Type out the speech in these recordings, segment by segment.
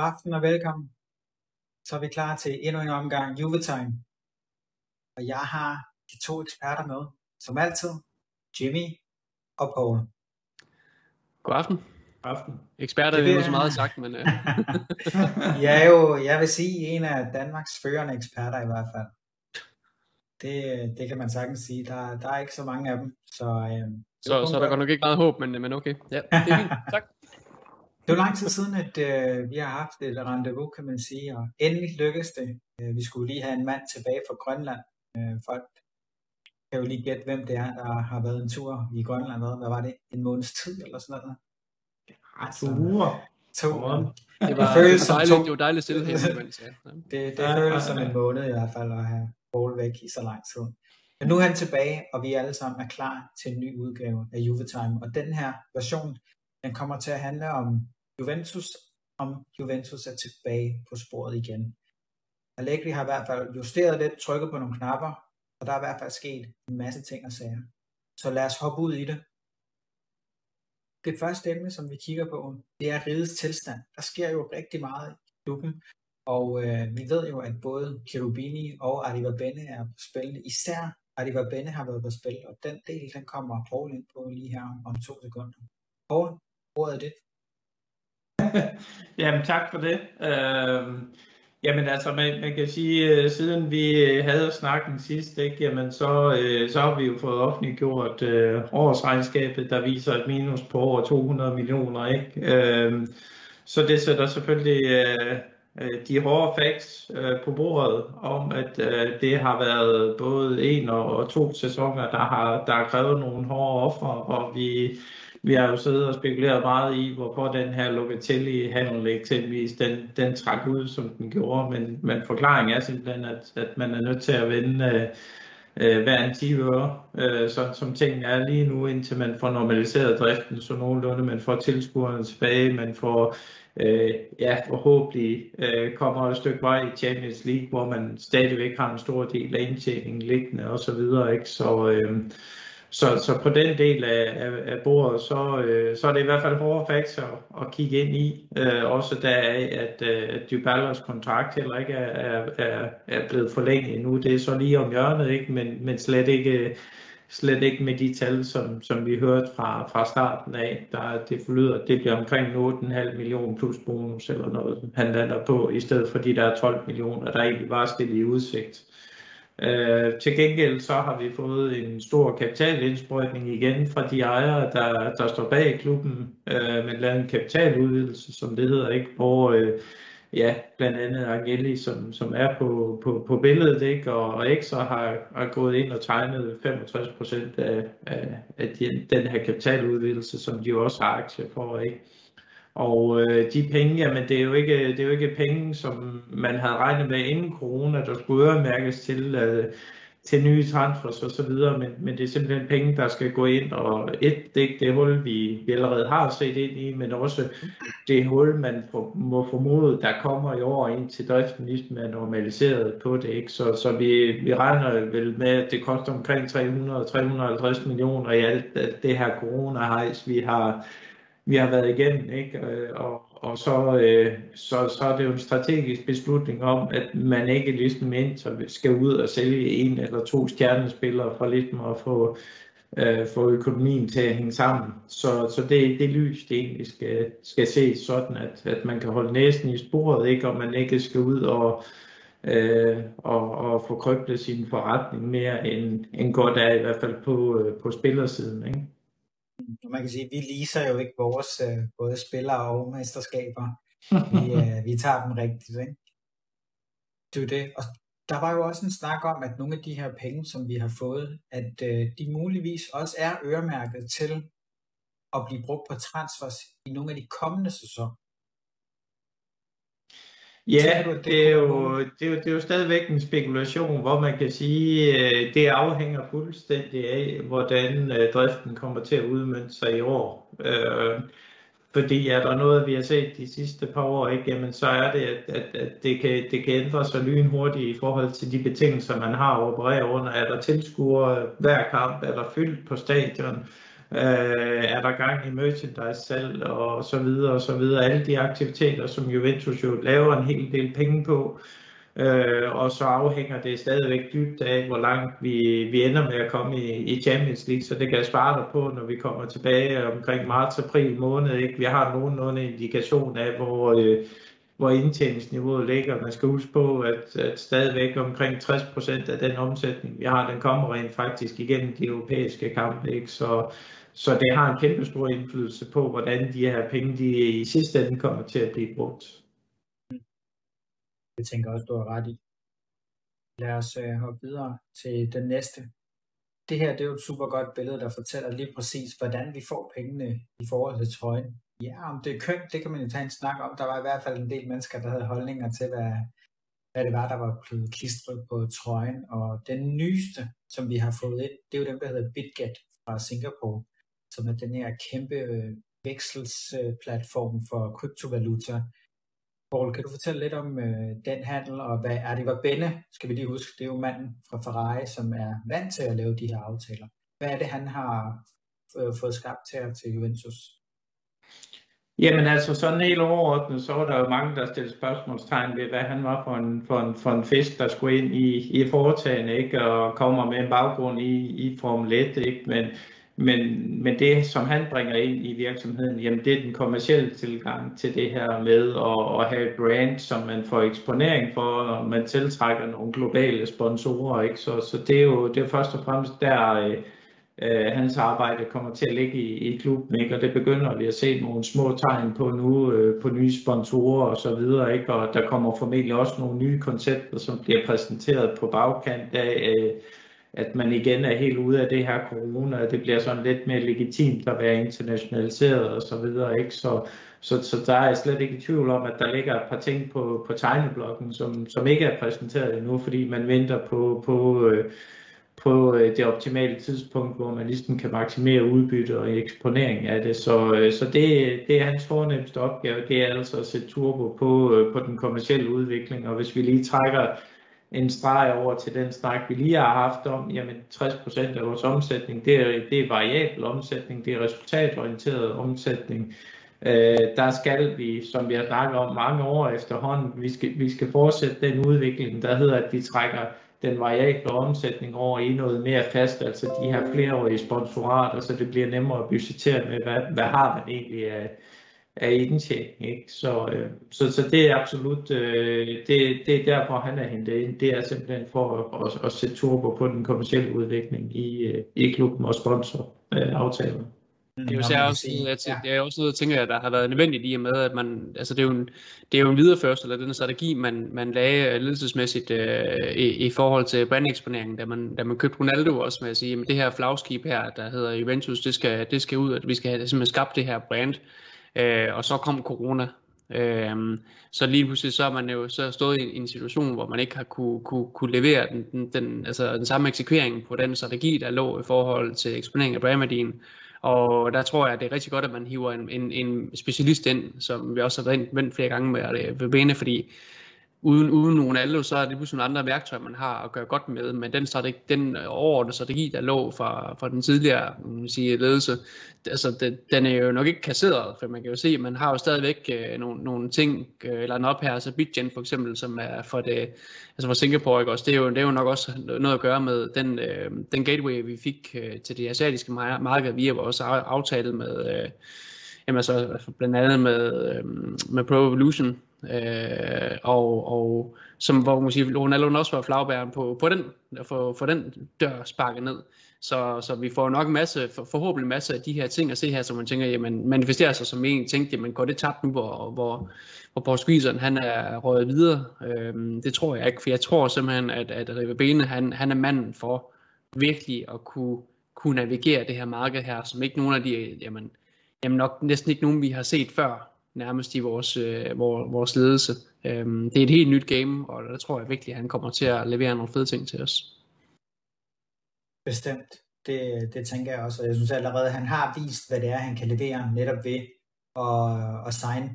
God aften og velkommen. Så er vi klar til endnu en omgang Juvetime. Og jeg har de to eksperter med, som altid, Jimmy og Paul. God aften. Aften. Eksperter Det er jo så meget sagt, men øh, Jeg er jo, jeg vil sige, en af Danmarks førende eksperter i hvert fald. Det, det kan man sagtens sige. Der, der er ikke så mange af dem. Så, øhm, så, så er der godt nok ikke meget håb, men, men okay. Ja, det er fint. Tak. Det er jo lang tid siden, at øh, vi har haft et rendezvous, kan man sige, og endelig lykkedes det. Øh, vi skulle lige have en mand tilbage fra Grønland. Øh, folk kan jo lige gætte, hvem det er, der har været en tur i Grønland. Hvad, hvad var det? En måneds tid eller sådan noget? To uger. To. On. Det var, føles det som var dejligt, to- det var dejligt stille ja. Det, det Ja, føles ja, som ja. en måned i hvert fald at have Paul væk i så lang tid. Men nu er han tilbage, og vi alle sammen er klar til en ny udgave af Juvetime. Og den her version, den kommer til at handle om Juventus, om Juventus er tilbage på sporet igen. Allegri har i hvert fald justeret lidt, trykket på nogle knapper, og der er i hvert fald sket en masse ting og sager. Så lad os hoppe ud i det. Det første emne, som vi kigger på, det er rigets tilstand. Der sker jo rigtig meget i klubben, og øh, vi ved jo, at både Cherubini og Arriva Bene er på spil. Især Arriva Bene har været på spil, og den del, den kommer Paul ind på lige her om to sekunder. Paul, ordet er det. Jamen tak for det. Øh, jamen altså man, man kan sige, øh, siden vi havde snakken sidst, ikke, jamen så, øh, så har vi jo fået offentliggjort øh, årsregnskabet, der viser et minus på over 200 millioner. Ikke? Øh, så det sætter selvfølgelig øh, øh, de hårde facts øh, på bordet om, at øh, det har været både en og, og to sæsoner, der har, der har krævet nogle hårde ofre, og vi vi har jo siddet og spekuleret meget i, hvorfor den her Locatelli-handel eksempelvis, den, den trak ud, som den gjorde, men, men forklaringen er simpelthen, at, at man er nødt til at vende øh, øh, hver en 10 øre, øh, sådan som tingene er lige nu, indtil man får normaliseret driften, så nogenlunde man får tilskuerne tilbage, man får øh, ja, forhåbentlig øh, kommer et stykke vej i Champions League, hvor man stadigvæk har en stor del af indtjeningen liggende osv., ikke? Så, øh, så, så på den del af, af, af bordet, så, øh, så er det i hvert fald hårde facts at, at kigge ind i. Øh, også deraf, at, øh, at kontrakt heller ikke er, er, er, er blevet forlænget endnu. Det er så lige om hjørnet, ikke? Men, men slet ikke øh, slet ikke med de tal, som, som vi hørte fra, fra starten af. Der, det forlyder, at det bliver omkring 8,5 millioner plus bonus eller noget, han lander på, i stedet for de der 12 millioner, der egentlig var stillet i udsigt. Øh, Øh, til gengæld så har vi fået en stor kapitalindsprøjtning igen fra de ejere, der, der står bag klubben, øh, men lavet en kapitaludvidelse, som det hedder, ikke, hvor øh, ja, blandt andet Angeli, som, som er på, på, på billedet, ikke, og, og Extra har, har gået ind og tegnet 65 procent af, af, af den, den her kapitaludvidelse, som de også har aktier for, ikke. Og øh, de penge, jamen det er, jo ikke, det er jo ikke penge, som man havde regnet med inden corona, der skulle øremærkes til, øh, til nye transfers og så videre, men, men det er simpelthen penge, der skal gå ind og et, det er ikke det hul, vi, vi allerede har set ind i, men også det hul, man for, må formode, der kommer i år ind til driften, ligesom er normaliseret på det. Ikke? Så, så vi, vi regner vel med, at det koster omkring 300-350 millioner i alt, det her corona-hejs, vi har vi har været igennem, ikke? Øh, og, og så, øh, så, så er det jo en strategisk beslutning om, at man ikke ligesom ind skal ud og sælge en eller to stjernespillere for ligesom at få, øh, få økonomien til at hænge sammen. Så, så det, det lys, det egentlig skal, skal ses sådan, at, at man kan holde næsen i sporet, ikke? og man ikke skal ud og, øh, og, og få kryblet sin forretning mere end, end godt er, i hvert fald på, øh, på spillersiden. Ikke? Og man kan sige, at vi leaser jo ikke vores øh, både spillere og mesterskaber. Vi, øh, vi tager dem rigtigt, ikke? Det er det. Og der var jo også en snak om, at nogle af de her penge, som vi har fået, at øh, de muligvis også er øremærket til at blive brugt på transfers i nogle af de kommende sæsoner. Ja, det er, jo, det, er jo, det er jo stadigvæk en spekulation, hvor man kan sige, at det afhænger fuldstændig af, hvordan øh, driften kommer til at udmønte sig i år. Øh, fordi er der noget, vi har set de sidste par år, ikke, jamen, så er det, at, at, at det, kan, det kan ændre sig lynhurtigt i forhold til de betingelser, man har at operere under. Er der tilskuere hver kamp? Er der fyldt på stadion? Øh, er der gang i merchandise salg og så videre og så videre. Alle de aktiviteter, som Juventus jo laver en hel del penge på. Øh, og så afhænger det stadigvæk dybt af, hvor langt vi, vi ender med at komme i, i Champions League, så det kan jeg svare dig på, når vi kommer tilbage omkring marts-april måned. Ikke? Vi har nogenlunde indikation af, hvor, øh, hvor indtjeningsniveauet ligger. Man skal huske på, at, at stadigvæk omkring 60% af den omsætning, vi har, den kommer rent faktisk igennem de europæiske kampe. Ikke? Så, så det har en kæmpe stor indflydelse på, hvordan de her penge de i sidste ende kommer til at blive brugt. Det tænker også, du har ret i. Lad os øh, hoppe videre til den næste. Det her det er jo et super godt billede, der fortæller lige præcis, hvordan vi får pengene i forhold til trøjen. Ja, om det er kønt, det kan man jo tage en snak om. Der var i hvert fald en del mennesker, der havde holdninger til, hvad, hvad det var, der var blevet klistret på trøjen. Og den nyeste, som vi har fået ind, det er jo den, der hedder BitGet fra Singapore, som er den her kæmpe øh, vekselsplatform for kryptovaluta, Paul, kan du fortælle lidt om øh, den handel, og hvad er det var Benne, skal vi lige huske, det er jo manden fra Ferrari, som er vant til at lave de her aftaler. Hvad er det, han har øh, fået skabt her til Juventus? Jamen altså sådan helt overordnet, så var der jo mange, der stillede spørgsmålstegn ved, hvad han var for en, for en, for en fisk, der skulle ind i, i foretagene, ikke? og kommer med en baggrund i, i Formel 1, ikke? Men, men, men det, som han bringer ind i virksomheden, jamen det er den kommercielle tilgang til det her med at, at have et brand, som man får eksponering for, og man tiltrækker nogle globale sponsorer. Ikke? Så, så det er jo det er først og fremmest der, øh, øh, hans arbejde kommer til at ligge i, i klubben, ikke? og det begynder vi at se nogle små tegn på nu, øh, på nye sponsorer og så videre, ikke? og der kommer formentlig også nogle nye koncepter, som bliver præsenteret på bagkant af, øh, at man igen er helt ude af det her corona, og det bliver sådan lidt mere legitimt at være internationaliseret og så videre, ikke? Så, så, så der er jeg slet ikke i tvivl om, at der ligger et par ting på, på tegneblokken, som, som ikke er præsenteret endnu, fordi man venter på, på, øh, på øh, det optimale tidspunkt, hvor man ligesom kan maksimere udbytte og eksponering af det. Så, øh, så det, det er hans fornemmeste opgave, det er altså at sætte turbo på, øh, på den kommercielle udvikling, og hvis vi lige trækker en streg over til den snak, vi lige har haft om, jamen 60% af vores omsætning, det er, det er variabel omsætning, det er resultatorienteret omsætning. Øh, der skal vi, som vi har snakket om mange år efterhånden, vi skal, vi skal fortsætte den udvikling, der hedder, at vi trækker den variable omsætning over i noget mere fast, altså de her flereårige sponsorater, så det bliver nemmere at budgettere med, hvad, hvad har man egentlig af, af indtjening. Ikke? Så, øh, så, så det er absolut, øh, det, det er derfor han er hentet ind. Det er simpelthen for at, at, at sætte turbo på den kommercielle udvikling i, øh, i klubben og sponsor øh. Det er jo så også, noget, at, det er også noget, jeg tænker, der har været nødvendigt i og med, at man, altså det er jo en, det er jo en videreførsel af den strategi, man, man lagde ledelsesmæssigt øh, i, i, forhold til brandeksponeringen, da man, da man købte Ronaldo også med at sige, at det her flagskib her, der hedder Juventus, det skal, det skal ud, at vi skal have simpelthen skabt det her brand, Øh, Øh, og så kom corona. Øh, så lige pludselig så er man jo så stået i en situation, hvor man ikke har kunne, kunne, kunne levere den, den, den, altså den samme eksekvering på den strategi, der lå i forhold til eksponering af Bramadin. Og der tror jeg, at det er rigtig godt, at man hiver en, en, en specialist ind, som vi også har været vendt flere gange med det ved bene, fordi uden, uden nogen alle, så er det pludselig nogle andre værktøjer, man har at gøre godt med, men den, strategi, den øh, overordnede strategi, der lå fra, fra den tidligere man sige, ledelse, altså den, den er jo nok ikke kasseret, for man kan jo se, at man har jo stadigvæk øh, nogle, nogle ting, øh, eller en op her, altså BitGen for eksempel, som er for det, altså for Singapore, ikke også, det er jo, det er jo nok også noget at gøre med den, øh, den gateway, vi fik øh, til det asiatiske marked via vores aftale med, øh, jamen altså blandt andet med, øh, med Pro Evolution, Øh, og, og som hvor man siger, Ronaldo også var flagbæren på, på den, for, for den dør sparket ned. Så, så vi får nok en masse, for, forhåbentlig en masse af de her ting at se her, som man tænker, jamen manifesterer sig som en tænkte, jamen går det tabt nu, hvor, hvor, hvor Paul Squeezeren, han er røget videre? Øhm, det tror jeg ikke, for jeg tror simpelthen, at, at Rive Bene, han, han er manden for virkelig at kunne, kunne navigere det her marked her, som ikke nogen af de, jamen, jamen nok næsten ikke nogen, vi har set før nærmest i vores, øh, vores ledelse. Øhm, det er et helt nyt game, og der tror jeg virkelig, at han kommer til at levere nogle fede ting til os. Bestemt. Det, det tænker jeg også, og jeg synes allerede, at han har vist, hvad det er, han kan levere netop ved at, at signe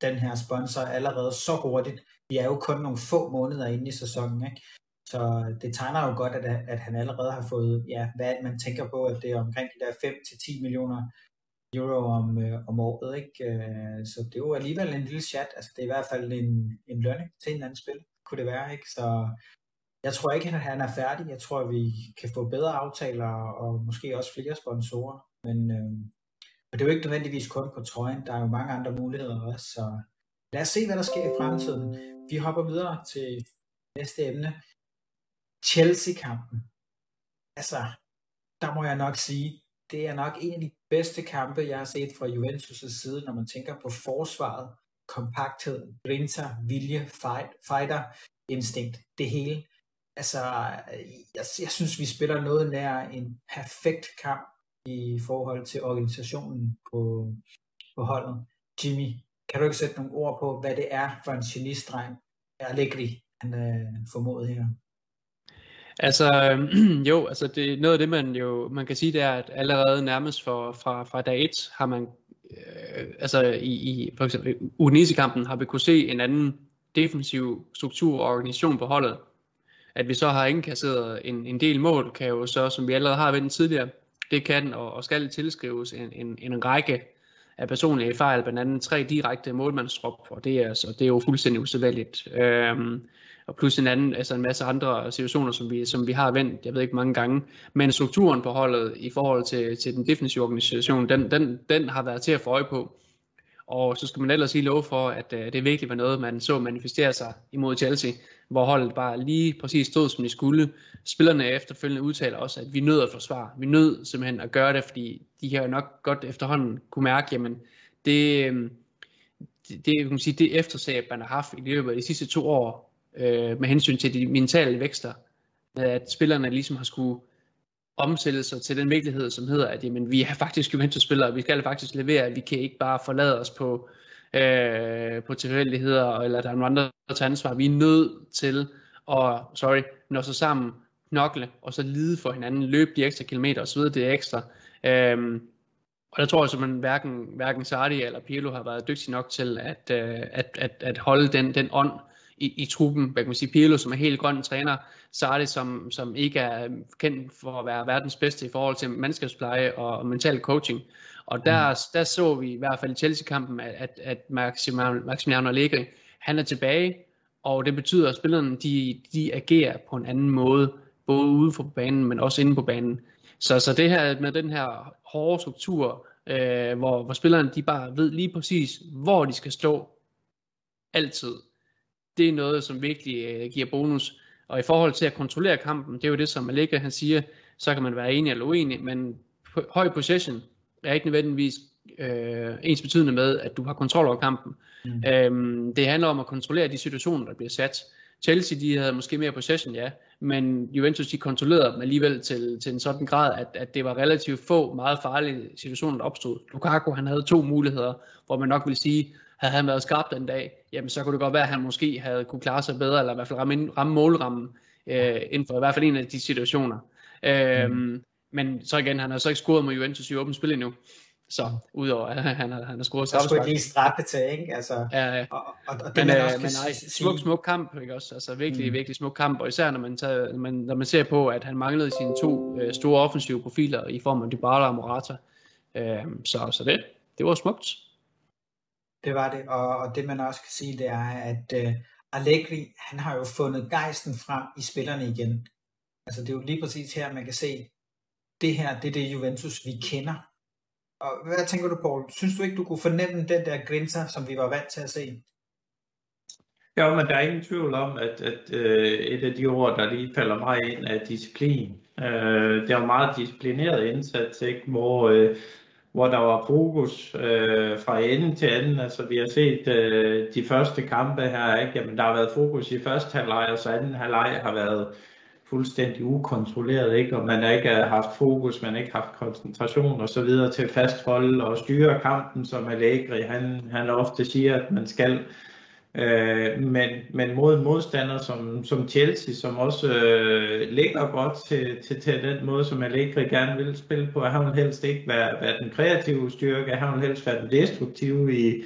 den her sponsor allerede så hurtigt. Vi er jo kun nogle få måneder inde i sæsonen, ikke? Så det tegner jo godt, at, at han allerede har fået, ja, hvad man tænker på, at det er omkring de der 5-10 millioner euro om, øh, om året. Ikke? Øh, så det er jo alligevel en lille chat. Altså, det er i hvert fald en, en lønning til en anden spil, kunne det være. Ikke? Så jeg tror ikke, at han er færdig. Jeg tror, at vi kan få bedre aftaler og måske også flere sponsorer. Men øh, og det er jo ikke nødvendigvis kun på trøjen. Der er jo mange andre muligheder også. Så lad os se, hvad der sker i fremtiden. Vi hopper videre til næste emne. Chelsea-kampen. Altså, der må jeg nok sige, det er nok en af de bedste kampe, jeg har set fra Juventus' side, når man tænker på forsvaret, kompakthed, grinta, vilje, fight, fighter, instinkt, det hele. Altså, jeg, jeg synes, vi spiller noget nær en perfekt kamp i forhold til organisationen på, på holdet. Jimmy, kan du ikke sætte nogle ord på, hvad det er for en genistreng, Allegri, han øh, formået her? Altså, jo, altså det, noget af det, man jo man kan sige, det er, at allerede nærmest for, fra, fra dag 1 har man, øh, altså i, i for eksempel Udinese-kampen har vi kunne se en anden defensiv struktur og organisation på holdet. At vi så har indkasseret en, en del mål, kan jo så, som vi allerede har vendt tidligere, det kan og, og skal tilskrives en, en, en række af personlige fejl, blandt andet tre direkte målmandsdrop, og det er, så, det er jo fuldstændig usædvanligt. Øhm, og plus en anden, altså en masse andre situationer, som vi, som vi har vendt, jeg ved ikke mange gange. Men strukturen på holdet i forhold til, til den defensive organisation, den, den, den har været til at få øje på. Og så skal man ellers lige love for, at uh, det virkelig var noget, man så manifestere sig imod Chelsea, hvor holdet bare lige præcis stod, som de skulle. Spillerne efterfølgende udtaler også, at vi nød at forsvare. Vi nød simpelthen at gøre det, fordi de her nok godt efterhånden kunne mærke, jamen det, øhm, det, det, kan man sige, det eftersæb, man har haft i løbet af de sidste to år, øh, med hensyn til de mentale vækster, at spillerne ligesom har skulle omsætte sig til den virkelighed, som hedder, at jamen, vi er faktisk Juventus-spillere, vi skal faktisk levere, vi kan ikke bare forlade os på, øh, på tilfældigheder, eller der er nogle andre, der tager ansvar. Vi er nødt til at, sorry, nå så sammen, knokle, og så lide for hinanden, løbe de ekstra kilometer osv., det er ekstra. Øhm, og der tror jeg, simpelthen, man hverken, hverken Sardi eller Pirlo har været dygtig nok til at, øh, at, at, at holde den, den ånd, i, i truppen. Hvad kan man sige, Pirlo, som er helt grøn træner, Sardi, som, som ikke er kendt for at være verdens bedste i forhold til mandskabspleje og, mental coaching. Og der, mm. der så vi i hvert fald i Chelsea-kampen, at, at, at Maximiliano Allegri, han er tilbage, og det betyder, at spillerne de, de agerer på en anden måde, både ude for banen, men også inde på banen. Så, så det her med den her hårde struktur, øh, hvor, hvor spillerne de bare ved lige præcis, hvor de skal stå, altid det er noget, som virkelig øh, giver bonus. Og i forhold til at kontrollere kampen, det er jo det, som Allegri han siger, så kan man være enig eller uenig, men høj possession er ikke nødvendigvis øh, ens betydende med, at du har kontrol over kampen. Mm. Øhm, det handler om at kontrollere de situationer, der bliver sat. Chelsea, de havde måske mere possession, ja, men Juventus, de kontrollerede dem alligevel til, til en sådan grad, at, at det var relativt få meget farlige situationer, der opstod. Lukaku, han havde to muligheder, hvor man nok vil sige, havde han været skarp den dag, jamen så kunne det godt være, at han måske havde kunne klare sig bedre, eller i hvert fald ramme, ramme målrammen øh, inden for i hvert fald en af de situationer. Øh, mm. Men så igen, han har så ikke scoret mod Juventus i åbent spil endnu. Så udover at han har, han har scoret straffespark. Der skulle lige straffe til, ikke? Altså, ja, ja. Og, og, og men, øh, men nej, smuk, smuk kamp, ikke også? Altså virkelig, mm. virkelig smuk kamp, og især når man, tager, når man, når man ser på, at han manglede sine to øh, store offensive profiler i form af Dybala og Morata. Øh, så, så det, det var smukt. Det var det, og, og det man også kan sige, det er, at uh, Allegri, han har jo fundet gejsten frem i spillerne igen. Altså det er jo lige præcis her, man kan se, det her, det er det Juventus, vi kender. Og hvad tænker du, Paul? Synes du ikke, du kunne fornemme den der grinser, som vi var vant til at se? Ja, men der er ingen tvivl om, at, at øh, et af de ord, der lige falder mig ind, er disciplin. Øh, det er jo meget disciplineret indsats, ikke? hvor øh, hvor der var fokus øh, fra ende til anden. Altså vi har set øh, de første kampe her, ikke? Jamen, der har været fokus i første halvleg, og så anden halvleg har været fuldstændig ukontrolleret, ikke? og man har ikke øh, haft fokus, man har ikke haft koncentration og så videre til at fastholde og styre kampen, som Allegri han, han ofte siger, at man skal. Øh, men, men mod en modstander som, som Chelsea, som også øh, ligger godt til, til, til den måde, som Allegri gerne vil spille på, han vil helst ikke være, være den kreative styrke, han vil helst være den destruktive i,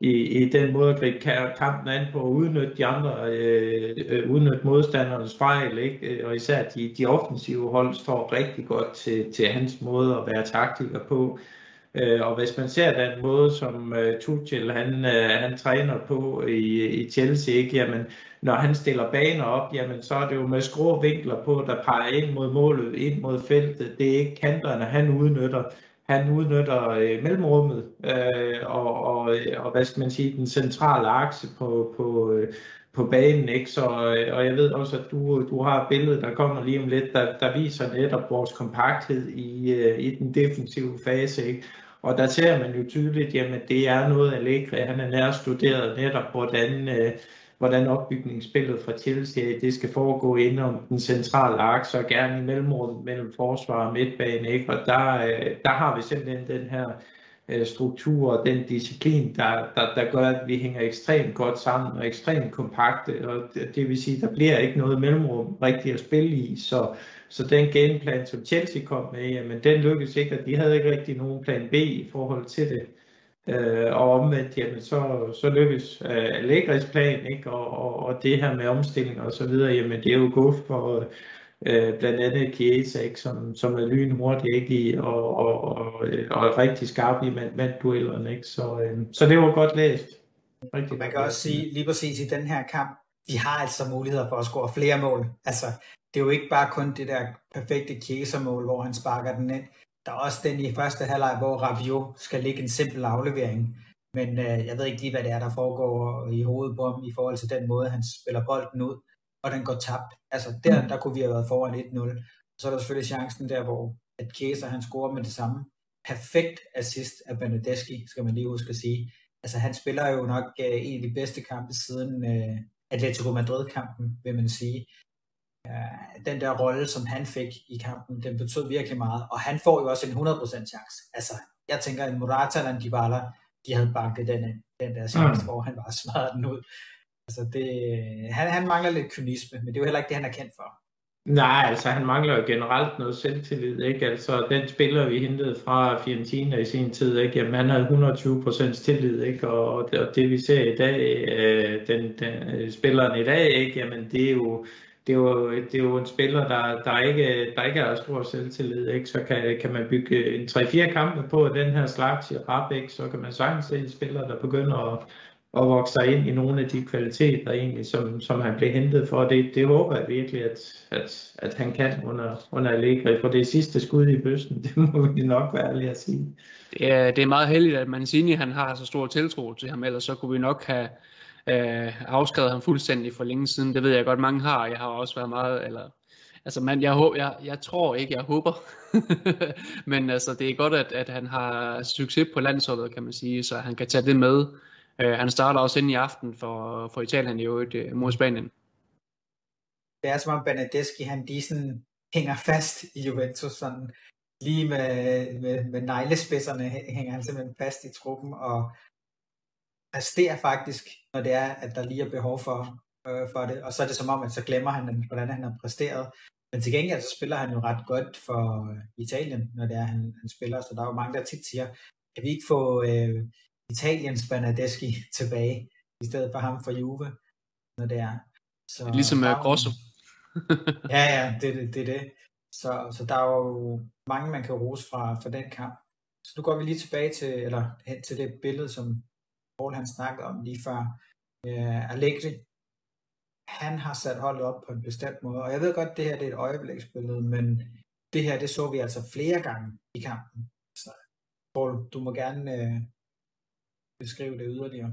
i, i den måde at gribe kampen an på at udnytte de andre, øh, øh, udnytte modstandernes fejl, ikke? og især de, de offensive hold står rigtig godt til, til hans måde at være taktiker på. Øh, Øh, og hvis man ser den måde, som øh, Tuchel han, øh, han træner på i, i Chelsea, ikke, jamen, når han stiller baner op, jamen, så er det jo med skrå vinkler på, der peger ind mod målet, ind mod feltet. Det er ikke kanterne, han udnytter han udnytter øh, mellemrummet øh, og, og, og hvad skal man sige, den centrale akse på, på, øh, på banen. Ikke? Så, og jeg ved også, at du, du har et billede, der kommer lige om lidt, der, der viser netop vores kompakthed i, øh, i den defensive fase. Ikke? Og der ser man jo tydeligt, at det er noget, Allegri han er nær studeret netop, hvordan øh, hvordan opbygningsspillet fra Chelsea det skal foregå indenom den centrale akse og gerne i mellemrummet mellem forsvar og midtbane. Ikke? Og der, øh, der har vi simpelthen den her øh, struktur og den disciplin, der, der, der gør, at vi hænger ekstremt godt sammen og ekstremt kompakte. Og det, det vil sige, der bliver ikke noget mellemrum rigtigt at spille i. Så, så den gameplan, som Chelsea kom med, jamen, den lykkedes ikke, og de havde ikke rigtig nogen plan B i forhold til det. Øh, og omvendt, jamen, så, så lykkes øh, Allegris plan, ikke? Og, og, og det her med omstilling og så videre, jamen det er jo gået for øh, blandt andet Chiesa, ikke? Som, som er lynhurtig ikke? I, og, og, og, og er rigtig skarp i mand-duellerne. Ikke? Så, øh, så det var godt læst. Rigtig Man kan også sige, lige præcis i den her kamp, de har altså muligheder for at score flere mål. Altså, det er jo ikke bare kun det der perfekte Chiesa-mål, hvor han sparker den ind. Der er også den i første halvleg, hvor Rabiot skal ligge en simpel aflevering. Men øh, jeg ved ikke lige, hvad det er, der foregår i hovedet på ham i forhold til den måde, han spiller bolden ud, og den går tabt. Altså der, der kunne vi have været foran 1-0. Så er der selvfølgelig chancen der, hvor at Kæser, han scorer med det samme. Perfekt assist af Benedeski, skal man lige huske at sige. Altså han spiller jo nok øh, en af de bedste kampe siden øh, Atletico Madrid-kampen, vil man sige øh, den der rolle, som han fik i kampen, den betød virkelig meget, og han får jo også en 100% chance. Altså, jeg tænker, at Morata og Dybala, de havde banket den, den der chance, mm. hvor han bare smadrede den ud. Altså, det, han, han mangler lidt kynisme, men det er jo heller ikke det, han er kendt for. Nej, altså han mangler jo generelt noget selvtillid, ikke? Altså den spiller, vi hentede fra Fiorentina i sin tid, ikke? Jamen han havde 120% tillid, ikke? Og det, og det vi ser i dag, øh, den, den, øh, spilleren i dag, ikke? Jamen det er jo det er jo, det er jo en spiller, der, der, ikke, der ikke er stor selvtillid, ikke? så kan, kan man bygge en 3-4 kampe på den her slags i Rabeck, så kan man sagtens se en spiller, der begynder at, og vokse sig ind i nogle af de kvaliteter, egentlig, som, som han blev hentet for. Det, det håber jeg virkelig, at, at, at han kan under, under Allegri, for det er sidste skud i bøsten, det må vi nok være ærlige at sige. Det er, det er meget heldigt, at Mancini han har så stor tiltro til ham, ellers så kunne vi nok have øh, afskrevet ham fuldstændig for længe siden. Det ved jeg godt, mange har. Jeg har også været meget, eller Altså, man, jeg, jeg, jeg tror ikke, jeg håber. Men altså, det er godt, at, at han har succes på landsholdet, kan man sige, så han kan tage det med. Øh, han starter også ind i aften for, for Italien i øvrigt øh, mod Spanien. Det er som om Benedeschi, han lige sådan hænger fast i Juventus, sådan lige med, med, med neglespidserne hænger han simpelthen fast i truppen, og præsterer faktisk, når det er, at der lige er behov for, øh, for det. Og så er det som om, at så glemmer han, hvordan han har præsteret. Men til gengæld så spiller han jo ret godt for øh, Italien, når det er, han, han spiller. Så der er jo mange, der tit siger, kan vi ikke få øh, Italiens Bernadeschi tilbage, i stedet for ham for Juve, når det er. Så ligesom med Grosso. ja, ja, det er det, det, det. Så, så der er jo mange, man kan rose fra, fra den kamp. Så nu går vi lige tilbage til, eller hen til det billede, som Paul han snakkede om lige før, uh, Allegri, han har sat holdet op på en bestemt måde, og jeg ved godt, det her det er et øjebliksbillede, men det her, det så vi altså flere gange i kampen. Så Paul, du må gerne uh, beskrive det yderligere.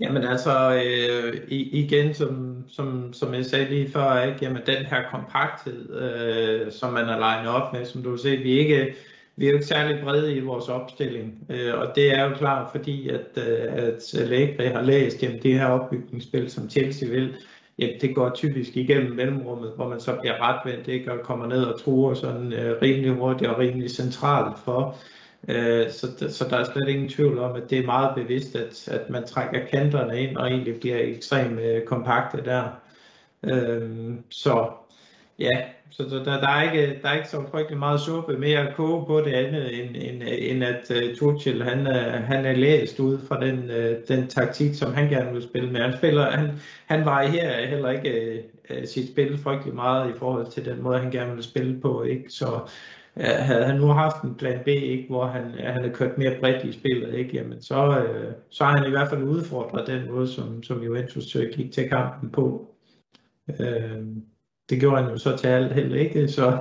Jamen altså, øh, igen, som, som, som jeg sagde lige før, ikke? Jamen, den her kompakthed, øh, som man er legnet op med, som du ser, vi ikke vi er jo ikke særlig brede i vores opstilling, øh, og det er jo klart fordi, at, øh, at Lægre har læst, jamen det her opbygningsspil, som Chelsea vil, jamen det går typisk igennem mellemrummet, hvor man så bliver retvendt, ikke, og kommer ned og truer sådan øh, rimelig hurtigt og rimelig centralt for. Øh, så, så der er slet ingen tvivl om, at det er meget bevidst, at, at man trækker kanterne ind og egentlig bliver ekstremt øh, kompakte der. Øh, så Ja, så der, der, er ikke, der er ikke så frygtelig meget suppe mere at koge på det andet, end, end, end at øh, uh, Tuchel, han, uh, han er læst ud fra den, uh, den taktik, som han gerne vil spille med. Han, spiller, han, han varierer heller ikke uh, sit spil frygtelig meget i forhold til den måde, han gerne vil spille på. Ikke? Så uh, havde han nu haft en plan B, ikke, hvor han, han havde kørt mere bredt i spillet, ikke, jamen så, uh, så har han i hvert fald udfordret den måde, som, som Juventus gik til kampen på. Uh, det gjorde han jo så til alt held, ikke? Så,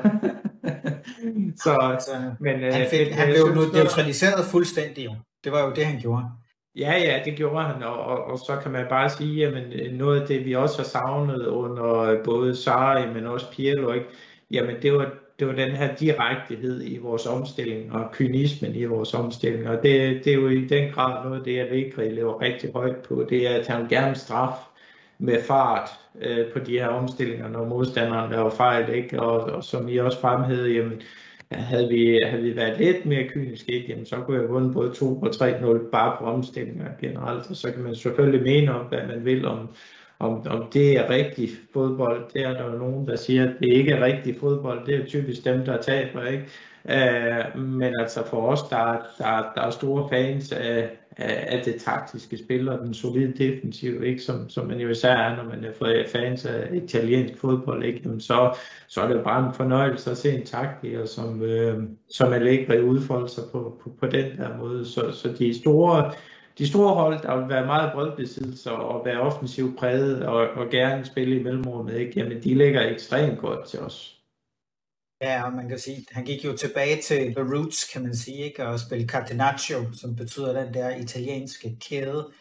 så altså, men, han, øh, fik, han blev nu neutraliseret fuldstændig jo. Det var jo det, han gjorde. Ja, ja, det gjorde han, og, og, og så kan man bare sige, at øh, noget af det, vi også har savnet under både Sarri, men også Pirlo, ikke? jamen det var, det var den her direktehed i vores omstilling, og kynismen i vores omstilling, og det, det er jo i den grad noget af det, jeg ikke lever rigtig højt på, det er, at han gerne straf med fart øh, på de her omstillinger, når modstanderen laver fejl, ikke? Og, og som I også fremhævede, jamen, havde vi, havde vi været lidt mere kyniske, ikke? Jamen, så kunne jeg vundet både 2 og 3-0 bare på omstillinger generelt, og så kan man selvfølgelig mene om, hvad man vil om, om, om det er rigtig fodbold. Det er der jo nogen, der siger, at det ikke er rigtig fodbold. Det er typisk dem, der taber, ikke? Øh, men altså for os, der, der, der er store fans af, af, af det taktiske spil og den solide defensiv, ikke? Som, som man jo især er, når man er fans af italiensk fodbold, ikke? Jamen så, så er det jo bare en fornøjelse at se en taktiker, som, øh, som er lækker udfolde sig på, på, på den der måde. Så, så de store de store hold, der vil være meget brødbesiddelse og være offensivt præget og, og gerne spille i mellemrummet, ikke? Jamen, de ligger ekstremt godt til os. Ja, og man kan sige, han gik jo tilbage til the roots, kan man sige, ikke? og spille Cardinaccio, som betyder den der italienske kæde,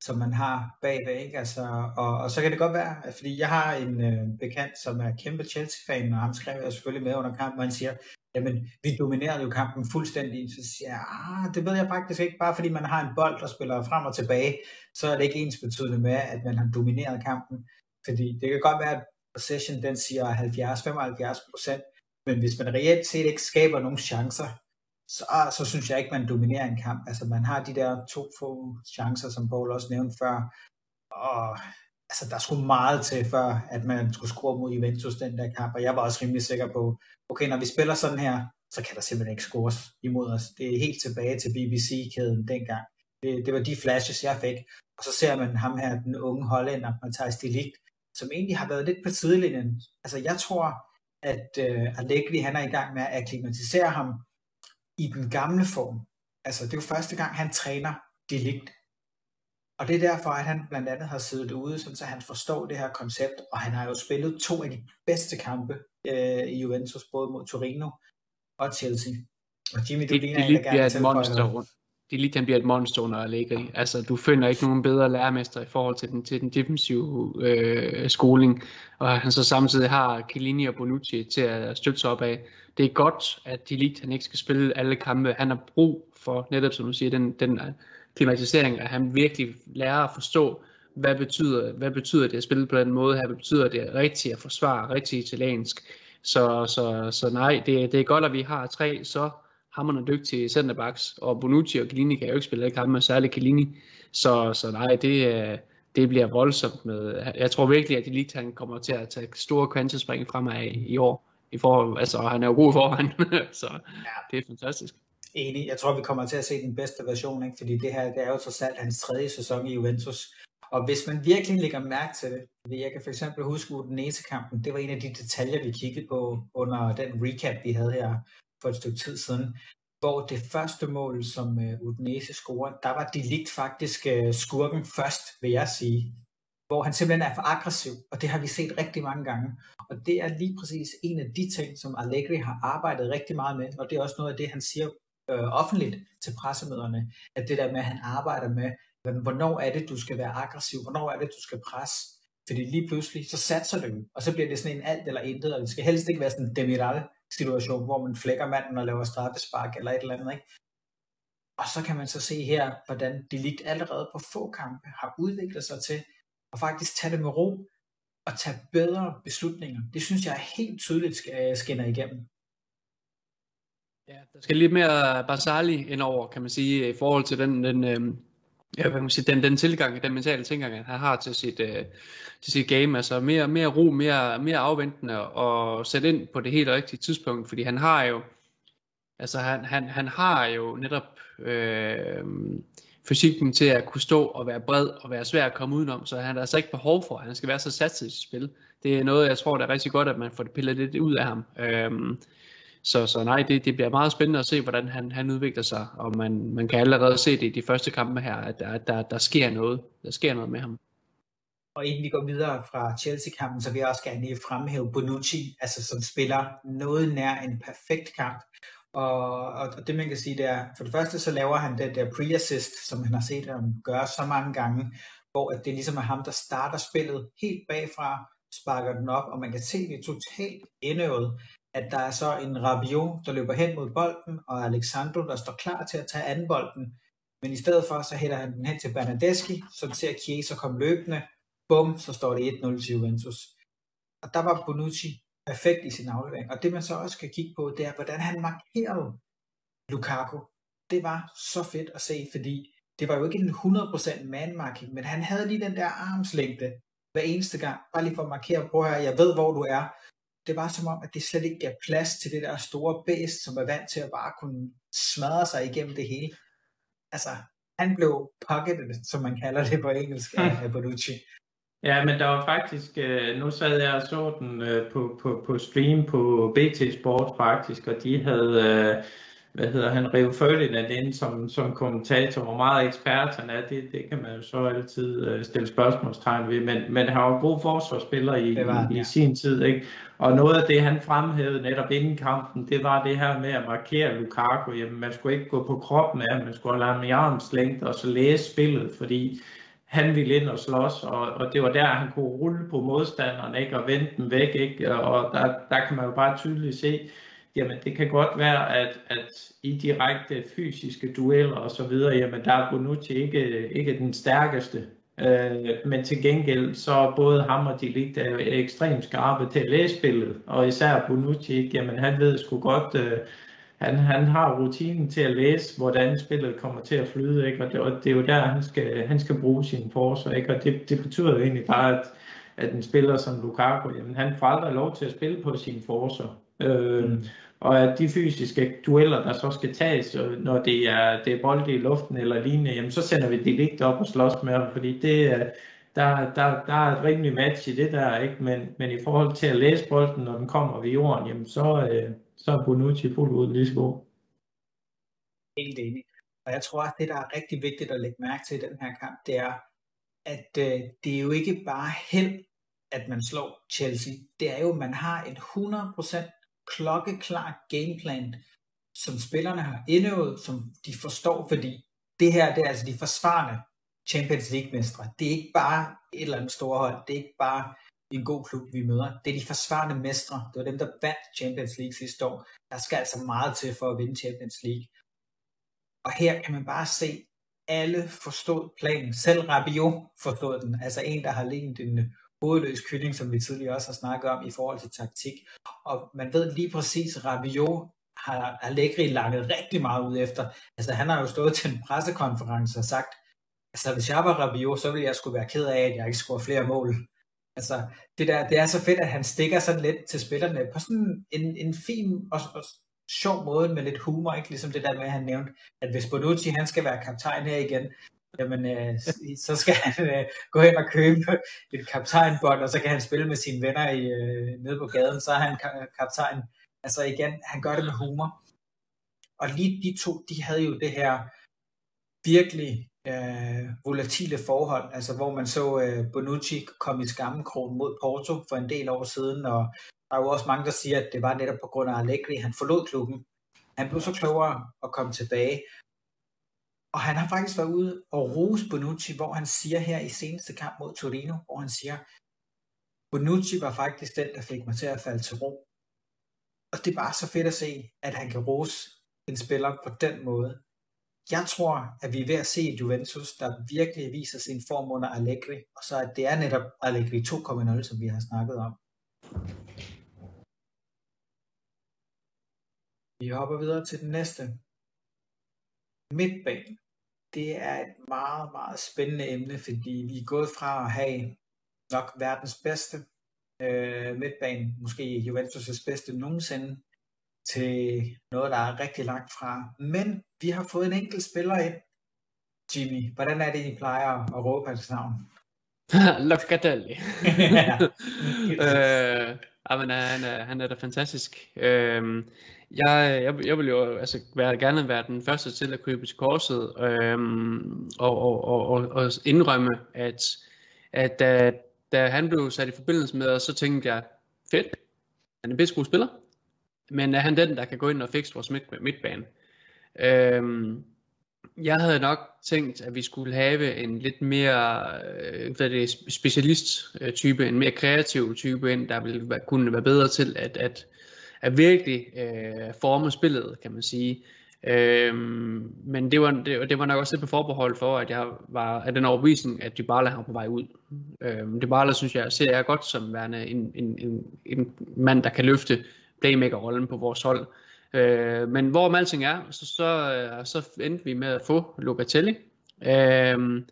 som man har bagved, ikke? Altså, og, og så kan det godt være, fordi jeg har en øh, bekendt, som er kæmpe Chelsea-fan, og ham skrev jeg selvfølgelig med under kampen, og han siger, jamen, vi dominerede jo kampen fuldstændig, så siger jeg, ah, det ved jeg faktisk ikke, bare fordi man har en bold, der spiller frem og tilbage, så er det ikke ens betydende med, at man har domineret kampen, fordi det kan godt være, at possession, den siger 70-75 procent, men hvis man reelt set ikke skaber nogen chancer, så, ah, så synes jeg ikke, man dominerer en kamp. Altså man har de der to få chancer, som Paul også nævnte før, og altså, der skulle meget til, før at man skulle score mod Juventus den der kamp, og jeg var også rimelig sikker på, okay, når vi spiller sådan her, så kan der simpelthen ikke scores imod os. Det er helt tilbage til BBC-kæden dengang. Det, det var de flashes, jeg fik. Og så ser man ham her, den unge hollænder, Matthijs de Ligt, som egentlig har været lidt på sidelinjen. Altså jeg tror, at øh, Allegri han er i gang med at akklimatisere ham i den gamle form. Altså det er jo første gang, han træner Delict. Og det er derfor, at han blandt andet har siddet ude, så han forstår det her koncept, og han har jo spillet to af de bedste kampe øh, i Juventus, både mod Torino og Chelsea. Og Jimmy, du det, ligner det, gerne et monster rundt det lige, han bliver et monster under Allegri. Altså, du finder ikke nogen bedre lærermester i forhold til den, til den defensive øh, skoling, og han så samtidig har Chiellini og Bonucci til at støtte sig op af. Det er godt, at de lige han ikke skal spille alle kampe. Han har brug for, netop som du siger, den, den øh, klimatisering, at han virkelig lærer at forstå, hvad betyder, hvad betyder det at spille på den måde her, hvad betyder det rigtigt at forsvare, rigtig italiensk. Så, så, så nej, det, det er godt, at vi har tre så hammerne dygtige centerbacks, og Bonucci og Chiellini kan jo ikke spille alle kampe, særligt Chiellini. Så, så nej, det, det bliver voldsomt med. Jeg tror virkelig, at Elite han kommer til at tage store kvantespring fremad i år. I forhold, altså, han er jo god i forvejen, så ja. det er fantastisk. Enig. Jeg tror, vi kommer til at se den bedste version, ikke? fordi det her det er jo så alt hans tredje sæson i Juventus. Og hvis man virkelig lægger mærke til det, jeg kan for eksempel huske Udinese-kampen, det var en af de detaljer, vi kiggede på under den recap, vi havde her for et stykke tid siden, hvor det første mål, som øh, Udinese scorer, der var de ligt faktisk øh, skurken først, vil jeg sige. Hvor han simpelthen er for aggressiv, og det har vi set rigtig mange gange. Og det er lige præcis en af de ting, som Allegri har arbejdet rigtig meget med, og det er også noget af det, han siger øh, offentligt til pressemøderne, at det der med, at han arbejder med, hvornår er det, du skal være aggressiv, hvornår er det, du skal presse, fordi lige pludselig, så satser du, og så bliver det sådan en alt eller intet, og det skal helst ikke være sådan en demiral situation, hvor man flækker manden og laver straffespark eller et eller andet. Ikke? Og så kan man så se her, hvordan de ligt allerede på få kampe har udviklet sig til at faktisk tage det med ro og tage bedre beslutninger. Det synes jeg er helt tydeligt øh, skinner igennem. Ja, der skal lidt mere Basali ind over, kan man sige, i forhold til den, den, øhm, Ja, hvad man siger, den, den tilgang, den mentale tilgang, han har til sit, øh, til sit game, altså mere, mere ro, mere, mere afventende og sætte ind på det helt rigtige tidspunkt, fordi han har jo, altså han, han, han har jo netop øh, fysikken til at kunne stå og være bred og være svær at komme udenom, så han har altså ikke behov for, at han skal være så sat til sit spil. Det er noget, jeg tror, der er rigtig godt, at man får det pillet lidt ud af ham. Øh, så, så nej, det, det bliver meget spændende at se, hvordan han, han udvikler sig, og man, man kan allerede se det i de første kampe her, at der, der, der sker noget. Der sker noget med ham. Og inden vi går videre fra Chelsea-kampen, så vil jeg også gerne lige fremhæve Bonucci, altså som spiller noget nær en perfekt kamp. Og, og, det man kan sige, det er, for det første så laver han det der pre-assist, som han har set ham gøre så mange gange, hvor at det ligesom er ham, der starter spillet helt bagfra, sparker den op, og man kan se det totalt indøvet at der er så en Rabiot, der løber hen mod bolden, og Alexandro, der står klar til at tage anden bolden. Men i stedet for, så hælder han den hen til Bernadeschi, så ser Chiesa komme løbende. Bum, så står det 1-0 til Juventus. Og der var Bonucci perfekt i sin aflevering. Og det man så også kan kigge på, det er, hvordan han markerede Lukaku. Det var så fedt at se, fordi det var jo ikke en 100% manmarking, men han havde lige den der armslængde hver eneste gang, bare lige for at markere, prøv her, jeg ved, hvor du er, det var som om, at det slet ikke gav plads til det der store bæst, som er vant til at bare kunne smadre sig igennem det hele. Altså, han blev pocketed, som man kalder det på engelsk, af. Bonucci. Ja, men der var faktisk, øh, nu sad jeg og så den øh, på, på, på stream på BT Sport faktisk, og de havde øh, hvad hedder han, Rio Ferdinand ind som, som kommentator, hvor meget ekspert han er, det, det kan man jo så altid uh, stille spørgsmålstegn ved, men, men han var god forsvarsspiller i, var, i, ja. i sin tid, ikke? Og noget af det, han fremhævede netop inden kampen, det var det her med at markere Lukaku. Jamen, man skulle ikke gå på kroppen af man skulle lade ham i armslængde og så læse spillet, fordi han ville ind og slås, og, og det var der, han kunne rulle på modstanderen, ikke? og vende dem væk, ikke? og der, der kan man jo bare tydeligt se, jamen det kan godt være, at, at i direkte fysiske dueller og så videre, jamen der er Bonucci ikke, ikke den stærkeste. Øh, men til gengæld så både ham og Delict er ekstremt skarpe til at læse spillet, og især Bonucci, jamen han ved sgu godt, øh, han, han har rutinen til at læse, hvordan spillet kommer til at flyde, ikke? Og, det, og det er jo der, han skal, han skal bruge sin forser, ikke? og det, det betyder jo egentlig bare, at, at en spiller som Lukaku, jamen han får aldrig lov til at spille på sin forser. Øh, mm. Og at de fysiske dueller, der så skal tages, når det er, det er bolde i luften eller lignende, jamen så sender vi det lidt op og slås med ham, fordi det er, der, der, der er et rimeligt match i det der, ikke? Men, men i forhold til at læse bolden, når den kommer ved jorden, jamen så, øh, så er Bonucci fuldt ud lige så god. Helt enig. Og jeg tror, at det, der er rigtig vigtigt at lægge mærke til i den her kamp, det er, at øh, det er jo ikke bare held, at man slår Chelsea. Det er jo, at man har en 100% klokkeklar gameplan, som spillerne har indøvet, som de forstår, fordi det her det er altså de forsvarende Champions League-mestre. Det er ikke bare et eller andet store hold, det er ikke bare en god klub, vi møder. Det er de forsvarende mestre. Det var dem, der vandt Champions League sidste år. Der skal altså meget til for at vinde Champions League. Og her kan man bare se, alle forstod planen. Selv Rabiot forstod den. Altså en, der har lignet en hovedløs kylling, som vi tidligere også har snakket om i forhold til taktik. Og man ved lige præcis, Rabiot har Allegri langet rigtig meget ud efter. Altså han har jo stået til en pressekonference og sagt, altså hvis jeg var Rabiot, så ville jeg skulle være ked af, at jeg ikke scorer flere mål. Altså det, der, det er så fedt, at han stikker sådan lidt til spillerne på sådan en, en fin og, og sjov måde med lidt humor, ikke? ligesom det der med, at han nævnte, at hvis Bonucci han skal være kaptajn her igen, jamen øh, så skal han øh, gå hen og købe et kaptajnbånd, og så kan han spille med sine venner i, øh, nede på gaden, så er han kaptajn. Altså igen, han gør det med humor. Og lige de to, de havde jo det her virkelig øh, volatile forhold, altså hvor man så øh, Bonucci komme i skammekrogen mod Porto for en del år siden, og der er jo også mange, der siger, at det var netop på grund af Allegri, han forlod klubben. Han blev så klogere at komme tilbage, og han har faktisk været ude og rose Bonucci, hvor han siger her i seneste kamp mod Torino, hvor han siger, Bonucci var faktisk den, der fik mig til at falde til ro. Og det er bare så fedt at se, at han kan rose en spiller på den måde. Jeg tror, at vi er ved at se Juventus, der virkelig viser sin form under Allegri, og så at det er netop Allegri 2.0, som vi har snakket om. Vi hopper videre til den næste midtbanen det er et meget, meget spændende emne, fordi vi er gået fra at have nok verdens bedste øh, midtbane, måske Juventus' bedste nogensinde, til noget, der er rigtig langt fra. Men vi har fået en enkelt spiller ind. Jimmy, hvordan er det, I plejer at råbe hans navn? Locatelli. øh, men han, er, han er da fantastisk. Øh, jeg, jeg, jeg vil jo altså være, gerne være den første til at krybe til korset øh, og, og, og, og, og indrømme, at, at da, da han blev sat i forbindelse med os, så tænkte jeg, fedt, han er en bedst god spiller, men er han den, der kan gå ind og fikse vores midt, midtbane? Øhm, jeg havde nok tænkt, at vi skulle have en lidt mere øh, hvad det, specialist-type, en mere kreativ type ind, der ville være, kunne være bedre til at, at, at virkelig øh, forme spillet, kan man sige. Øhm, men det var, det, det var nok også lidt på forbehold for, at jeg var af den overbevisning, at Dybala var på vej ud. Øhm, Dybala synes jeg, ser jeg godt som værende en, en, en, en mand, der kan løfte playmaker-rollen på vores hold. Øh, Øh, men hvor alting er, så, så, øh, så endte vi med at få Locatelli. Øh,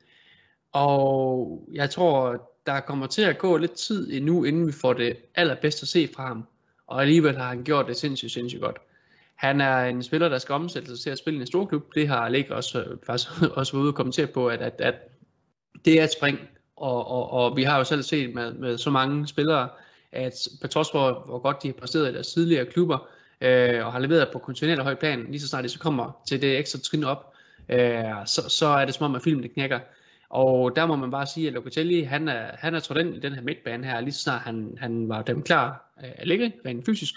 og jeg tror, der kommer til at gå lidt tid endnu, inden vi får det allerbedste at se fra ham. Og alligevel har han gjort det sindssygt, sindssygt godt. Han er en spiller, der skal omsætte sig til at spille i en stor klub. Det har Alek også, øh, faktisk også været ude og kommentere på, at, at, at det er et spring. Og, og, og vi har jo selv set med, med så mange spillere, at på trods for, hvor godt de har præsteret i deres tidligere klubber, øh, og har leveret på kontinuerlig høj plan, lige så snart de så kommer til det ekstra trin op, øh, så, så er det som om, at filmen det knækker. Og der må man bare sige, at Locatelli, han er, han er trådt ind i den her midtbane her, lige så snart han, han var dem klar øh, at ligge, rent fysisk.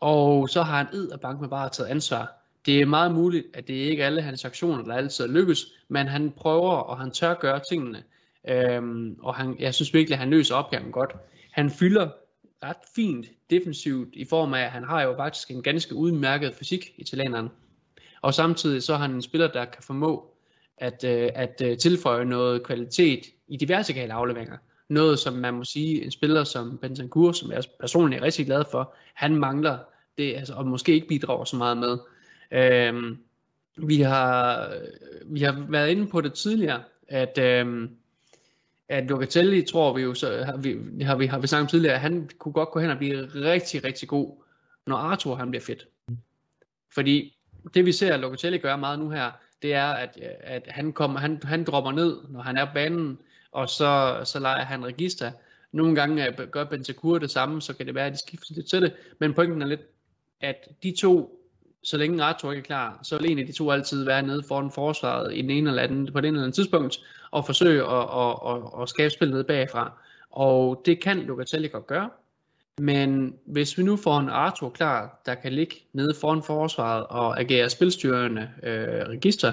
Og så har han ed og bank med bare taget ansvar. Det er meget muligt, at det ikke er alle hans aktioner, der altid lykkes, men han prøver, og han tør gøre tingene. Øhm, og han, jeg synes virkelig, at han løser opgaven godt. Han fylder ret fint defensivt i form af, at han har jo faktisk en ganske udmærket fysik, italieneren. Og samtidig så er han en spiller, der kan formå at, øh, at øh, tilføje noget kvalitet i de vertikale afleveringer. Noget, som man må sige, en spiller som Bentancur, som jeg personligt er rigtig glad for, han mangler det, altså, og måske ikke bidrager så meget med. Øhm, vi, har, øh, vi har været inde på det tidligere, at øhm, at Locatelli tror vi jo, så har vi, har vi, har vi snakket om tidligere, at han kunne godt gå hen og blive rigtig, rigtig god, når Arthur han bliver fedt. Fordi det vi ser Locatelli gøre meget nu her, det er, at, at han, kommer, han, han dropper ned, når han er på banen, og så, så leger han register. Nogle gange gør Bentancur det samme, så kan det være, at de skifter lidt til det. Men pointen er lidt, at de to så længe Arthur ikke er klar, så vil en af de to altid være nede foran forsvaret i den ene eller anden, på den eller anden tidspunkt, og forsøge at, at, at, at skabe spil ned bagfra. Og det kan Locatelli godt gøre. Men hvis vi nu får en Arthur klar, der kan ligge nede foran forsvaret og agere spilstyrende øh, register,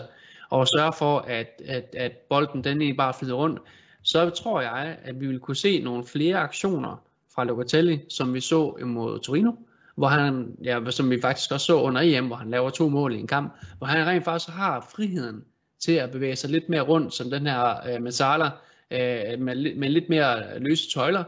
og sørge for, at, at, at bolden den ikke bare flyder rundt, så tror jeg, at vi vil kunne se nogle flere aktioner fra Locatelli, som vi så imod Torino, hvor han, ja, som vi faktisk også så under EM, hvor han laver to mål i en kamp, hvor han rent faktisk har friheden til at bevæge sig lidt mere rundt, som den her øh, Mazzala, øh, med, med lidt mere løse tøjler,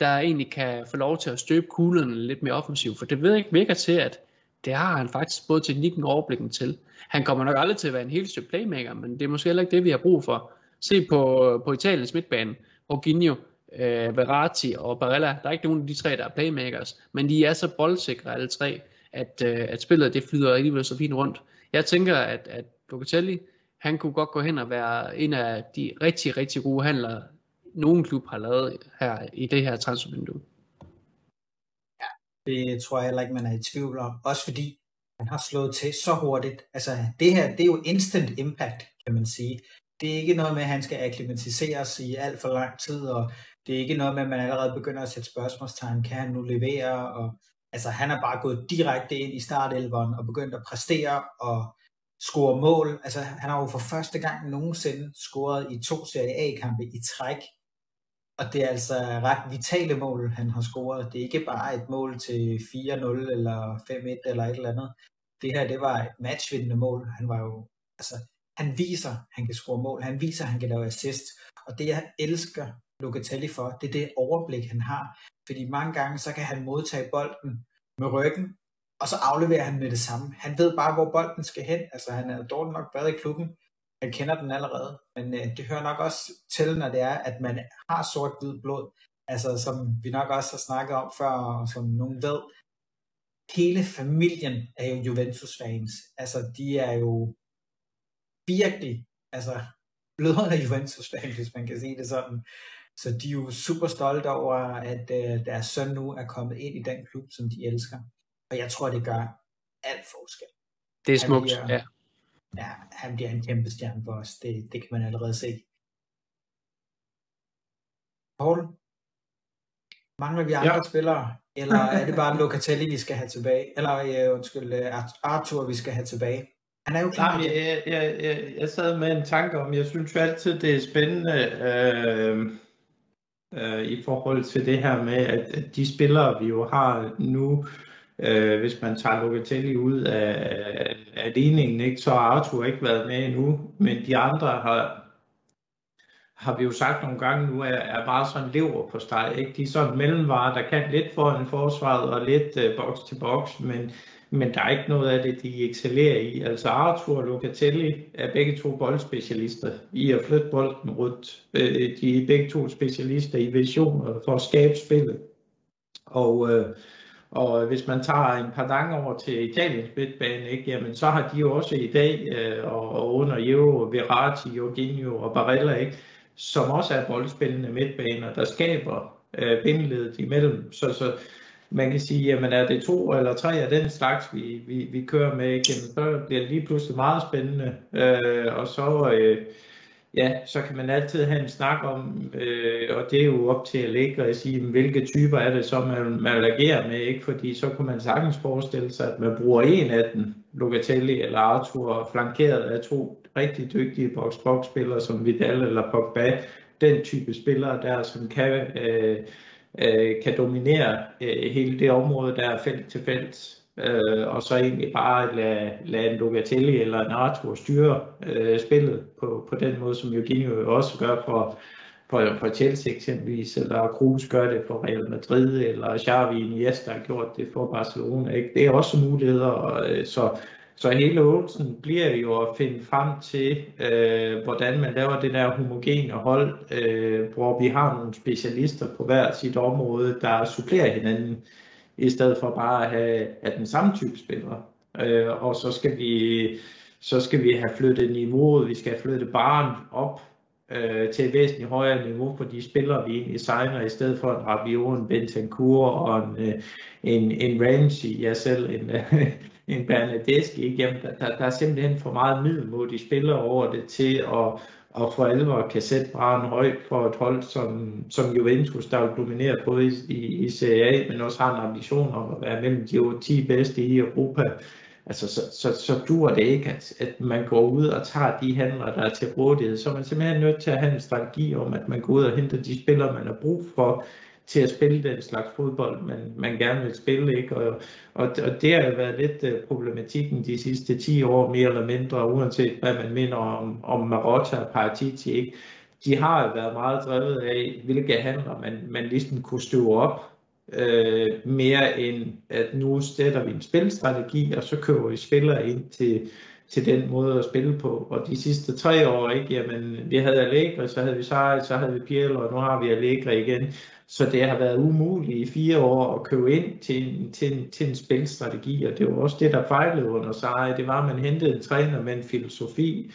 der egentlig kan få lov til at støbe kuglen lidt mere offensivt, for det ved ikke virker til, at det har han faktisk både teknikken og overblikken til. Han kommer nok aldrig til at være en helt stykke playmaker, men det er måske heller ikke det, vi har brug for. Se på, på Italiens midtbane, Jorginho, øh, Verratti og Barella. Der er ikke nogen af de tre, der er playmakers, men de er så boldsikre alle tre, at, øh, at spillet det flyder alligevel så fint rundt. Jeg tænker, at, at Locatelli, han kunne godt gå hen og være en af de rigtig, rigtig gode handlere, nogen klub har lavet her i det her transfervindue. Ja, det tror jeg heller ikke, man er i tvivl om. Også fordi han har slået til så hurtigt. Altså, det her, det er jo instant impact, kan man sige. Det er ikke noget med, at han skal akklimatiseres i alt for lang tid, og det er ikke noget med, at man allerede begynder at sætte spørgsmålstegn, kan han nu levere? Og, altså, han er bare gået direkte ind i startelveren og begyndt at præstere og score mål. Altså, han har jo for første gang nogensinde scoret i to Serie A-kampe i træk. Og det er altså ret vitale mål, han har scoret. Det er ikke bare et mål til 4-0 eller 5-1 eller et eller andet. Det her, det var et matchvindende mål. Han var jo, altså, han viser, han kan score mål. Han viser, han kan lave assist. Og det, jeg elsker Locatelli for, det er det overblik, han har. Fordi mange gange, så kan han modtage bolden med ryggen, og så afleverer han med det samme. Han ved bare, hvor bolden skal hen. Altså, han er dårligt nok været i klubben, han kender den allerede, men øh, det hører nok også til, når det er, at man har sort-hvid blod. Altså, som vi nok også har snakket om før, og som nogen ved, hele familien er jo Juventus-fans. Altså, de er jo virkelig, altså, blødende Juventus-fans, hvis man kan sige det sådan. Så de er jo super stolte over, at øh, deres søn nu er kommet ind i den klub, som de elsker. Og jeg tror, det gør alt forskel. Det er smukt, bliver, ja. Ja, han bliver en kæmpe stjerne for os. Det, det kan man allerede se. Paul, mangler vi andre ja. spillere? Eller er det bare Locatelli, vi skal have tilbage? Eller uh, undskyld, uh, Arthur, vi skal have tilbage? Han er jo klar. Nej, jeg, jeg, jeg, jeg sad med en tanke om, jeg synes jo altid, det er spændende øh, øh, i forhold til det her med, at, at de spillere, vi jo har nu, øh, hvis man tager Locatelli ud af, af ligningen, ikke, så har Arthur ikke været med endnu, men de andre har, har vi jo sagt nogle gange nu, er, er bare sådan lever på steg. Ikke? De er sådan mellemvarer, der kan lidt foran forsvaret og lidt øh, boks til boks, men, men der er ikke noget af det, de excellerer i. Altså Arthur og Locatelli er begge to boldspecialister i at flytte bolden rundt. Øh, de er begge to specialister i visioner for at skabe spillet. Og øh, og hvis man tager en par dange over til Italiens midtbane, ikke, jamen, så har de jo også i dag, øh, og, og, under Euro, Verratti, Jorginho og Barella, ikke, som også er boldspillende midtbaner, der skaber øh, bindeledet imellem. Så, så man kan sige, jamen er det to eller tre af den slags, vi, vi, vi kører med, ikke, jamen, så bliver det lige pludselig meget spændende. Øh, og så... Øh, ja, så kan man altid have en snak om, øh, og det er jo op til at lægge og sige, hvilke typer er det så, man, man agerer med, ikke? fordi så kunne man sagtens forestille sig, at man bruger en af dem, Locatelli eller Arthur, flankeret af to rigtig dygtige box-box-spillere som Vidal eller Pogba, den type spillere der, som kan, øh, øh, kan dominere øh, hele det område, der er felt til felt øh, og så egentlig bare lade, lade en Locatelli eller en Arthur styre øh, spillet på, på den måde, som Eugenio også gør for, for, for Chelsea eksempelvis, eller Kroos gør det for Real Madrid, eller Xavi Iniesta har gjort det for Barcelona. Ikke? Det er også muligheder, og, øh, så, så hele øvelsen bliver jo at finde frem til, øh, hvordan man laver det der homogene hold, øh, hvor vi har nogle specialister på hver sit område, der supplerer hinanden i stedet for bare at have at den samme type spillere. Øh, og så skal vi så skal vi have flyttet niveauet, vi skal have flyttet baren op øh, til et væsentligt højere niveau for de spillere, vi egentlig signer, i stedet for en Rabiot, en Bentancur og en, øh, en, en Ramsey, jeg selv en, en Bernadeschi. Ikke? Jamen, der, der, er simpelthen for meget middelmodige spillere over det til at og for alvor kan sætte baren højt for et hold som, som Juventus, der jo dominerer både i, i, i Serie A, men også har en ambition om at være mellem de 10 bedste i Europa. Altså, så, så, så dur det ikke, at, at man går ud og tager de handler, der er til rådighed. Så er man simpelthen nødt til at have en strategi om, at man går ud og henter de spillere, man har brug for, til at spille den slags fodbold, man, man gerne vil spille. Ikke? Og, og, og det har jo været lidt uh, problematikken de sidste 10 år, mere eller mindre, uanset hvad man mener om, om Marotta og Paratici. Ikke? De har jo været meget drevet af, hvilke handler man, man ligesom kunne støve op, øh, mere end at nu sætter vi en spilstrategi, og så køber vi spillere ind til, til den måde at spille på. Og de sidste tre år, ikke, jamen, vi havde Allegri, så havde vi Sarri, så havde vi Pirlo, og nu har vi Allegri igen. Så det har været umuligt i fire år at købe ind til en, til en, til en spilstrategi, og det var også det, der fejlede under sig. Det var, at man hentede en træner med en filosofi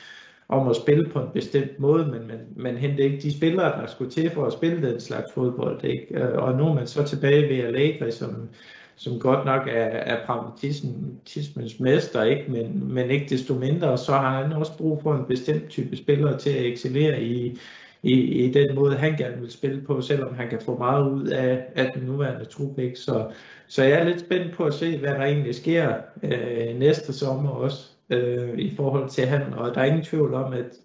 om at spille på en bestemt måde, men man, man hentede ikke de spillere, der skulle til for at spille den slags fodbold. Ikke? Øh, og nu er man så tilbage ved Allegri, som, som godt nok er, er pragmatismens mester, ikke? Men, men ikke desto mindre, så har han også brug for en bestemt type spillere til at excellere i, i, i den måde, han gerne vil spille på, selvom han kan få meget ud af, af den nuværende trup. Ikke? Så, så jeg er lidt spændt på at se, hvad der egentlig sker øh, næste sommer også øh, i forhold til ham. Og der er ingen tvivl om, at,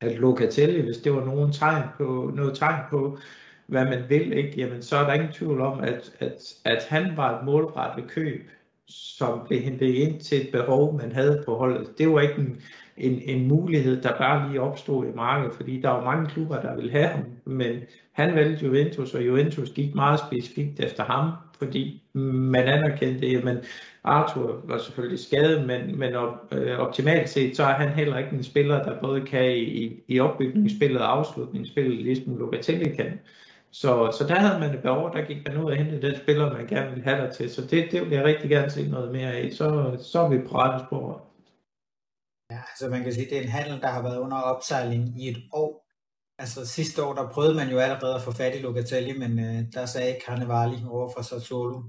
at Locatelli, hvis det var nogen tegn på, noget tegn på, hvad man vil, ikke, jamen, så er der ingen tvivl om, at, at, at han var et målrettet køb, som blev hentet ind til et behov, man havde på holdet. Det var ikke en, en, en mulighed, der bare lige opstod i markedet, fordi der var mange klubber, der ville have ham, men han valgte Juventus, og Juventus gik meget specifikt efter ham, fordi man anerkendte, men Arthur var selvfølgelig skadet, men, men op, øh, optimalt set, så er han heller ikke en spiller, der både kan i, i opbygningsspillet og afslutningsspillet, ligesom Locatelli kan. Så, så der havde man et behov, der gik man ud og hentede den spiller, man gerne ville have der til. Så det, det vil jeg rigtig gerne se noget mere af. Så, så er vi på rette spor. Ja, altså man kan sige, det er en handel, der har været under opsejling i et år. Altså sidste år, der prøvede man jo allerede at få fat i Locatelli, men øh, der sagde Carnevali over for Sassuolo,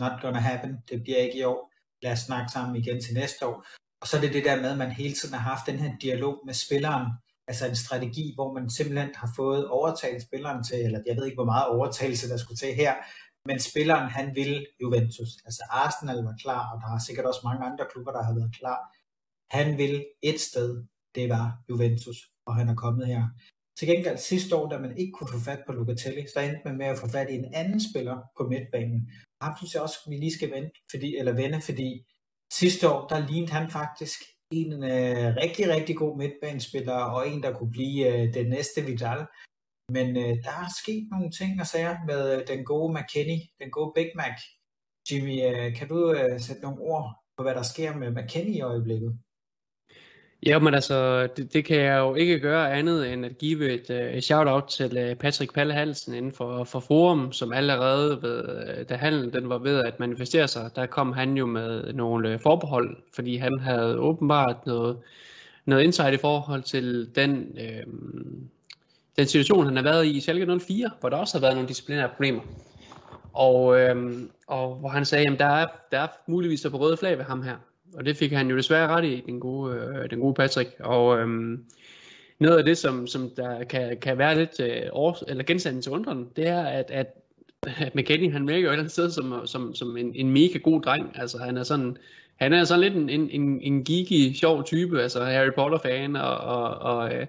not gonna happen, det bliver ikke i år. Lad os snakke sammen igen til næste år. Og så er det det der med, at man hele tiden har haft den her dialog med spilleren, altså en strategi, hvor man simpelthen har fået overtalt spilleren til, eller jeg ved ikke, hvor meget overtagelse der skulle til her, men spilleren han vil Juventus. Altså Arsenal var klar, og der er sikkert også mange andre klubber, der har været klar. Han vil et sted, det var Juventus, og han er kommet her. Til gengæld sidste år, da man ikke kunne få fat på Locatelli, så endte man med at få fat i en anden spiller på midtbanen. Ham synes jeg også, vi lige skal vente, fordi, eller vende, fordi sidste år, der lignede han faktisk en øh, rigtig, rigtig god midtbanespiller, og en, der kunne blive øh, den næste Vidal. Men øh, der er sket nogle ting og sager med øh, den gode McKinney, den gode Big Mac. Jimmy, øh, kan du øh, sætte nogle ord på, hvad der sker med McKinney i øjeblikket? Ja, men altså, det, det kan jeg jo ikke gøre andet end at give et, uh, shout-out til uh, Patrick Palle Halsen inden for, for Forum, som allerede, ved, uh, da handlen den var ved at manifestere sig, der kom han jo med nogle uh, forbehold, fordi han havde åbenbart noget, noget insight i forhold til den, uh, den situation, han har været i i Schalke 04, hvor der også har været nogle disciplinære problemer. Og, øhm, og hvor han sagde, at der er, der er muligvis der på røde flag ved ham her og det fik han jo desværre ret i, den gode, øh, den gode Patrick. Og øh, noget af det, som, som der kan, kan være lidt øh, års, eller genstanden til undren, det er, at, at, at McKinney, han virker jo et eller andet sted som, som, som en, en mega god dreng. Altså, han er sådan, han er sådan lidt en, en, en, en geeky, sjov type, altså Harry Potter-fan, og, og, og øh,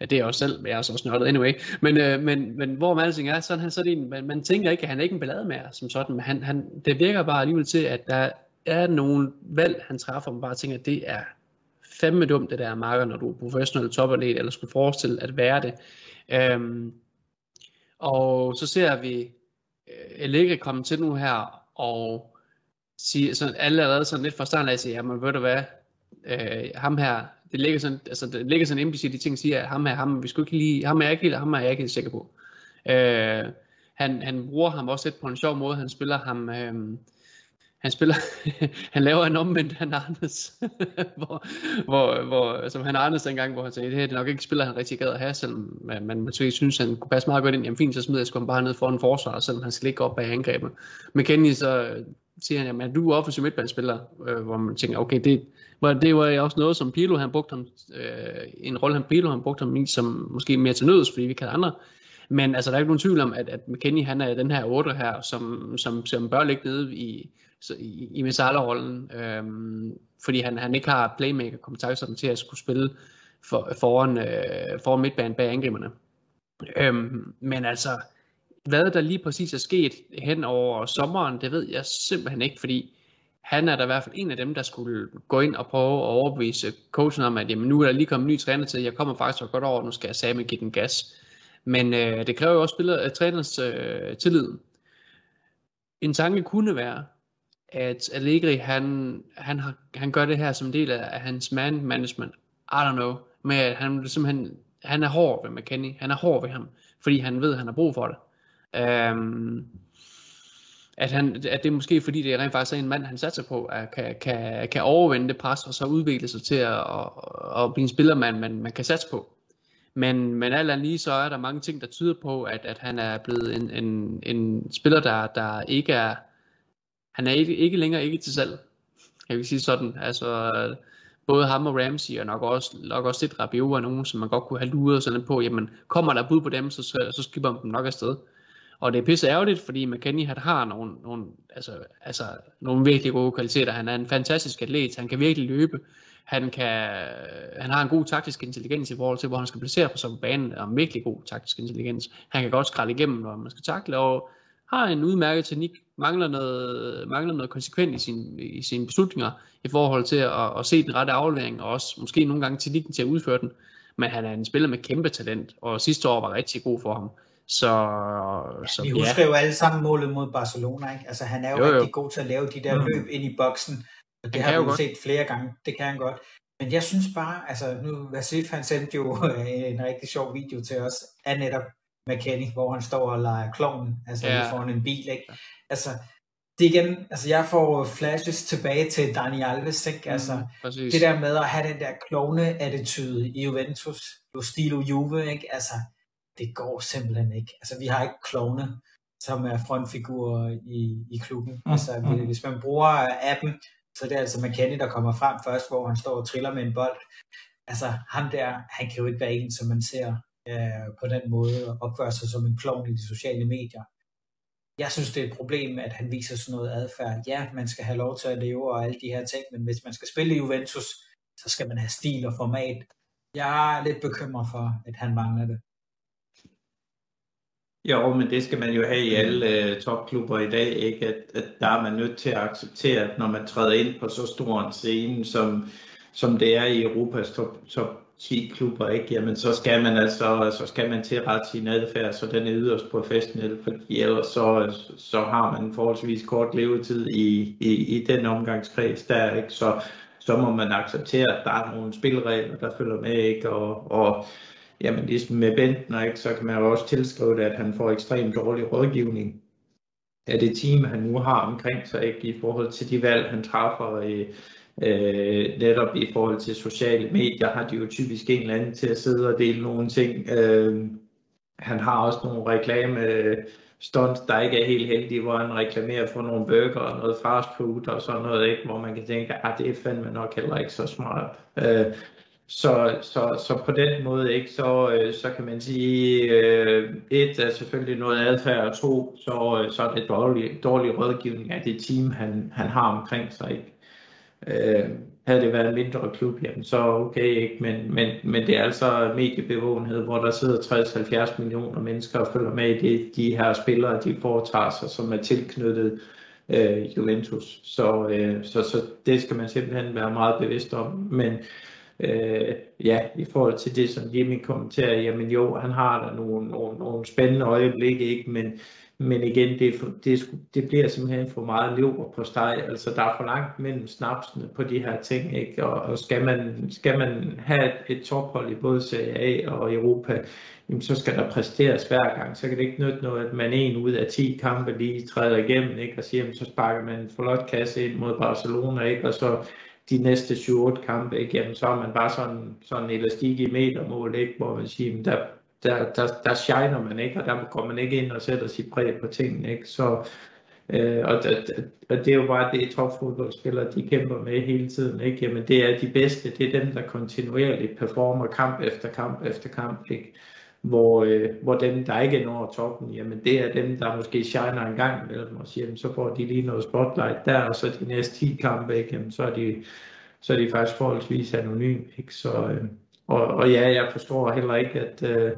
ja, det er jeg også selv, jeg er også nørdet anyway, men, øh, men, men hvor man alting er, sådan, han, så er det en, man, man tænker ikke, at han er ikke en ballademager som sådan, men han, han, det virker bare alligevel til, at der er nogle valg, han træffer, man bare tænker, at det er fandme dumt, det der marker, når du er professionel topatlet, eller skulle forestille at være det. Øhm, og så ser vi uh, komme til nu her, og sige, sådan, allerede sådan lidt fra starten af siger, jamen ved du hvad, øh, ham her, det ligger sådan, altså det ligger sådan implicit de ting, siger, at ham her, ham, vi skulle ikke lige, ham er jeg ikke, ham er jeg ikke helt sikker på. Øh, han, han bruger ham også lidt på en sjov måde, han spiller ham, øh, han spiller, han laver en omvendt han Arnes, hvor, hvor, hvor, som han Arnes dengang, hvor han sagde, det her det er nok ikke spiller, han rigtig gad at have, selvom man, man måske synes, han kunne passe meget godt ind. Jamen fint, så smider jeg sgu ham bare ned foran forsvar, selvom han skal ligge op bag angrebet. Men Kenny så øh, siger han, jamen du er offensiv midtbanespiller, øh, hvor man tænker, okay, det, var, det var også noget, som Pilo han brugte ham, øh, en rolle han Pilo han brugte ham i, som måske mere til nøds, fordi vi kan andre. Men altså, der er ikke nogen tvivl om, at, at McKinney han er den her 8 her, som, som, som bør ligge nede i, så i, i Messala-rollen, øhm, fordi han, han ikke har playmaker-kompetencerne til at skulle spille for, foran, øh, foran midtbanen bag angriberne. Øhm, men altså, hvad der lige præcis er sket hen over sommeren, det ved jeg simpelthen ikke, fordi han er da i hvert fald en af dem, der skulle gå ind og prøve at overbevise coachen om, at jamen, nu er der lige kommet en ny træner til, jeg kommer faktisk godt over, nu skal jeg sammen give den gas. Men øh, det kræver jo også spiller, øh, trænerens øh, tillid. En tanke kunne være, at Allegri, han, han, har, han gør det her som del af, af hans man management. I don't know. Men han simpelthen, han er hård ved McKenny. Han er hård ved ham, fordi han ved, at han har brug for det. Um, at, han, at det er måske fordi, det er rent faktisk en mand, han satser på, at kan, kan, kan overvinde det pres, og så udvikle sig til at, at, at blive en spiller, man, man, man kan satse på. Men, men alt andet lige, så er der mange ting, der tyder på, at, at han er blevet en, en, en spiller, der, der ikke er, han er ikke, ikke længere ikke til salg. Jeg vil sige sådan. Altså, både ham og Ramsey, og nok også, nok også lidt Rabiot er nogen, som man godt kunne have luret sådan på, jamen kommer der bud på dem, så, så skipper man dem nok afsted. Og det er pisse ærgerligt, fordi McKenny han har nogle, nogle, altså, altså, nogle virkelig gode kvaliteter. Han er en fantastisk atlet, han kan virkelig løbe. Han, kan, han har en god taktisk intelligens i forhold til, hvor han skal placere på sig på banen, og en virkelig god taktisk intelligens. Han kan godt skralde igennem, når man skal takle, og har en udmærket teknik, mangler noget, mangler noget konsekvent i, sin, i sine beslutninger i forhold til at, at se den rette aflevering, og også måske nogle gange teknikken til at udføre den. Men han er en spiller med kæmpe talent, og sidste år var rigtig god for ham. Så, så, vi husker ja. jo alle sammen målet mod Barcelona, ikke? Altså han er jo, jo, jo. rigtig god til at lave de der mm. løb ind i boksen, og det har vi jo set flere gange, det kan han godt. Men jeg synes bare, altså nu, Vasif han sendte jo en rigtig sjov video til os, af netop McKenny, hvor han står og leger kloven, altså ja. foran en bil, ikke? Altså, det igen, altså jeg får flashes tilbage til Dani Alves, ikke? Altså, mm, det der med at have den der klovne attitude i Juventus, jo stilo Juve, ikke? Altså, det går simpelthen ikke. Altså, vi har ikke klovne, som er frontfigurer i, i klubben. Mm. Altså, mm. hvis man bruger appen, så det er altså McKenny, der kommer frem først, hvor han står og triller med en bold. Altså, ham der, han kan jo ikke være en, som man ser øh, på den måde og opføre sig som en klovn i de sociale medier. Jeg synes, det er et problem, at han viser sådan noget adfærd. Ja, man skal have lov til at leve og alle de her ting, men hvis man skal spille i Juventus, så skal man have stil og format. Jeg er lidt bekymret for, at han mangler det. Jo, men det skal man jo have i alle øh, topklubber i dag, ikke? At, at der er man nødt til at acceptere, at når man træder ind på så stor en scene, som, som det er i Europas top, top 10 klubber, ikke? Jamen, så skal man altså, så skal man tilrette sin adfærd, så den er yderst professionel, fordi ellers så, så har man forholdsvis kort levetid i, i, i den omgangskreds der, ikke? Så, så må man acceptere, at der er nogle spilleregler, der følger med, ikke? Og, og jamen ligesom med Bentner, ikke, så kan man jo også tilskrive det, at han får ekstremt dårlig rådgivning af det team, han nu har omkring sig, ikke, i forhold til de valg, han træffer. Øh, øh, netop i forhold til sociale medier har de jo typisk en eller anden til at sidde og dele nogle ting. Øh, han har også nogle reklame øh, stunts, der ikke er helt heldige, hvor han reklamerer for nogle burger og noget fast food og sådan noget, ikke? hvor man kan tænke, at ah, det er fandme nok heller ikke så smart. Øh, så, så, så på den måde ikke, så, øh, så kan man sige, øh, et er selvfølgelig noget adfærd, og to, så, øh, så er det dårlig, dårlig rådgivning af det team, han, han har omkring sig. Ikke? Øh, havde det været en mindre klub, jamen så okay, ikke? Men, men, men det er altså mediebevågenhed, hvor der sidder 60-70 millioner mennesker og følger med i det, de her spillere, de foretager sig, som er tilknyttet øh, Juventus. Så, øh, så, så det skal man simpelthen være meget bevidst om. Men øh, ja, i forhold til det, som Jimmy kommenterer, jamen jo, han har der nogle, nogle, nogle spændende øjeblikke, ikke? Men, men igen, det, for, det, det bliver simpelthen for meget lever på steg. Altså, der er for langt mellem snapsene på de her ting, ikke? Og, og skal, man, skal man have et, et tophold i både Serie A og Europa, jamen, så skal der præsteres hver gang. Så kan det ikke nytte noget, at man en ud af 10 kampe lige træder igennem, ikke? Og siger, jamen, så sparker man en flot kasse ind mod Barcelona, ikke? Og så de næste 7-8 kampe, ikke? Jamen, så er man bare sådan, sådan elastik i metermål, ikke? hvor man siger, der, der, der, der shiner man ikke, og der går man ikke ind og sætter sit præg på tingene. Ikke? Så, øh, og, og det er jo bare det, topfodboldspillere de kæmper med hele tiden. Ikke? Jamen, det er de bedste, det er dem, der kontinuerligt performer kamp efter kamp efter kamp. Ikke? hvor, øh, hvor dem, der ikke når toppen, jamen det er dem, der måske shiner en gang imellem og siger, jamen, så får de lige noget spotlight der, og så de næste 10 kampe, ikke? Jamen, så, er de, så er de faktisk forholdsvis anonym. Ikke? Så, øh, og, og ja, jeg forstår heller ikke, at, øh,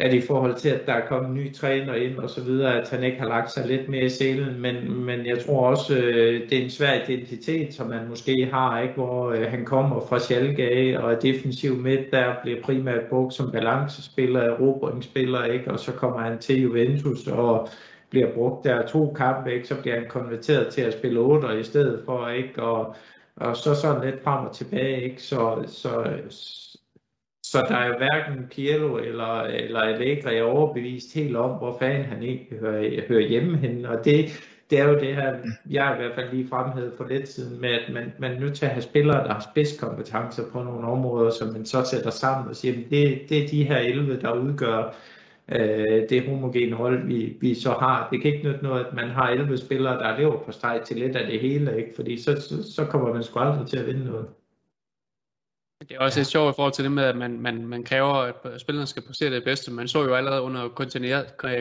at i forhold til, at der er kommet en ny træner ind og så videre, at han ikke har lagt sig lidt mere i selen, men, men jeg tror også, øh, det er en svær identitet, som man måske har, ikke? hvor øh, han kommer fra Schalke og er defensiv midt, der bliver primært brugt som balancespiller, erobringsspiller, ikke? og så kommer han til Juventus og bliver brugt der to kampe, ikke? så bliver han konverteret til at spille 8 i stedet for, ikke? Og, og så sådan lidt frem og tilbage, ikke? Så, så, så der er hverken Piero eller, eller Allegri er overbevist helt om, hvor fanden han egentlig hører, hører hjemme henne. Og det, det er jo det her, jeg i hvert fald lige fremhævet for lidt siden, med at man, man er nødt til at have spillere, der har spidskompetencer på nogle områder, som man så sætter sammen og siger, det, det er de her 11, der udgør øh, det homogene hold, vi, vi så har. Det kan ikke nytte noget, at man har 11 spillere, der lever på streg til lidt af det hele, ikke? fordi så, så, så kommer man sgu aldrig til at vinde noget. Det er også ja. lidt sjovt i forhold til det med, at man, man, man kræver, at spillerne skal præstere det bedste. Man så jo allerede under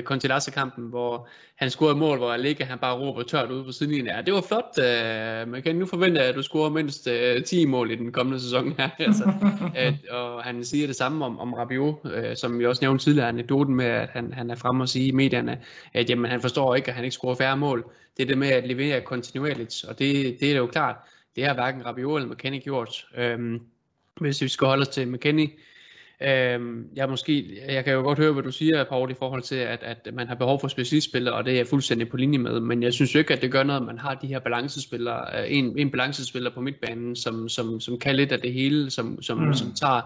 Contilasse-kampen, hvor han scorede mål, hvor Allega han bare råber tørt ud på sidelinjen. Ja, det var flot. Uh, man kan nu forvente, at du scorer mindst uh, 10 mål i den kommende sæson her. altså, at, og han siger det samme om, om Rabiot, uh, som vi også nævnte tidligere, anekdoten med, at han, han er fremme og sige i medierne, at jamen, han forstår ikke, at han ikke scorer færre mål. Det er det med at levere kontinuerligt, og det, det er jo klart, det har hverken Rabiot eller McKennie gjort. Um, hvis vi skal holde os til McKenny, Øhm, jeg, måske, jeg kan jo godt høre, hvad du siger, Paul, i forhold til, at, at man har behov for specialistspillere, og det er jeg fuldstændig på linje med, men jeg synes jo ikke, at det gør noget, at man har de her balancespillere, øh, en, en balancespiller på midtbanen, som, som, som kan lidt af det hele, som, som, mm. som tager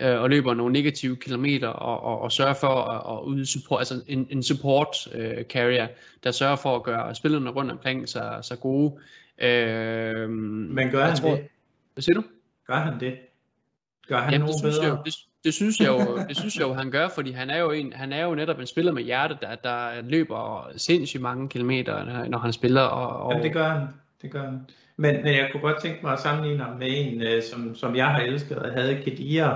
øh, og løber nogle negative kilometer og, og, og sørger for at, at yde support, altså en, en support øh, carrier, der sørger for at gøre spillerne rundt omkring så, så gode. Øh, Men gør han tror, det? Hvad siger du? Gør han det? Gør han Jamen, det synes bedre? Jeg, det, det synes jeg jo, det synes jeg jo, han gør, fordi han er jo, en, han er jo netop en spiller med hjerte, der, der løber sindssygt mange kilometer, når han spiller. Og, og... Jamen, det gør han. Det gør han. Men, men jeg kunne godt tænke mig at sammenligne ham med en, øh, som, som jeg har elsket og havde Kedia,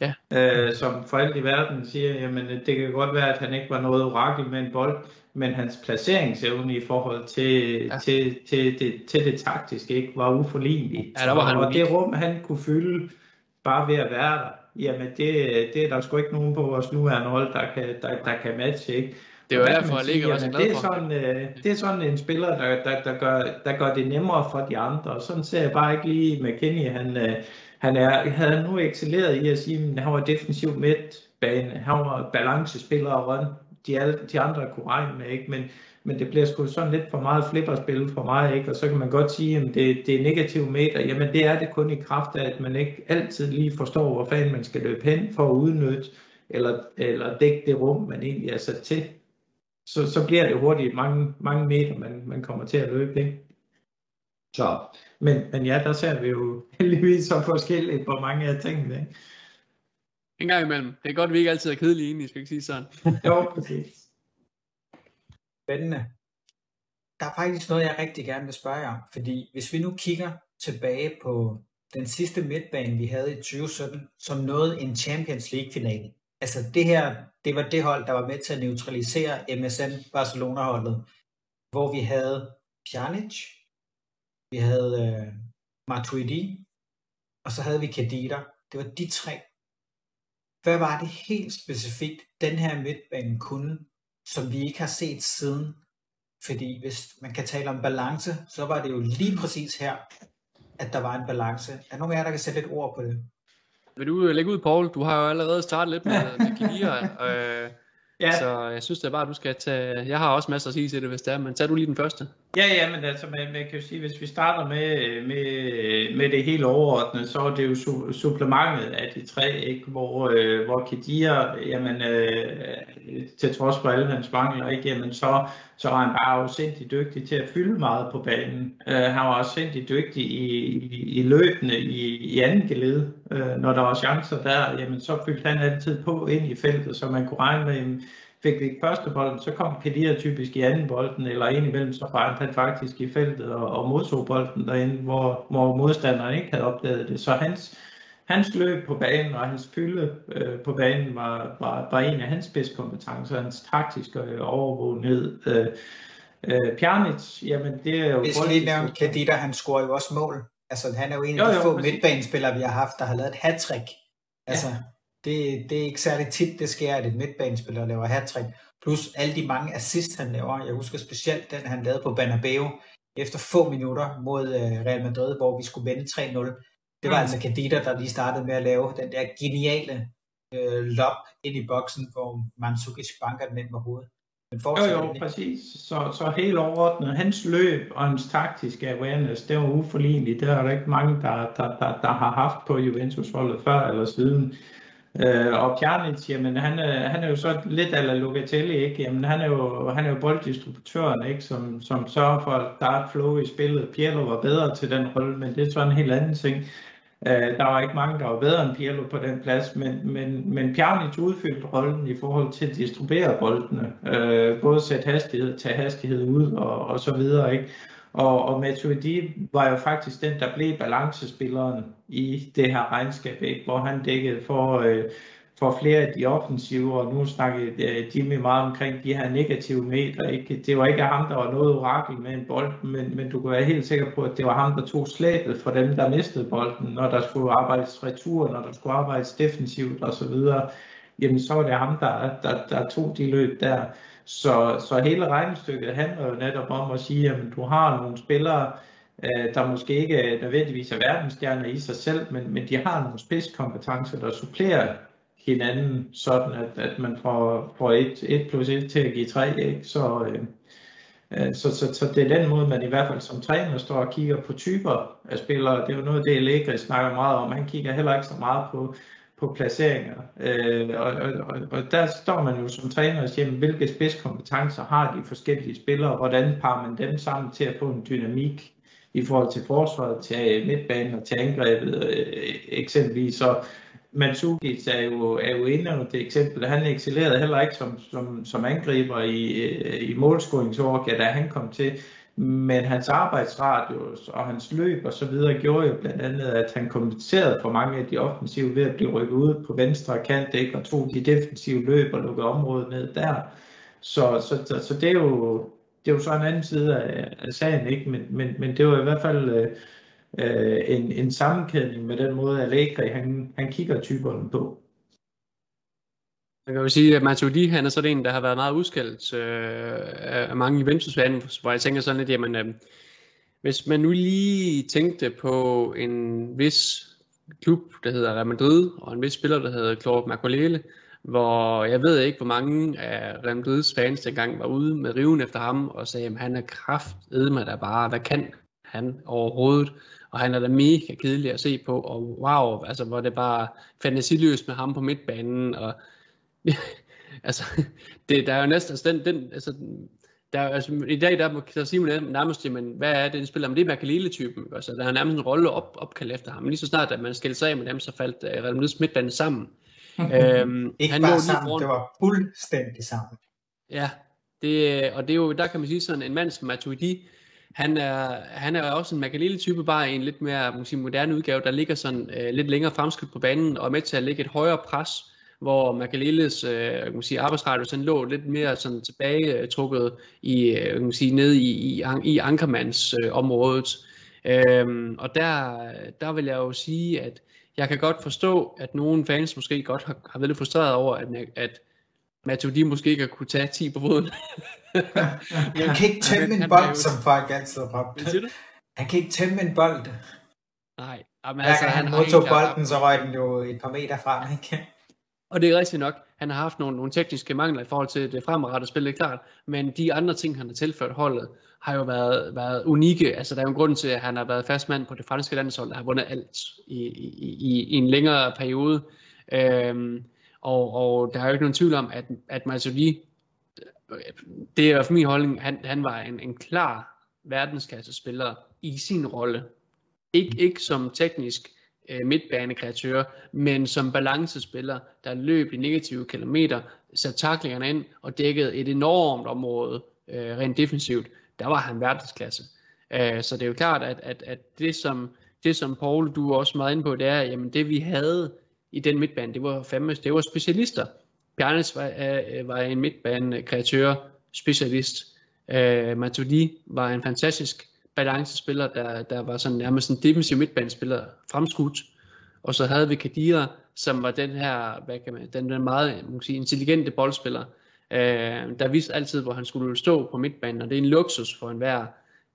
ja. øh, som for alt i verden siger, jamen det kan godt være, at han ikke var noget orakel med en bold, men hans placeringsevne i forhold til, ja. til, til, det, til det taktiske ikke var uforlignelig. Ja, der var han og, og det rum, han kunne fylde bare ved at være der, jamen det, det er der sgu ikke nogen på vores nuværende hold, der kan, der, der kan matche. Ikke? Det er jo derfor, jeg ligger også glad det er sådan, øh, det er sådan en spiller, der, der, der, gør, der gør det nemmere for de andre. Og sådan ser jeg bare ikke lige McKinney. Han, øh, han er, havde nu excelleret i at sige, at han var defensiv midtbane. Han var balancespiller og røn. De, alle, de andre kunne regne med, ikke? Men, men det bliver sgu sådan lidt for meget flipperspil for mig, ikke? og så kan man godt sige, at det, det er negativ meter. Jamen det er det kun i kraft af, at man ikke altid lige forstår, hvor fanden man skal løbe hen for at udnytte eller, eller dække det rum, man egentlig er sat til. Så, så bliver det hurtigt mange, mange meter, man, man kommer til at løbe. Ikke? Så, men, men ja, der ser vi jo heldigvis så forskelligt på mange af tingene. Ikke? En gang imellem. Det er godt, at vi ikke altid er kedelige enige, skal ikke sige sådan. jo, præcis. Spændende. Der er faktisk noget, jeg rigtig gerne vil spørge om, fordi hvis vi nu kigger tilbage på den sidste midtbane, vi havde i 2017, som nåede en Champions League-finale. Altså det her, det var det hold, der var med til at neutralisere MSN Barcelona-holdet, hvor vi havde Pjanic, vi havde øh, Matuidi, og så havde vi Kadida. Det var de tre. Hvad var det helt specifikt, den her midtbane kunne, som vi ikke har set siden. Fordi hvis man kan tale om balance, så var det jo lige præcis her, at der var en balance. Er nogen af jer, der kan sætte lidt ord på det? Vil du øh, lægge ud, Paul? Du har jo allerede startet lidt med, med Kidia. Øh, Ja. Så jeg synes det er bare, at du skal tage... Jeg har også masser at sige til det, hvis det er, men tag du lige den første. Ja, ja, men altså, man, man kan jo sige, hvis vi starter med, med, med det helt overordnede, så er det jo su- supplementet af de tre, ikke? hvor, øh, hvor Kedir, jamen, øh, til trods for alle hans mangler, ikke? Jamen, så, så var han bare sindssygt dygtig til at fylde meget på banen. Øh, han var også sindssygt dygtig i, i, i løbende i, i anden geled. Øh, når der var chancer der, jamen, så fyldte han altid på ind i feltet, så man kunne regne med, jamen, fik vi ikke første bolden, så kom Kedir typisk i anden bolden, eller ind imellem, så var han faktisk i feltet og, og modtog bolden derinde, hvor, hvor modstanderen ikke havde opdaget det. Så hans, hans løb på banen og hans fylde øh, på banen var, var, var en af hans spidskompetencer, hans taktiske øh, overvågenhed. Øh, øh, Pjanic, jamen det er jo... Hvis lige nævne Kadita, han scorer jo også mål. Altså han er jo en af de jo, få midtbanespillere, vi har haft, der har lavet et hat-trick. Altså, ja. det, det er ikke særlig tit, det sker, at et midtbanespiller laver hat-trick. Plus alle de mange assist, han laver. Jeg husker specielt den, han lavede på Banabeo efter få minutter mod øh, Real Madrid, hvor vi skulle vende 3-0 det var mm. altså Kadita, der lige startede med at lave den der geniale øh, lob ind i boksen, hvor Mandzukic banker den ind med hovedet. Men jo, jo, præcis. Så, så helt overordnet, hans løb og hans taktiske awareness, det var uforligneligt. Det er der ikke mange, der, der, der, der har haft på Juventus-holdet før eller siden. Øh, og Pjanic, jamen han, er, han er jo så lidt ala Locatelli, ikke? Jamen han er jo, han er jo bolddistributøren, ikke? Som, som sørger for, at der et flow i spillet. Pirlo var bedre til den rolle, men det er så en helt anden ting. Øh, der var ikke mange, der var bedre end Pirlo på den plads, men, men, men Pjanic udfyldte rollen i forhold til at distribuere boldene. Øh, både sætte hastighed, tage hastighed ud og, og så videre. Ikke? Og, og Matuidi var jo faktisk den, der blev balancespilleren i det her regnskab, ikke? hvor han dækkede for, øh, for flere af de offensive, og nu snakkede øh, Jimmy meget omkring de her negative meter. Ikke? Det var ikke ham, der var noget orakel med en bold, men, men du kan være helt sikker på, at det var ham, der tog slæbet for dem, der mistede bolden, når der skulle arbejdes retur, når der skulle arbejdes defensivt osv. Jamen så var det ham, der, der, der tog de løb der. Så, så hele regnestykket handler jo netop om at sige, at du har nogle spillere, øh, der måske ikke nødvendigvis er verdensstjerner i sig selv, men, men de har nogle spidskompetencer, der supplerer hinanden, sådan at, at man får, får 1, 1 plus 1 til at give 3. Ikke? Så, øh, øh, så, så, så det er den måde, man i hvert fald som træner står og kigger på typer af spillere. Det er jo noget, det Allegri snakker meget om. Han kigger heller ikke så meget på, på placeringer. Øh, og, og, og der står man jo som træner og siger, hvilke spidskompetencer har de forskellige spillere, hvordan parer man dem sammen til at få en dynamik i forhold til forsvaret, til midtbanen og til angrebet øh, eksempelvis. Så Mandzukic er jo, er jo endnu et eksempel. Han excellerede heller ikke som, som, som angriber i, øh, i målscoringsår, da han kom til. Men hans arbejdsradius og hans løb og så videre gjorde jo blandt andet, at han kompenserede for mange af de offensive ved at blive rykket ud på venstre kant, ikke? og tog de defensive løb og lukkede området ned der. Så, så, så, så det, er jo, det er jo så en anden side af, af sagen, ikke? Men, men, men det var i hvert fald øh, øh, en, en sammenkædning med den måde, Allegri han, han kigger typerne på. Man kan jo sige, at Matuidi, han er sådan en, der har været meget udskældt øh, af mange juventus hvor jeg tænker sådan lidt, jamen, øh, hvis man nu lige tænkte på en vis klub, der hedder Real Madrid, og en vis spiller, der hedder Claude Makulele, hvor jeg ved ikke, hvor mange af Real Madrids fans dengang var ude med riven efter ham, og sagde, at han er kraft der bare, hvad kan han overhovedet? Og han er da mega kedelig at se på, og wow, altså hvor det bare fantasiløst med ham på midtbanen, og altså, det, der er jo næsten, altså, den, den, altså, der, altså, i dag der, der siger man nærmest, men hvad er det, en spiller? Men det er Makalele-typen. Altså, der er nærmest en rolle op, opkaldt efter ham. Lige så snart, at man skældte sig af med dem, så faldt uh, Real Madrid's midtbane sammen. øhm, Ikke han bare sammen, foran... det var fuldstændig sammen. Ja, det, og det er jo, der kan man sige sådan, en mand som Matuidi, han er, han er også en Makalele-type, bare en lidt mere måske, moderne udgave, der ligger sådan øh, lidt længere fremskridt på banen, og er med til at lægge et højere pres, hvor Makaleles øh, kan sige, arbejdsradio lå lidt mere sådan tilbage trukket i, øh, kan sige, ned i, i, i Ankermandsområdet. øh, området. Øhm, og der, der vil jeg jo sige, at jeg kan godt forstå, at nogle fans måske godt har, har været lidt frustreret over, at, at Matuidi måske ikke har kunne tage 10 på foden. han kan ikke tæmme en bold, som folk altid råbte. Han kan ikke tæmme en bold. Nej. Jamen, altså, han, han modtog bolden, så røg den jo et par meter frem. Ikke? Og det er rigtigt nok, han har haft nogle, nogle tekniske mangler i forhold til det fremadrettede spil, det er klart, men de andre ting, han har tilført holdet, har jo været, været unikke. Altså, der er jo en grund til, at han har været fastmand på det franske landshold, der har vundet alt i, i, i, i en længere periode. Øhm, og, og der er jo ikke nogen tvivl om, at, at Mazzoli, det er for min holdning, han, han var en, en klar verdensklasse spiller i sin rolle. Ikke, ikke som teknisk øh, midtbanekreatør, men som balancespiller, der løb de negative kilometer, satte taklingerne ind og dækkede et enormt område øh, rent defensivt, der var han verdensklasse. Øh, så det er jo klart, at, at, at det, som, det som Paul, du er også meget inde på, det er, jamen det vi havde i den midtbane, det var fandme, det var specialister. Bjarnes var, øh, var en midtbanekreatør, specialist. Øh, Matuidi var en fantastisk balancespiller, der, der var sådan nærmest en defensiv midtbanespiller fremskudt. Og så havde vi Kadira, som var den her, hvad kan man, den, den meget man sige, intelligente boldspiller, øh, der vidste altid, hvor han skulle stå på midtbanen, og det er en luksus for enhver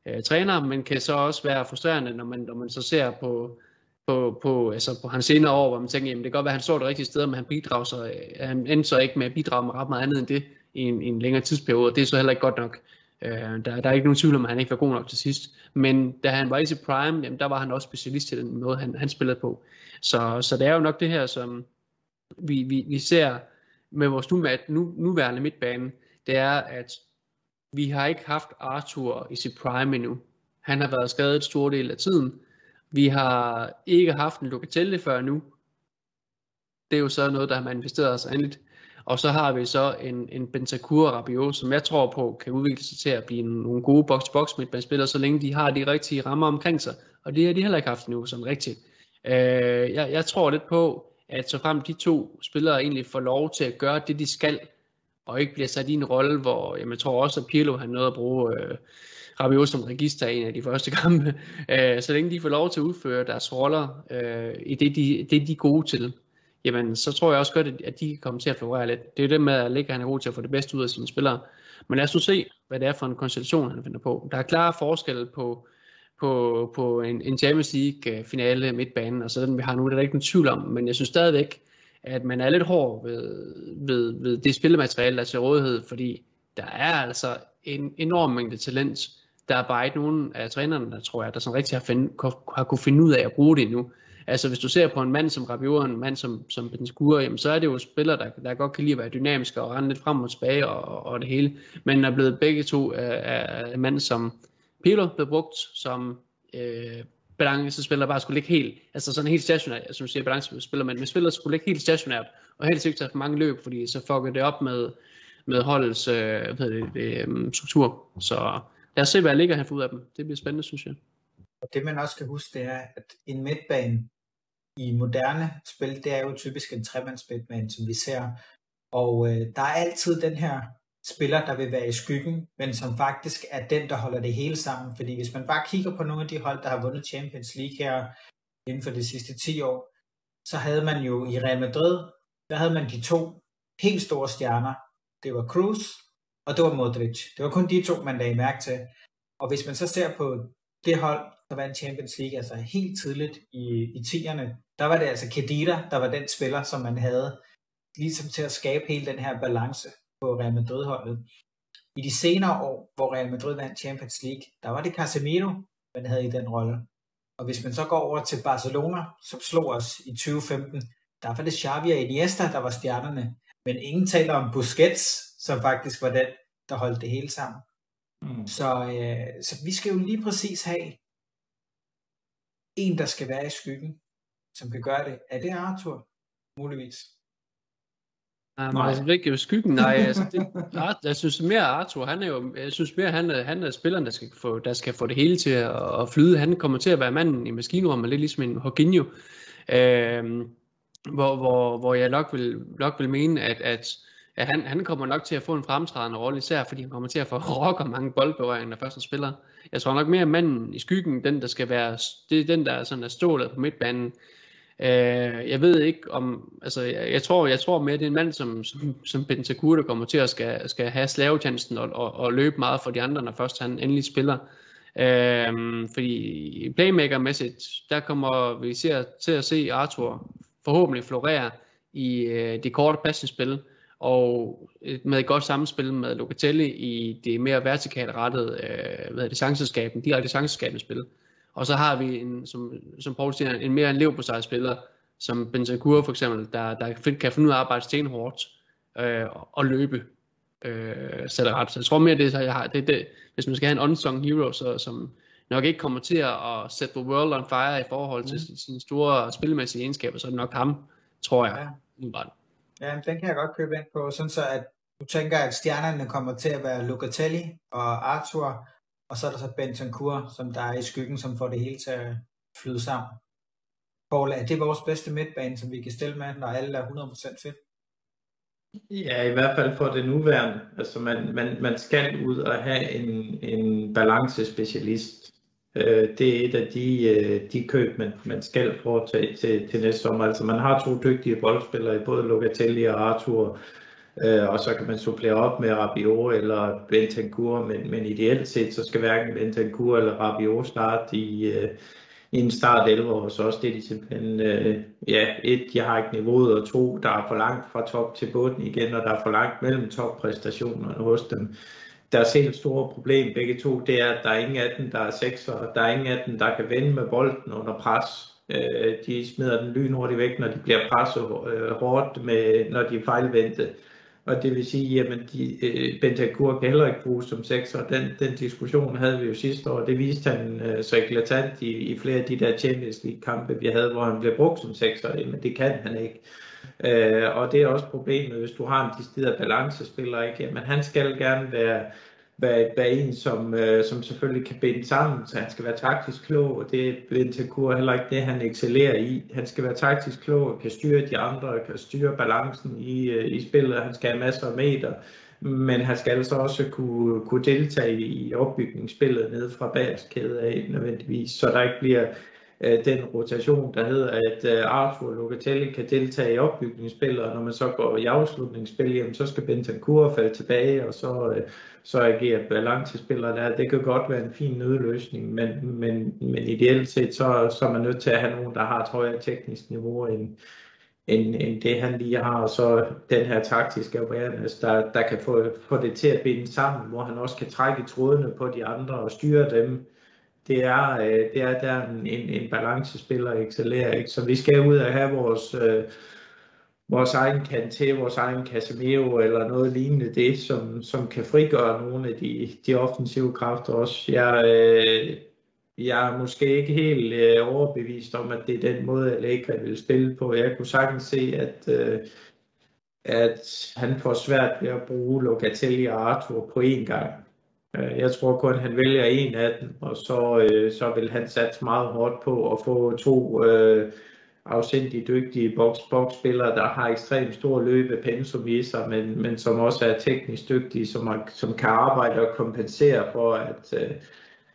øh, træner, men kan så også være frustrerende, når man, når man så ser på, på, på, altså på hans senere år, hvor man tænker, jamen det kan godt være, at han står det rigtige sted, men han bidrager så, øh, han endte så ikke med at bidrage med ret meget andet end det i en, i en længere tidsperiode, og det er så heller ikke godt nok. Øh, der, der er ikke nogen tvivl om, at han ikke var god nok til sidst. Men da han var i sit prime, jamen, der var han også specialist til den måde, han, han spillede på. Så, så det er jo nok det her, som vi, vi, vi ser med vores nu, nu, nuværende midtbane, det er, at vi har ikke haft Arthur i sit prime endnu. Han har været skadet et stor del af tiden. Vi har ikke haft en Locatelli før nu. Det er jo så noget, der har manifesteret sig andet. Og så har vi så en, en Bentancur Rabiot, som jeg tror på kan udvikle sig til at blive nogle gode box-to-box midtbanespillere, så længe de har de rigtige rammer omkring sig. Og det har de heller ikke haft nu, som rigtigt. Øh, jeg, jeg tror lidt på, at så frem de to spillere egentlig får lov til at gøre det, de skal, og ikke bliver sat i en rolle, hvor jamen, jeg tror også, at Pirlo har noget at bruge øh, Rabiot som register i en af de første kampe. Øh, så længe de får lov til at udføre deres roller øh, i det de, det, de er gode til, jamen så tror jeg også godt, at de kan komme til at florere lidt. Det er det med, at Allegri han er god til at få det bedste ud af sine spillere. Men lad os nu se, hvad det er for en konstellation, han finder på. Der er klare forskelle på, på, på en, en Champions League finale midtbanen, og så den vi har nu, det er der ikke nogen tvivl om, men jeg synes stadigvæk, at man er lidt hård ved, ved, ved det spillemateriale, der er til rådighed, fordi der er altså en enorm mængde talent. Der er bare ikke nogen af trænerne, der tror jeg, der sådan rigtig har, find, har kunne finde ud af at bruge det endnu. Altså hvis du ser på en mand som Rabiot, en mand som, som Benzgur, jamen så er det jo spillere, der, der godt kan lide at være dynamiske og rende lidt frem og tilbage og, og det hele. Men er blevet begge to øh, af, af mand som Pirlo blev brugt som øh, balancespiller, bare skulle ligge helt, altså sådan helt stationært, som du siger, balancespiller, men med spiller skulle ligge helt stationært, og helt sikkert for mange løb, fordi så fucker det op med, med holdets øh, hvad det, det, um, struktur. Så lad os se, hvad jeg ligger her ud af dem. Det bliver spændende, synes jeg. Og det man også skal huske, det er, at en midtbane i moderne spil, det er jo typisk en tremandsmidtbane, som vi ser. Og øh, der er altid den her spiller, der vil være i skyggen, men som faktisk er den, der holder det hele sammen. Fordi hvis man bare kigger på nogle af de hold, der har vundet Champions League her inden for de sidste 10 år, så havde man jo i Real Madrid, der havde man de to helt store stjerner. Det var Cruz, og det var Modric. Det var kun de to, man lagde mærke til. Og hvis man så ser på det hold, der vandt Champions League, altså helt tidligt i, i 10'erne, der var det altså Kedira, der var den spiller, som man havde ligesom til at skabe hele den her balance på Real Madrid-holdet. I de senere år, hvor Real Madrid vandt Champions League, der var det Casemiro, man havde i den rolle. Og hvis man så går over til Barcelona, som slog os i 2015, der var det Xavi og Iniesta, der var stjernerne. Men ingen taler om Busquets, som faktisk var den, der holdt det hele sammen. Mm. Så, øh, så vi skal jo lige præcis have en, der skal være i skyggen, som kan gøre det. Er det Arthur? Muligvis. Nej, nej. Altså, ikke i skyggen, nej. Altså, det, jeg synes mere Arthur, han er jo, jeg synes mere, han er, han er spilleren, der skal, få, der skal få det hele til at, at flyde. Han kommer til at være manden i maskinrummet, lidt ligesom en Jorginho. Øhm, hvor, hvor, hvor jeg nok vil, nok vil mene, at, at, Ja, han, han kommer nok til at få en fremtrædende rolle, især fordi han kommer til at få rocker mange boldberøringer, når første spiller. Jeg tror nok mere manden i skyggen, den der skal være, det er den der sådan er stålet på midtbanen, Øh, jeg ved ikke om, altså jeg, jeg, tror, jeg tror mere, det er en mand som, som, som Bentancur, der kommer til at skal, skal have slavetjenesten og, og, og løbe meget for de andre, når først han endelig spiller. Øh, fordi playmaker-mæssigt, der kommer vi ser, til at se Arthur forhåbentlig florere i øh, det korte passningsspil, og med et godt samspil med Locatelli i det mere vertikalt rettede øh, hvad er det, chanceskaben, direkte chanceskabende spil. Og så har vi, en, som, som Paul siger, en mere en lev på sig spiller, som Bentancur for eksempel, der, der kan finde ud af at arbejde stenhårdt øh, og løbe øh, sætter ret. Så jeg tror mere, det er, jeg har, det, det, hvis man skal have en unsung hero, så, som nok ikke kommer til at sætte the world on fire i forhold til mm. sine store spilmæssige egenskaber, så er det nok ham, tror jeg. Ja. Ja, den kan jeg godt købe ind på, sådan så at du tænker, at stjernerne kommer til at være Locatelli og Arthur, og så er der så Bentancur, som der er i skyggen, som får det hele til at flyde sammen. Paul, er det vores bedste midtbane, som vi kan stille med, når alle er 100% fedt? Ja, i hvert fald for det nuværende. Altså man, man, man skal ud og have en, en balancespecialist. Øh, det er et af de, øh, de køb, man, man skal foretage til, til næste sommer. Altså man har to dygtige boldspillere, i både Locatelli og Arthur, Øh, og så kan man supplere op med Rabiot eller Bentancur, men, men ideelt set, så skal hverken Bentancur eller Rabiot starte i, øh, i en start 11 og så også Det er de simpelthen, øh, ja, et, de har ikke niveauet, og to, der er for langt fra top til bunden igen, og der er for langt mellem toppræstationerne hos dem. Deres helt store problem, begge to, det er, at der er ingen af dem, der er sekser, der er ingen af dem, der kan vende med bolden under pres. Øh, de smider den lynhurtigt væk, når de bliver presset øh, hårdt, med, når de er fejlvendte. Og det vil sige, jamen de, øh, Bentancur kan heller ikke bruges som sekser. Den, den diskussion havde vi jo sidste år. Det viste han øh, så eklatant i, i flere af de der Champions League kampe, vi havde, hvor han blev brugt som sekser. Men det kan han ikke. Øh, og det er også problemet, hvis du har en decideret balancespiller, ikke? Jamen, han skal gerne være være, være en, som, øh, som selvfølgelig kan binde sammen, så han skal være taktisk klog, og det er Bentancur heller ikke det, han excellerer i. Han skal være taktisk klog og kan styre de andre, og kan styre balancen i, øh, i spillet, han skal have masser af meter, men han skal altså også kunne, kunne deltage i opbygningsspillet ned fra bagerskæde af nødvendigvis, så der ikke bliver øh, den rotation, der hedder, at øh, Arthur og Locatelli kan deltage i opbygningsspillet, og når man så går i afslutningsspil, jamen, så skal Bentancur falde tilbage, og så, øh, så agerer balancespillere der. Det kan godt være en fin nødløsning, men, men, men ideelt set, så, så er man nødt til at have nogen, der har et højere teknisk niveau end, end, end det han lige har, og så den her taktiske awareness, der, der kan få, få det til at binde sammen, hvor han også kan trække trådene på de andre og styre dem. Det er, øh, det er der en, en, en balancespiller excellerer, ikke? så vi skal ud og have vores, øh, vores egen Kanté, vores egen Casemiro eller noget lignende det, som, som kan frigøre nogle af de, de offensive kræfter også. Jeg, øh, jeg er måske ikke helt øh, overbevist om, at det er den måde, Allegri vil spille på. Jeg kunne sagtens se, at, øh, at han får svært ved at bruge Locatelli og Arthur på én gang. Øh, jeg tror kun, han vælger en af dem, og så, øh, så vil han satse meget hårdt på at få to øh, afsindig dygtige box-box-spillere, der har ekstremt stor løbepensum i sig, men, men som også er teknisk dygtige, som, er, som kan arbejde og kompensere for, at, øh,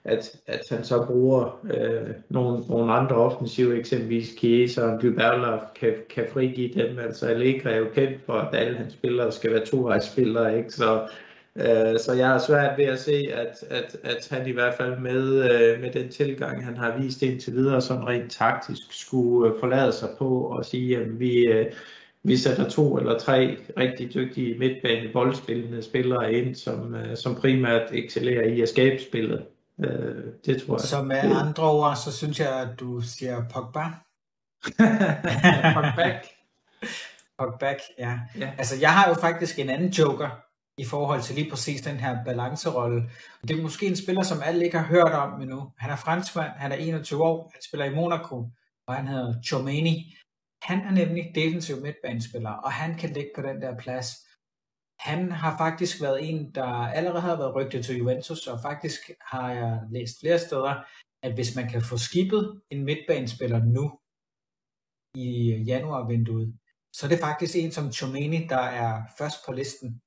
at, at han så bruger øh, nogle, nogle andre offensive, eksempelvis Chiesa og Dybala, kan, kan frigive dem. Altså Allegri er jo kendt for, at alle hans spillere skal være to ikke? Så, øh, så jeg har svært ved at se, at, at, at han i hvert fald med, øh, med den tilgang, han har vist indtil videre, sådan rent taktisk, skulle øh, forlade sig på og sige, at vi, øh, vi sætter to eller tre rigtig dygtige midtbane boldspillende spillere ind, som, øh, som primært excellerer i at skabe spillet. Øh, det tror jeg. Så med andre ord, så synes jeg, at du siger Pogba. Pogba. Pogba, ja. ja. Altså, jeg har jo faktisk en anden joker i forhold til lige præcis den her balancerolle. Det er måske en spiller, som alle ikke har hørt om endnu. Han er franskmand, han er 21 år, han spiller i Monaco, og han hedder Chomeni. Han er nemlig defensiv midtbanespiller, og han kan ligge på den der plads han har faktisk været en, der allerede har været rygtet til Juventus, og faktisk har jeg læst flere steder, at hvis man kan få skibet en midtbanespiller nu i januarvinduet, så er det faktisk en som Chomeni, der er først på listen.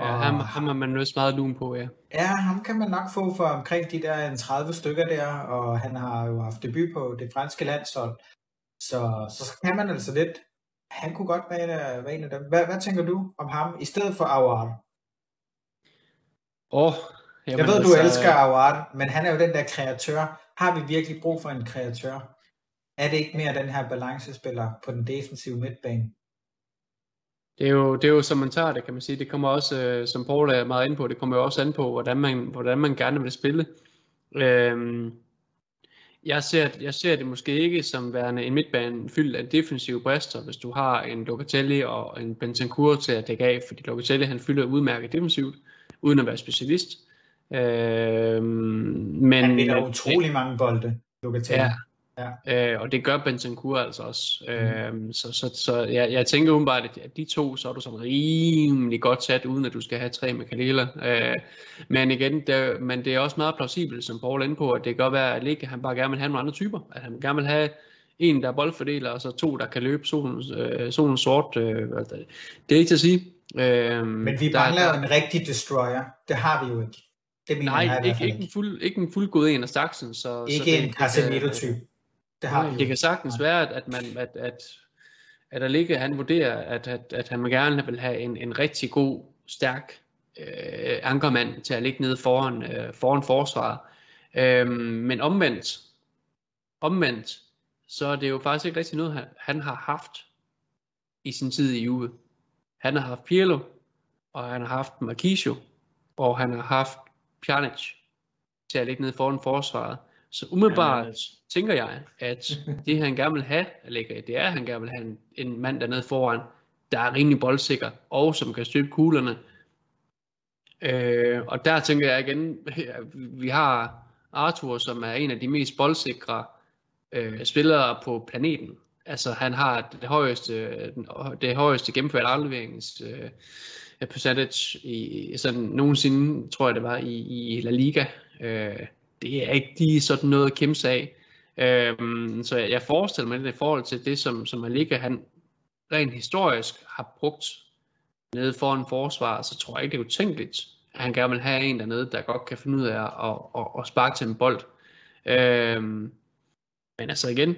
Ja, ham, ham er man også meget lun på, ja. Ja, ham kan man nok få for omkring de der 30 stykker der, og han har jo haft debut på det franske landshold. Så, så kan man altså lidt han kunne godt være, være en af dem. Hvad, hvad tænker du om ham i stedet for Awar? Oh, jeg ved, altså... du elsker Awar, men han er jo den der kreatør. Har vi virkelig brug for en kreatør? Er det ikke mere den her balancespiller på den defensive midtbane? Det er, jo, det er jo som man tager det, kan man sige. Det kommer også, øh, som Paul er meget ind på, det kommer jo også an på, hvordan man, hvordan man gerne vil spille. Øhm, jeg ser, jeg ser det måske ikke som værende en midtbane fyldt af defensive brister, hvis du har en Locatelli og en Bentancur til at dække af, fordi Locatelli han fylder udmærket defensivt, uden at være specialist. Øh, men, han vinder utrolig mange bolde, Locatelli. Ja, Ja. Øh, og det gør Bentancur altså også. Mm. Øh, så så, så jeg, jeg tænker umiddelbart, at de to, så er du sådan rimelig godt sat, uden at du skal have tre med Kalila. Øh, men igen, det, men det er også meget plausibelt, som Paul er inde på, at det kan godt være, at Ligge, han bare gerne vil have nogle andre typer. At han gerne vil have en, der er boldfordeler, og så to, der kan løbe solen, øh, solen sort. Øh, det er ikke til at sige. Øh, men vi mangler jo en rigtig destroyer. Det har vi jo ikke. Det Nej, jeg ikke, ikke, en fuld, ikke en fuldgod en af staksen. Så, ikke så en Casemiro-type. Det, har det kan sagtens være, at, man, at, at, at Allegri han vurderer, at, at, at han gerne vil have en, en rigtig god, stærk øh, ankermand til at ligge nede foran, øh, foran forsvaret. Øh, men omvendt, omvendt, så er det jo faktisk ikke rigtig noget, han, han har haft i sin tid i Juve. Han har haft Pirlo, og han har haft Marquisio, og han har haft Pjanic til at ligge nede foran forsvaret. Så umiddelbart ja, tænker jeg, at det han gerne vil have, eller det er, at han gerne vil have en, en mand dernede foran, der er rimelig boldsikker, og som kan støtte kuglerne. Øh, og der tænker jeg igen, vi har Arthur, som er en af de mest boldsikre øh, spillere på planeten. Altså han har det højeste, det højeste gennemført afleverings øh, percentage i sådan nogensinde, tror jeg det var, i, i La Liga. Øh, det er ikke lige sådan noget at kæmpe sig af. Øhm, så jeg, jeg forestiller mig det i forhold til det, som, som Malika, han rent historisk har brugt nede foran forsvar, så tror jeg ikke, det er utænkeligt, at han gerne vil have en dernede, der godt kan finde ud af at, at, at sparke til en bold. Øhm, men altså igen,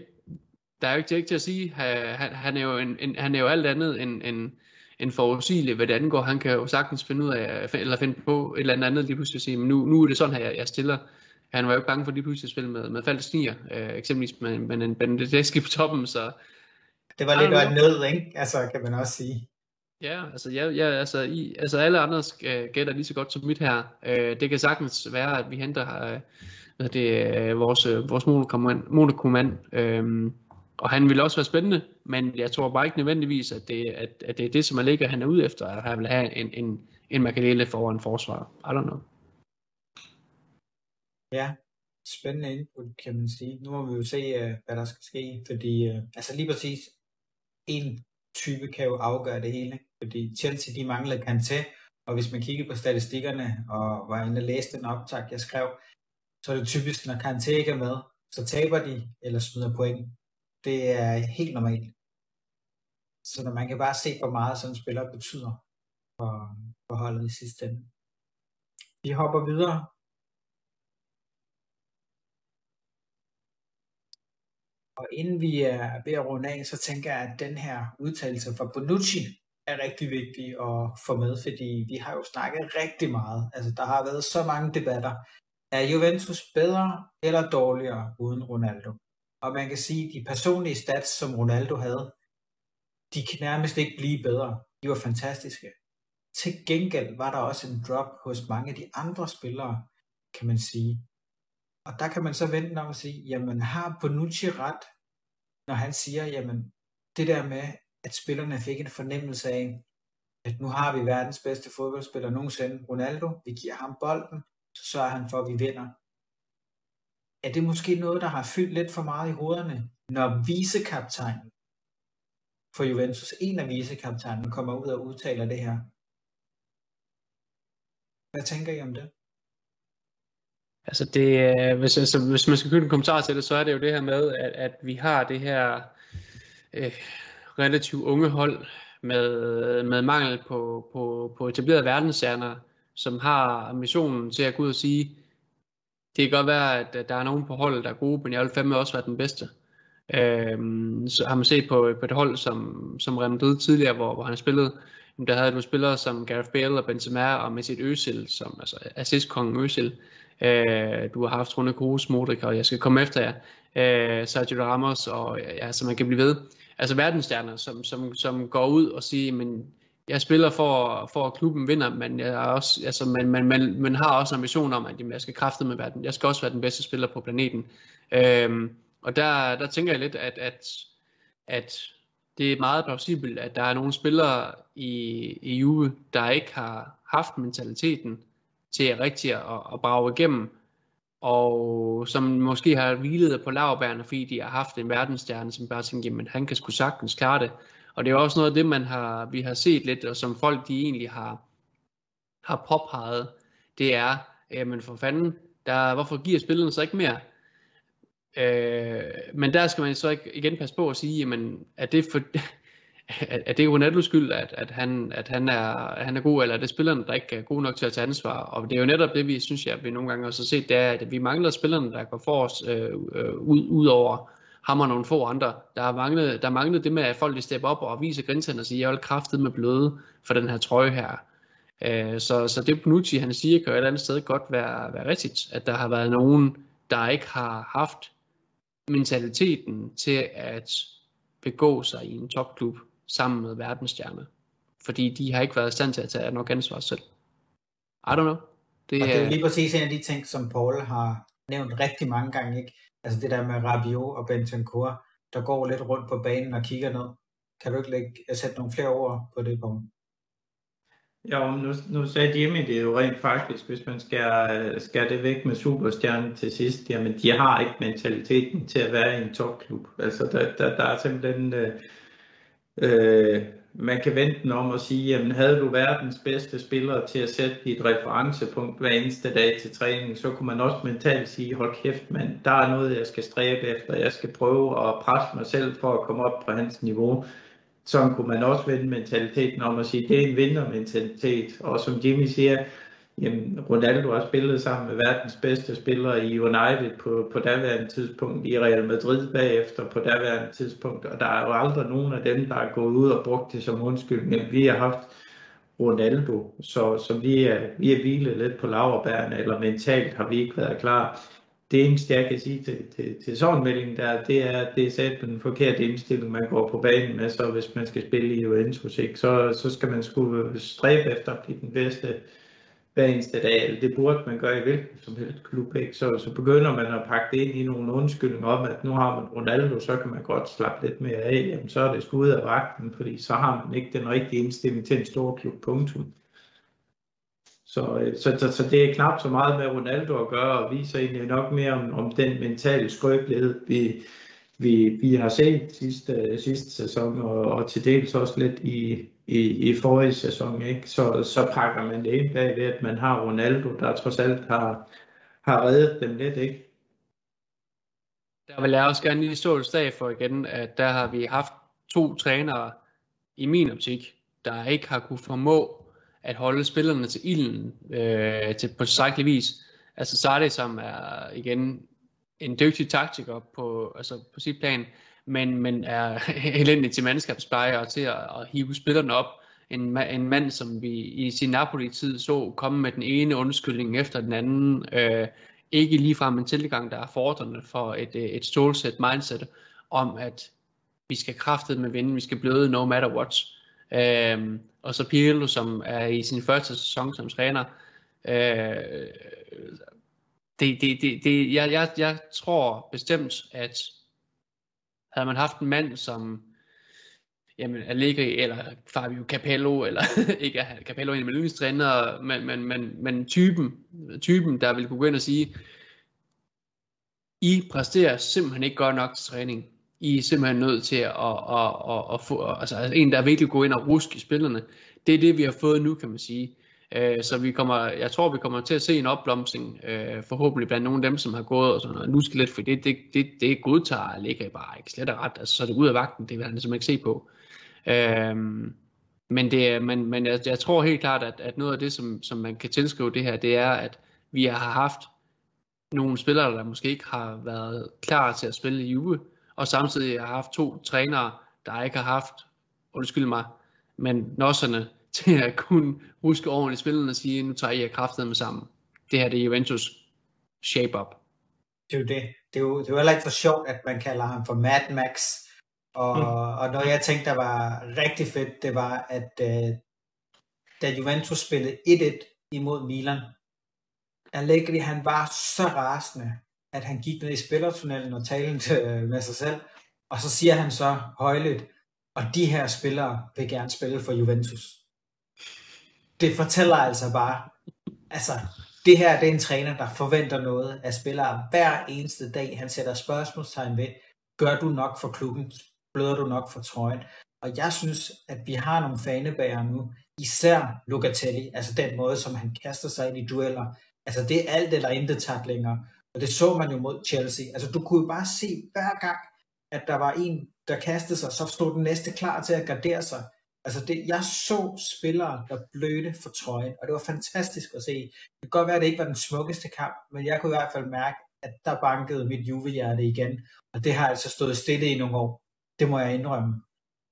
der er jo ikke, ikke til at sige, han, han, er jo en, en, han er jo alt andet end, end, end forudsigelig, hvad det angår. Han kan jo sagtens finde ud af, eller finde på et eller andet lige pludselig at sige, men nu, nu er det sådan her, jeg, jeg stiller han var jo ikke bange for lige pludselig at spille med, med faldt sniger, øh, eksempelvis med, med en Benedeschi på toppen, så det var lidt en nød, ikke? Altså, kan man også sige. Ja, altså, ja, ja, altså, i, altså alle andre uh, gætter lige så godt som mit her. Uh, det kan sagtens være, at vi henter uh, hvad det, uh, vores, uh, vores monokommand. Uh, og han vil også være spændende, men jeg tror bare ikke nødvendigvis, at det, at, at det er det, som er ligger, han er ude efter, at han vil have en, en, en Makalele foran forsvar. I don't know. Ja, spændende input, kan man sige. Nu må vi jo se, øh, hvad der skal ske, fordi øh, altså lige præcis en type kan jo afgøre det hele. Fordi Chelsea, de manglede Kanté, og hvis man kigger på statistikkerne, og var inde og læste den optag, jeg skrev, så er det typisk, når Kanté ikke er med, så taber de, eller smider point. Det er helt normalt. Så når man kan bare se, hvor meget sådan en spiller betyder for, for holdet i sidste ende. Vi hopper videre Og inden vi er ved at runde af, så tænker jeg, at den her udtalelse fra Bonucci er rigtig vigtig at få med, fordi vi har jo snakket rigtig meget. Altså, der har været så mange debatter. Er Juventus bedre eller dårligere uden Ronaldo? Og man kan sige, at de personlige stats, som Ronaldo havde, de kan nærmest ikke blive bedre. De var fantastiske. Til gengæld var der også en drop hos mange af de andre spillere, kan man sige. Og der kan man så vente om at sige, jamen har Bonucci ret, når han siger, jamen det der med, at spillerne fik en fornemmelse af, at nu har vi verdens bedste fodboldspiller nogensinde, Ronaldo, vi giver ham bolden, så sørger han for, at vi vinder. Er det måske noget, der har fyldt lidt for meget i hovederne, når vicekaptajnen for Juventus, en af vicekaptajnen, kommer ud og udtaler det her? Hvad tænker I om det? Altså det, øh, hvis, altså, hvis man skal give en kommentar til det, så er det jo det her med, at, at vi har det her øh, relativt unge hold med, med mangel på, på, på etablerede verdensstjerner, som har ambitionen til at gå ud og sige, det kan godt være, at der er nogen på holdet, der er gode, men jeg vil fandme også være den bedste. Øhm, så har man set på, på et hold som, som Real Madrid tidligere, hvor, hvor han spillede, der havde du spillere som Gareth Bale og Benzema og Mesut Özil, som altså assistkongen Özil, Øh, du har haft Rune Kroos, Modric, og jeg skal komme efter jer. Øh, Sergio Ramos, og ja, så man kan blive ved. Altså verdensstjerner, som, som, som går ud og siger, men jeg spiller for, for at klubben vinder, men jeg er også, altså, man, man, man, man har også ambition om, at jamen, jeg skal kræfte med verden. Jeg skal også være den bedste spiller på planeten. Øhm, og der, der tænker jeg lidt, at, at, at det er meget plausibelt, at der er nogle spillere i, i Juve, der ikke har haft mentaliteten til rigtig at, at brage igennem, og som måske har hvilet på lavbærene, fordi de har haft en verdensstjerne, som bare tænker, jamen han kan sgu sagtens klare det. Og det er også noget af det, man har, vi har set lidt, og som folk de egentlig har, har påpeget, det er, jamen for fanden, der, hvorfor giver spillerne så ikke mere? Øh, men der skal man så ikke igen passe på at sige, jamen, er det for, er det Ronaldos skyld, at, at, han, at han, er, han er god, eller er det spillerne, der ikke er gode nok til at tage ansvar? Og det er jo netop det, vi synes, jeg, vi nogle gange også har set, det er, at vi mangler spillerne, der går for os øh, øh, ud, ud over ham og nogle få andre. Der er manglet, der er manglet det med, at folk de stepper op og viser grinsen og siger, jeg vil kraftet med bløde for den her trøje her. Øh, så, så det Bonucci, han siger, kan jo et eller andet sted godt være, være rigtigt, at der har været nogen, der ikke har haft mentaliteten til at begå sig i en topklub sammen med verdensstjerner. Fordi de har ikke været i stand til at tage nok ansvar selv. I don't know. Det, og det er lige præcis en af de ting, som Paul har nævnt rigtig mange gange. Ikke? Altså det der med Rabiot og Bentancur, der går lidt rundt på banen og kigger ned. Kan du ikke lægge, sætte nogle flere ord på det, Paul? Ja, nu, nu sagde Jimmy det jo rent faktisk, hvis man skal, skal det væk med superstjernen til sidst, jamen de har ikke mentaliteten til at være i en topklub. Altså der, der, der er simpelthen... Øh, man kan vente den om og sige, jamen havde du verdens bedste spillere til at sætte dit referencepunkt hver eneste dag til træning, så kunne man også mentalt sige, hold kæft mand, der er noget, jeg skal stræbe efter, jeg skal prøve at presse mig selv for at komme op på hans niveau. Så kunne man også vende mentaliteten om at sige, det er en vindermentalitet, og som Jimmy siger, Jamen, Ronaldo har spillet sammen med verdens bedste spillere i United på, på daværende tidspunkt, i Real Madrid bagefter på daværende tidspunkt, og der er jo aldrig nogen af dem, der er gået ud og brugt det som undskyldning. Vi har haft Ronaldo, så, så vi, er, vi er hvilet lidt på laverbærene, eller mentalt har vi ikke været klar. det eneste, jeg kan sige til, til, til sådan en melding, der, det er, det er sat på den forkerte indstilling, man går på banen med, så hvis man skal spille i Juventus, ikke, så, så skal man skulle stræbe efter at blive den bedste hver eneste dag. Det burde man gøre i hvilken som helst klub. Ikke? Så, så begynder man at pakke det ind i nogle undskyldninger om, at nu har man Ronaldo, så kan man godt slappe lidt mere af. Jamen, så er det skud ud af vagten, fordi så har man ikke den rigtige indstilling til en stor klub. Punktum. Så, øh, så, så, så det er knap så meget med Ronaldo at gøre, og viser egentlig nok mere om, om den mentale skrøbelighed, vi, vi, vi har set sidste, sidste sæson, og, og til dels også lidt i, i, i forrige sæson. Ikke? Så, så pakker man det ind bagved, at man har Ronaldo, der trods alt har, har reddet dem lidt. Ikke? Der vil jeg også gerne lige stå et slag for igen, at der har vi haft to trænere i min optik, der ikke har kunne formå at holde spillerne til ilden øh, til, på tilstrækkelig vis. Altså Sardi, som er igen en dygtig taktiker på, altså på sit plan, men, men er elendig til mandskabspleje og til at, at hive spillerne op. En, en mand, som vi i sin Napoli-tid så komme med den ene undskyldning efter den anden. Øh, ikke ligefrem en tilgang, der er fordrende for et, øh, et stålsæt mindset om, at vi skal kraftet med vinde, vi skal bløde no matter what. Øh, og så Pirlo, som er i sin første sæson som træner. Øh, det, det, det, det, jeg, jeg, jeg tror bestemt, at havde man haft en mand som jamen, Allegri eller Fabio Capello, eller ikke at Capello er en af mine men, men, men, men typen, typen, der ville kunne gå ind og sige, I præsterer simpelthen ikke godt nok til træning. I er simpelthen nødt til at, at, at, at få, altså en, der virkelig går ind og ruske i spillerne. Det er det, vi har fået nu, kan man sige. Øh, så vi kommer, jeg tror, vi kommer til at se en opblomstring, øh, forhåbentlig blandt nogle af dem, som har gået og sådan noget. Nu skal lidt, for det, det, det, det godtager ligger bare ikke slet og ret. Altså, så er det ud af vagten, det vil han ligesom ikke se på. Øh, men det, men, men jeg, jeg tror helt klart, at, at noget af det, som, som man kan tilskrive det her, det er, at vi har haft nogle spillere, der måske ikke har været klar til at spille i Juve, og samtidig har haft to trænere, der ikke har haft, undskyld mig, men nosserne til at kunne huske ordentligt spillerne og sige, nu tager I kraftet med sammen. Det her det er Juventus shape up. Det er jo det. Det er jo, det er jo heller ikke for sjovt, at man kalder ham for Mad Max. Og, mm. og noget jeg tænkte, der var rigtig fedt, det var, at uh, da Juventus spillede 1-1 imod Milan, Allegri han var så rasende, at han gik ned i spillertunnelen og talte uh, med sig selv, og så siger han så højligt, og de her spillere vil gerne spille for Juventus. Det fortæller altså bare, altså det her det er en træner, der forventer noget af spillere hver eneste dag. Han sætter spørgsmålstegn ved, gør du nok for klubben? Bløder du nok for trøjen? Og jeg synes, at vi har nogle fanebærer nu, især Locatelli, altså den måde, som han kaster sig ind i dueller. Altså det er alt eller intet taklinger. Og det så man jo mod Chelsea. Altså du kunne jo bare se hver gang, at der var en, der kastede sig, så stod den næste klar til at gardere sig. Altså det, jeg så spillere, der blødte for trøjen, og det var fantastisk at se. Det kan godt være, at det ikke var den smukkeste kamp, men jeg kunne i hvert fald mærke, at der bankede mit juvehjerte igen, og det har altså stået stille i nogle år. Det må jeg indrømme.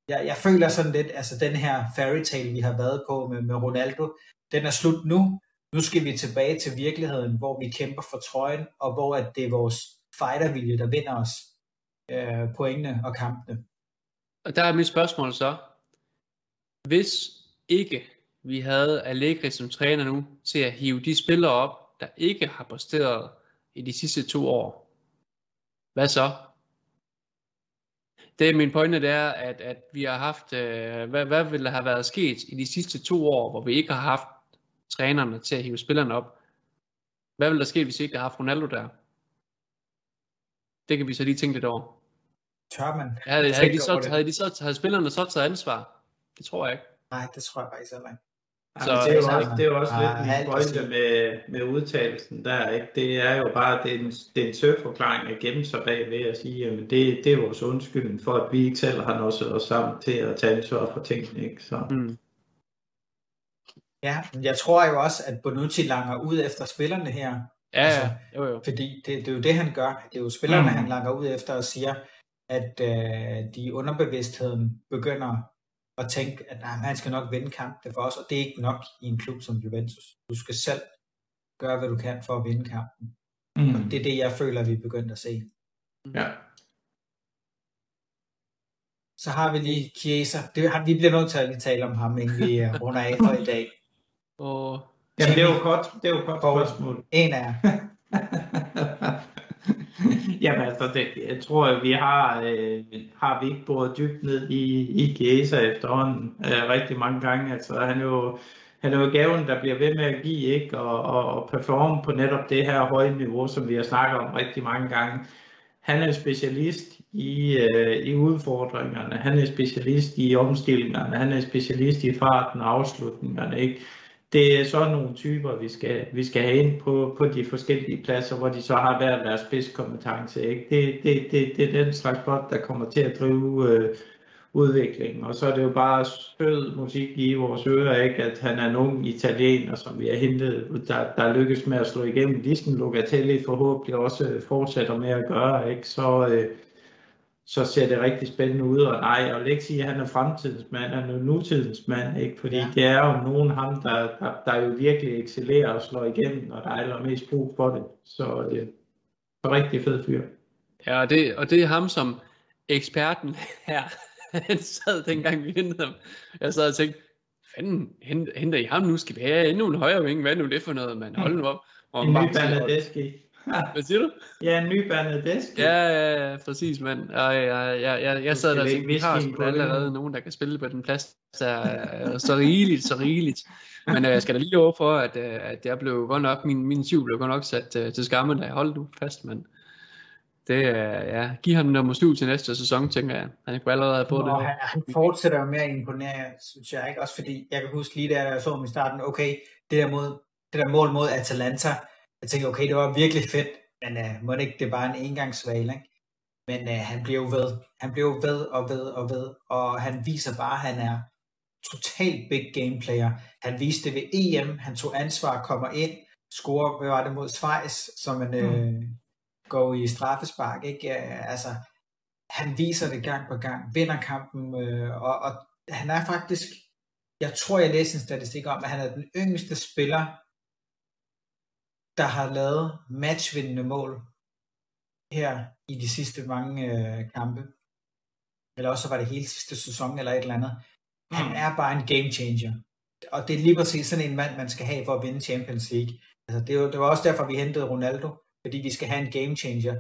Jeg, jeg føler sådan lidt, altså den her fairy tale, vi har været på med, med Ronaldo, den er slut nu. Nu skal vi tilbage til virkeligheden, hvor vi kæmper for trøjen, og hvor at det er vores fightervilje, der vinder os øh, pointene og kampene. Og der er mit spørgsmål så. Hvis ikke vi havde Allegri som træner nu til at hive de spillere op, der ikke har præsteret i de sidste to år, hvad så? Det er min pointe, det er, at, at vi har haft, øh, hvad, hvad ville der have været sket i de sidste to år, hvor vi ikke har haft trænerne til at hive spillerne op? Hvad ville der ske, hvis vi ikke havde haft Ronaldo der? Det kan vi så lige tænke lidt over. Tør man? Havde, havde, de så, havde, de så, havde spillerne så taget ansvar? Det tror jeg ikke. Nej, det tror jeg faktisk heller ikke. Så, det, er jo også, det er jo også lidt min pointe med, med udtalelsen der, ikke? Det er jo bare, det er en, det er en søforklaring at gemme sig bag ved at sige, jamen det, det er vores undskyldning for, at vi ikke selv har nået os sammen til at tage ansvar for tingene, ikke? Så. Mm. Ja, men jeg tror jo også, at Bonucci langer ud efter spillerne her. Ja, altså, jo, jo. Fordi det, det er jo det, han gør. Det er jo spillerne, mm. han langer ud efter og siger, at øh, de underbevidstheden begynder at tænke, at nej, han skal nok vinde kampen for os, og det er ikke nok i en klub som Juventus. Du skal selv gøre, hvad du kan for at vinde kampen. Mm. Og det er det, jeg føler, vi er begyndt at se. Ja. Så har vi lige Chiesa. Det, vi bliver nødt til at lige tale om ham, inden vi øh, runder af for i dag. Og Jamen, det er jo godt, det er jo godt spørgsmål. En af Jamen altså, det, jeg tror, at vi har, øh, har vi ikke boret dybt ned i, i Chiesa efterhånden øh, rigtig mange gange. Altså, han er jo, han er jo gaven, der bliver ved med at give, ikke? Og, og, og performe på netop det her høje niveau, som vi har snakket om rigtig mange gange. Han er specialist i, øh, i udfordringerne, han er specialist i omstillingerne, han er specialist i farten og afslutningerne, ikke? Det er så nogle typer, vi skal, vi skal have ind på, på de forskellige pladser, hvor de så har hver deres spidskompetence. Ikke? Det, det, det, det er den slags folk, der kommer til at drive øh, udviklingen. Og så er det jo bare sød musik i vores ører, ikke? at han er en ung italiener, som vi har hentet, der, der lykkes med at slå igennem. Ligesom Locatelli forhåbentlig også fortsætter med at gøre. Ikke? Så, øh, så ser det rigtig spændende ud. Og nej, jeg vil ikke sige, at han er fremtidens mand, han er nutidens mand, ikke? fordi ja. det er jo nogen ham, der, der, der jo virkelig excellerer og slår igennem, når der er allermest brug for det. Så det er en rigtig fed fyr. Ja, og det, og det er ham som eksperten her. han sad dengang vi hentede ham. Jeg sad og tænkte, fanden, henter I ham nu? Skal vi have endnu en højere ving? Hvad er nu det for noget, man? Hold nu op. Og en ny Bernadeschi. Hvad siger du? Ja, en ny Bernadeschi. Ja, ja, ja, præcis, mand. Og jeg, jeg, jeg, jeg, jeg sad der og tænkte, vi har sgu allerede nogen, der kan spille på den plads. Så, så rigeligt, så rigeligt. Men jeg uh, skal da lige over for, at, uh, at jeg blev godt nok, min, min syv blev godt nok sat uh, til skamme, da jeg holdt nu fast, men det er, ja, giv ham nummer 7 til næste sæson, tænker jeg. Han kunne allerede på det. Han, han fortsætter med at imponere, synes jeg ikke. Også fordi, jeg kan huske lige da jeg så ham i starten, okay, det der, mod, det der mål mod Atalanta, jeg tænkte, okay, det var virkelig fedt, men uh, må det ikke, det er bare en engangsvalg, ikke? Men uh, han blev ved. Han blev ved og ved og ved, og han viser bare, at han er totalt big game player. Han viste det ved EM, han tog ansvar, kommer ind, scorer, hvad var det mod Schweiz, som en, mm. øh, går i straffespark, ikke? Altså, han viser det gang på gang, vinder kampen, øh, og, og han er faktisk, jeg tror, jeg læste en statistik om, at han er den yngste spiller, der har lavet matchvindende mål her i de sidste mange øh, kampe. Eller også var det hele sidste sæson eller et eller andet. Han mm. er bare en game changer. Og det er lige præcis sådan en mand, man skal have for at vinde Champions League. Altså, det, var, det var også derfor, vi hentede Ronaldo fordi vi skal have en game changer.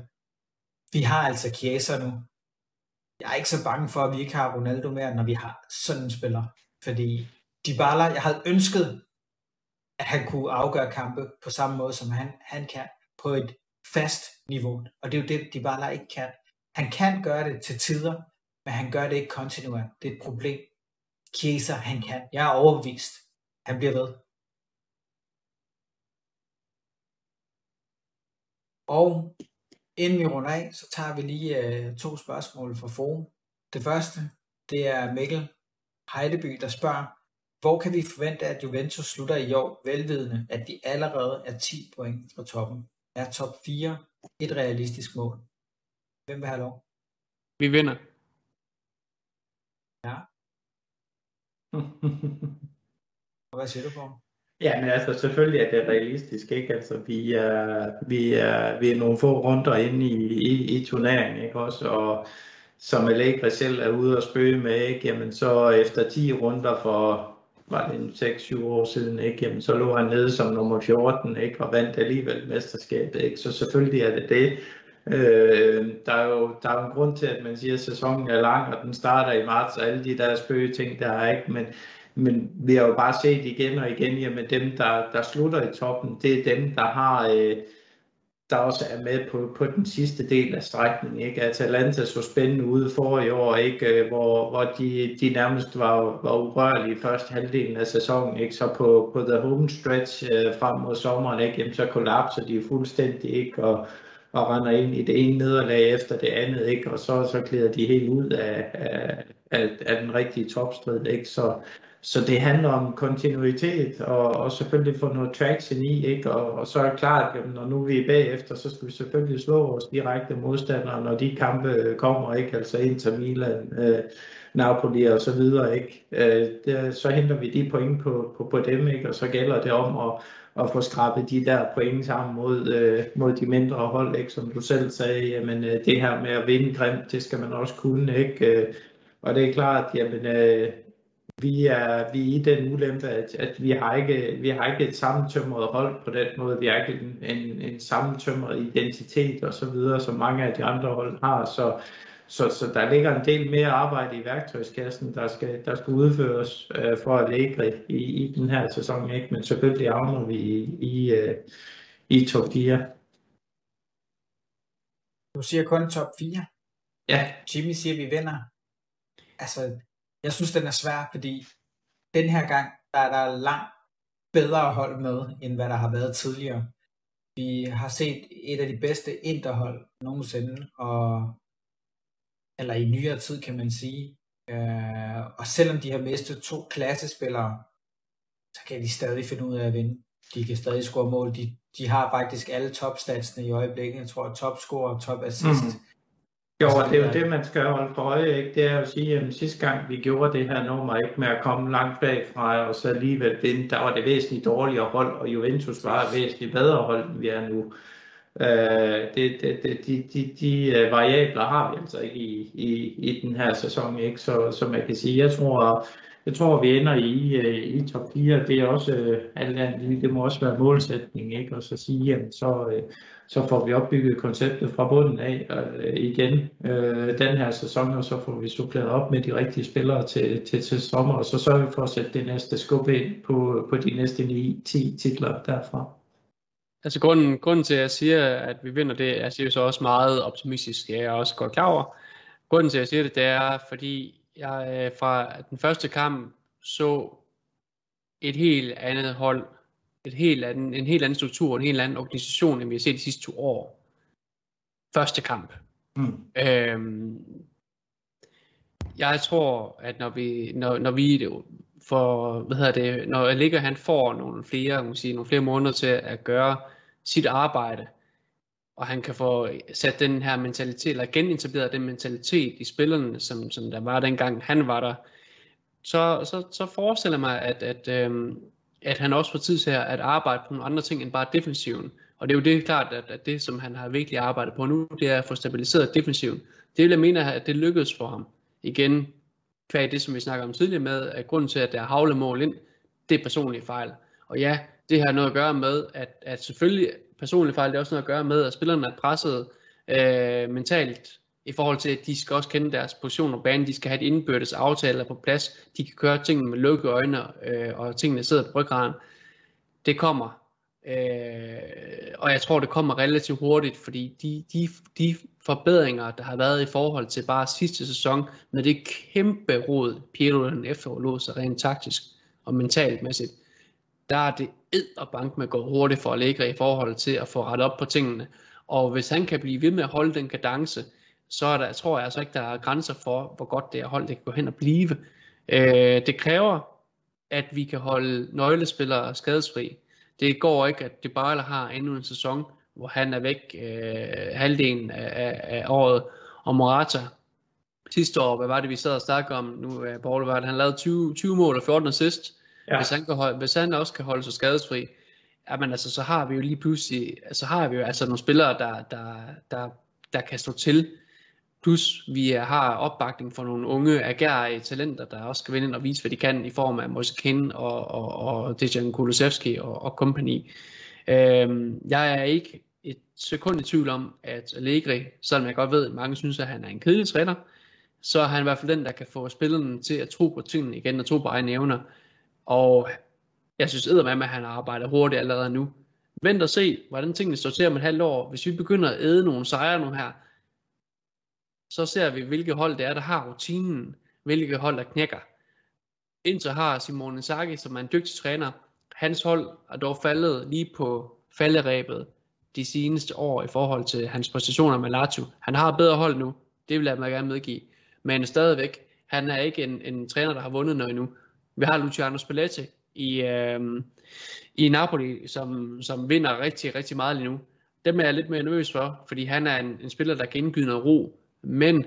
Vi har altså Chiesa nu. Jeg er ikke så bange for, at vi ikke har Ronaldo mere, når vi har sådan en spiller. Fordi Dybala, jeg havde ønsket, at han kunne afgøre kampe på samme måde, som han, han kan, på et fast niveau. Og det er jo det, bare ikke kan. Han kan gøre det til tider, men han gør det ikke kontinuerligt. Det er et problem. Kieser, han kan. Jeg er overbevist. Han bliver ved. Og inden vi runder af, så tager vi lige øh, to spørgsmål fra forum. Det første, det er Mikkel Heideby, der spørger, hvor kan vi forvente, at Juventus slutter i år, velvidende, at de allerede er 10 point fra toppen? Er top 4 et realistisk mål? Hvem vil have lov? Vi vinder. Ja. Og hvad siger du på? Ja, men altså selvfølgelig er det realistisk, ikke? Altså vi er, vi er, vi er nogle få runder inde i, i, i turneringen, ikke også? Og som Allegri selv er ude og spøge med, ikke? Jamen så efter 10 runder for, var det 6-7 år siden, ikke? Jamen så lå han nede som nummer 14, ikke? Og vandt alligevel mesterskabet, ikke? Så selvfølgelig er det det. Øh, der, er jo, der er jo en grund til, at man siger, at sæsonen er lang, og den starter i marts, og alle de der spøge ting, der er ikke, men men vi har jo bare set igen og igen, jamen dem, der, der slutter i toppen, det er dem, der har øh, der også er med på, på den sidste del af strækningen. Ikke? Atalanta så spændende ude for i år, ikke? Øh, hvor, hvor de, de nærmest var, var urørlige i første halvdelen af sæsonen. Ikke? Så på, på the home stretch øh, frem mod sommeren, ikke? Jamen, så kollapser de fuldstændig ikke? Og, og render ind i det ene nederlag efter det andet, ikke? og så, så klæder de helt ud af, af, af, af den rigtige topstrid. Ikke? Så, så det handler om kontinuitet og, og selvfølgelig få noget traction i, ikke? Og, og så er det klart, at når nu vi er bagefter, så skal vi selvfølgelig slå vores direkte modstandere, når de kampe kommer, ikke? Altså Inter Milan, øh, Napoli og så videre, ikke? Øh, der, så henter vi de point på, på, på dem, ikke? Og så gælder det om at, at få skrabet de der point sammen mod, øh, mod de mindre hold, ikke? som du selv sagde, jamen øh, det her med at vinde grimt, det skal man også kunne, ikke? Øh, og det er klart, jamen øh, vi er, vi er i den ulempe, at, at vi, har ikke, vi har ikke et sammentømret hold på den måde. Vi har ikke en, en, en sammentømret identitet og så videre, som mange af de andre hold har. Så, så, så der ligger en del mere arbejde i værktøjskassen, der skal, der skal udføres øh, for at lægge i, i den her sæson. Ikke? Men selvfølgelig havner vi i, i, øh, i top 4. Du siger kun top 4? Ja. Jimmy siger, at vi vinder. Altså, jeg synes, den er svær, fordi den her gang, der er der langt bedre hold med, end hvad der har været tidligere. Vi har set et af de bedste interhold nogensinde, og, eller i nyere tid kan man sige. Øh, og selvom de har mistet to klassespillere, så kan de stadig finde ud af at vinde. De kan stadig score mål. De, de har faktisk alle topstatsene i øjeblikket. Jeg tror, topscore og top assist. Mm. Jo, og det er jo det, man skal holde for øje, ikke? Det er at sige, at sidste gang vi gjorde det her nummer, ikke med at komme langt bagfra, og så alligevel vinde, der var det væsentligt dårligere hold, og Juventus var et væsentligt bedre hold, end vi er nu. Øh, det, det, det, de, de, de øh, variabler har vi altså ikke i, i, i den her sæson, ikke? Så, så man kan sige, jeg tror, jeg tror, vi ender i, øh, i top 4. Det er også, øh, alt andet, det må også være målsætning, ikke? Og så sige, jamen, så, så får vi opbygget konceptet fra bunden af øh, igen øh, den her sæson, og så får vi suppleret op med de rigtige spillere til, til, til sommer, og så sørger vi for at sætte det næste skub ind på, på de næste 9-10 titler derfra. Altså grunden, grunden til, at jeg siger, at vi vinder det, jeg siger så også meget optimistisk, jeg er også godt klar over. Grunden til, at jeg siger det, det er, fordi jeg øh, fra den første kamp så et helt andet hold, et helt anden, en helt anden struktur, en helt anden organisation, end vi har set de sidste to år. Første kamp. Mm. Øhm, jeg tror, at når vi, når, når vi for, hvad hedder det, når ligger han får nogle flere, man sige, nogle flere måneder til at gøre sit arbejde, og han kan få sat den her mentalitet, eller genetableret den mentalitet i spillerne, som, som der var dengang han var der, så, så, så forestiller jeg mig, at, at, øhm, at han også får tid til at arbejde på nogle andre ting end bare defensiven. Og det er jo det klart, at, at det, som han har virkelig arbejdet på nu, det er at få stabiliseret defensiven. Det vil jeg mene, at det lykkedes for ham. Igen, kvæg det, som vi snakker om tidligere med, at grunden til, at der er havlemål ind, det er personlige fejl. Og ja, det har noget at gøre med, at, at selvfølgelig personlige fejl, det har også noget at gøre med, at spillerne er presset øh, mentalt i forhold til, at de skal også kende deres position og banen, de skal have et indbyrdes aftaler på plads, de kan køre tingene med lukkede øjne, øh, og tingene sidder på ryggraden. Det kommer. Øh, og jeg tror, det kommer relativt hurtigt, fordi de, de, de forbedringer, der har været i forhold til bare sidste sæson, med det kæmpe råd, Piero den efterlod sig rent taktisk og mentalt mæssigt, der er det ed og bank med gå hurtigt for Allegri i forhold til at få ret op på tingene. Og hvis han kan blive ved med at holde den kadence, så er der, tror jeg altså ikke, der er grænser for, hvor godt det er holdt, det kan gå hen og blive. Øh, det kræver, at vi kan holde nøglespillere skadesfri. Det går ikke, at det bare har endnu en sæson, hvor han er væk øh, halvdelen af, af året. Og Morata, sidste år, hvad var det, vi sad og snakkede om nu, øh, Paul, var han lavede 20, 20 mål og 14 assist. Ja. Hvis, han kan holde, hvis han også kan holde sig skadesfri, jamen altså, så har vi jo lige pludselig, så har vi jo altså nogle spillere, der, der, der, der kan stå til. Plus vi har opbakning for nogle unge agerige talenter, der også skal vinde ind og vise, hvad de kan i form af Mosekin og, og, og Dejan Kulusevski og, og company. Øhm, jeg er ikke et sekund i tvivl om, at Allegri, selvom jeg godt ved, at mange synes, at han er en kedelig træner, så er han i hvert fald den, der kan få spillerne til at tro på tingene igen og tro på egne evner. Og jeg synes med, at han arbejder hurtigt allerede nu. Vent og se, hvordan tingene står til om et halvt år. Hvis vi begynder at æde nogle sejre nu her, så ser vi, hvilke hold det er, der har rutinen, hvilke hold, der knækker. Inter har Simone Inzaghi, som er en dygtig træner, hans hold er dog faldet lige på falderæbet de seneste år i forhold til hans præstationer med Lazio. Han har bedre hold nu, det vil jeg gerne medgive. Men stadigvæk, han er ikke en, en træner, der har vundet noget endnu. Vi har Luciano Spalletti i, øh, i Napoli, som, som vinder rigtig, rigtig meget lige nu. Dem er jeg lidt mere nervøs for, fordi han er en, en spiller, der kan indgyde noget ro. Men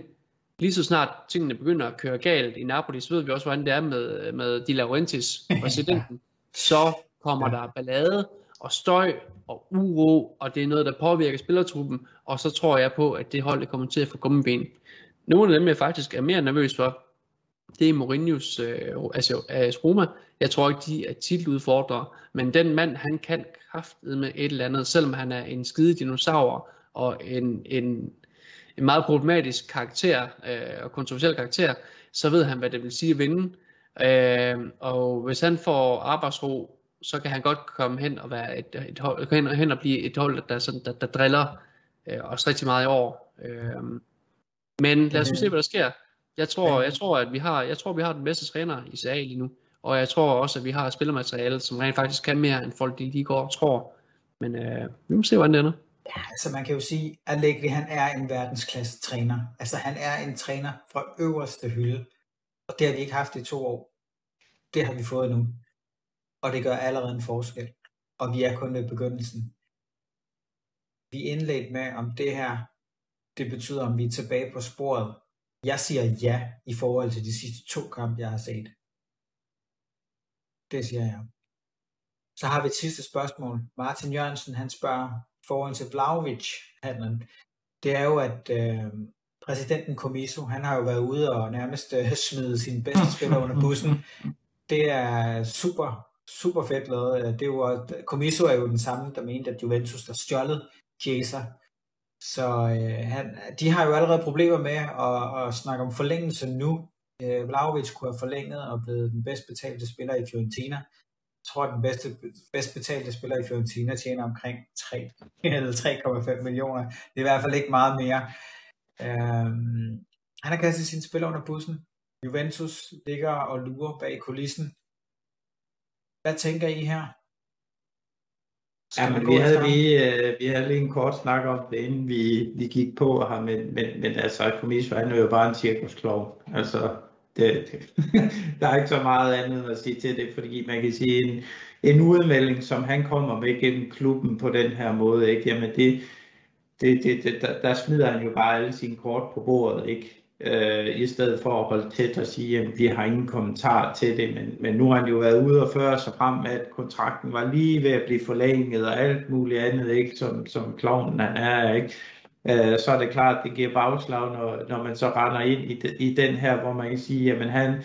lige så snart tingene begynder at køre galt i Napoli, så ved vi også, hvordan det er med, med Di Laurentiis, præsidenten. Så kommer der ballade, og støj og uro, og det er noget, der påvirker spillertruppen, og så tror jeg på, at det hold det kommer til at få gummibenen. Nogle af dem, jeg faktisk er mere nervøs for, det er Mourinho's, øh, altså AS Roma. Jeg tror ikke, de er titeludfordrere, men den mand, han kan kraftet med et eller andet, selvom han er en skide dinosaur og en, en, en meget problematisk karakter øh, og kontroversiel karakter, så ved han, hvad det vil sige at vinde. Øh, og hvis han får arbejdsro, så kan han godt komme hen og være et, et hold, hen, hen og blive et hold, der, sådan, der, der driller øh, os rigtig meget i år. Øh, men lad os se, hvad der sker. Jeg tror, jeg tror, at vi har, jeg tror, vi har den bedste træner i CA lige nu. Og jeg tror også, at vi har spillermateriale, som rent faktisk kan mere, end folk de lige går og tror. Men øh, vi må se, hvordan det ender. Ja, altså man kan jo sige, at Allegri, han er en verdensklasse træner. Altså han er en træner fra øverste hylde. Og det har vi ikke haft i to år. Det har vi fået nu. Og det gør allerede en forskel. Og vi er kun ved begyndelsen. Vi indledte med, om det her, det betyder, om vi er tilbage på sporet. Jeg siger ja i forhold til de sidste to kampe, jeg har set. Det siger jeg. Så har vi et sidste spørgsmål. Martin Jørgensen, han spørger forhold til Vlaovic-handlen. Det er jo, at øh, præsidenten Komiso, han har jo været ude og nærmest øh, smide sin bedste spiller under bussen. Det er super, super fedt lavet. Det er jo, Komiso er jo den samme, der mente, at Juventus der stjålet Chiesa. Så øh, han, de har jo allerede problemer med at, at snakke om forlængelse nu. Øh, Vlaovic kunne have forlænget og blevet den bedst betalte spiller i Fiorentina. Tror, at den bedste, bedst betalte spiller i Fiorentina tjener omkring 3 eller 3,5 millioner. Det er i hvert fald ikke meget mere. Øhm, han har kastet sine spiller under bussen. Juventus ligger og lurer bag kulissen. Hvad tænker I her? Ja, men vi havde, lige, øh, vi havde lige en kort snak om det, inden vi, vi gik på her, men, men, men altså, Komiso, han er jo bare en cirkusklov. Altså, det, det, der er ikke så meget andet at sige til det, fordi man kan sige, en, en udmelding, som han kommer med gennem klubben på den her måde, ikke? Jamen det, det, det, det der, der smider han jo bare alle sine kort på bordet, ikke? Øh, i stedet for at holde tæt og sige, at vi har ingen kommentar til det, men, men nu har han jo været ude og føre sig frem med, at kontrakten var lige ved at blive forlænget og alt muligt andet, ikke? Som, som klovnen han er, ikke? Øh, så er det klart, at det giver bagslag, når, når man så render ind i, de, i den her, hvor man kan sige, at han,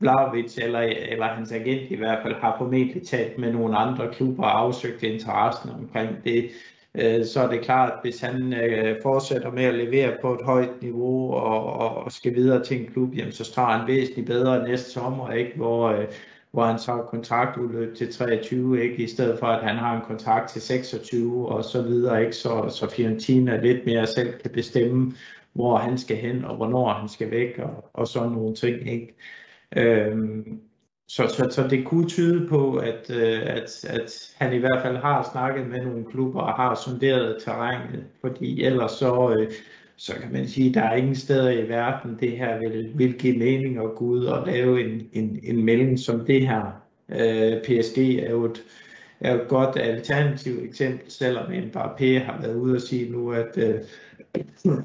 Blavic eller, eller hans agent i hvert fald, har formentlig talt med nogle andre klubber og afsøgt interessen omkring det. Øh, så er det klart, at hvis han øh, fortsætter med at levere på et højt niveau og, og skal videre til en klub, jamen, så står han væsentligt bedre næste sommer, ikke? hvor øh, hvor han så har kontraktudløb til 23, ikke? i stedet for at han har en kontrakt til 26 og så videre, ikke? Så, så Fiorentina lidt mere selv kan bestemme, hvor han skal hen og hvornår han skal væk og, og sådan nogle ting. Ikke? Øhm, så, så, så det kunne tyde på, at, øh, at, at han i hvert fald har snakket med nogle klubber og har sonderet terrænet, fordi ellers så, øh, så kan man sige, at der er ingen steder i verden, det her vil, vil give mening at gå ud og lave en, en, en melding som det her. Øh, PSG er jo et, er jo et godt alternativ eksempel, selvom Mbappé har været ude og sige nu, at, øh,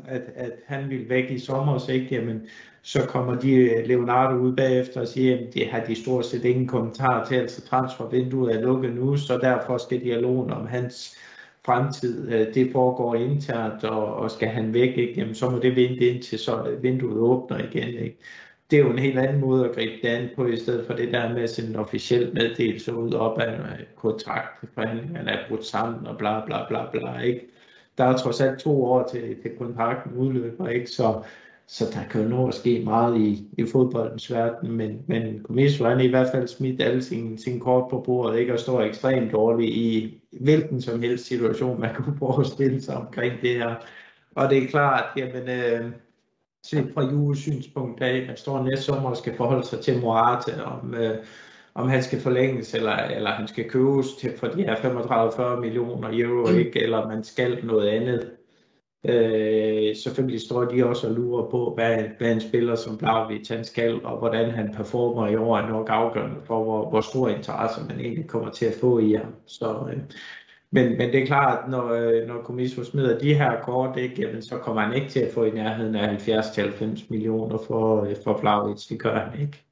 at, at han vil væk i sommer, så ikke, jamen, så kommer de øh, Leonardo ud bagefter og siger, at det har de stort set ingen kommentar til, altså transfervinduet er lukket nu, så derfor skal dialogen om hans fremtid, øh, det foregår internt, og, og skal han væk, ikke? Jamen, så må det vente indtil så vinduet åbner igen. Ikke? Det er jo en helt anden måde at gribe det an på, i stedet for det der med at sende en officiel meddelelse ud op af øh, kontraktforhandlingerne er brudt sammen og bla bla bla bla. Ikke? Der er trods alt to år til, til kontrakten udløber, ikke? Så, så der kan jo nå at ske meget i, i fodboldens verden, men, men Comiso han i hvert fald smidt alle sine, sine kort på bordet, ikke? og står ekstremt dårligt i hvilken som helst situation, man kunne forestille sig omkring det her. Og det er klart, jamen, øh, set fra Jules synspunkt af, at står næste sommer og skal forholde sig til Morata, om, øh, om han skal forlænges, eller, eller han skal købes til for de her 35-40 millioner euro, mm. ikke? eller man skal noget andet. Øh, selvfølgelig står de også og lurer på, hvad, hvad en spiller som Blauvit han skal, og hvordan han performer i år er nok afgørende for, hvor, hvor stor interesse man egentlig kommer til at få i ham. Så, øh, men, men det er klart, når, øh, når Komiso smider de her kort, ikke, jamen, så kommer han ikke til at få i nærheden af 70-90 millioner for, øh, for Blauvit. Det gør han ikke.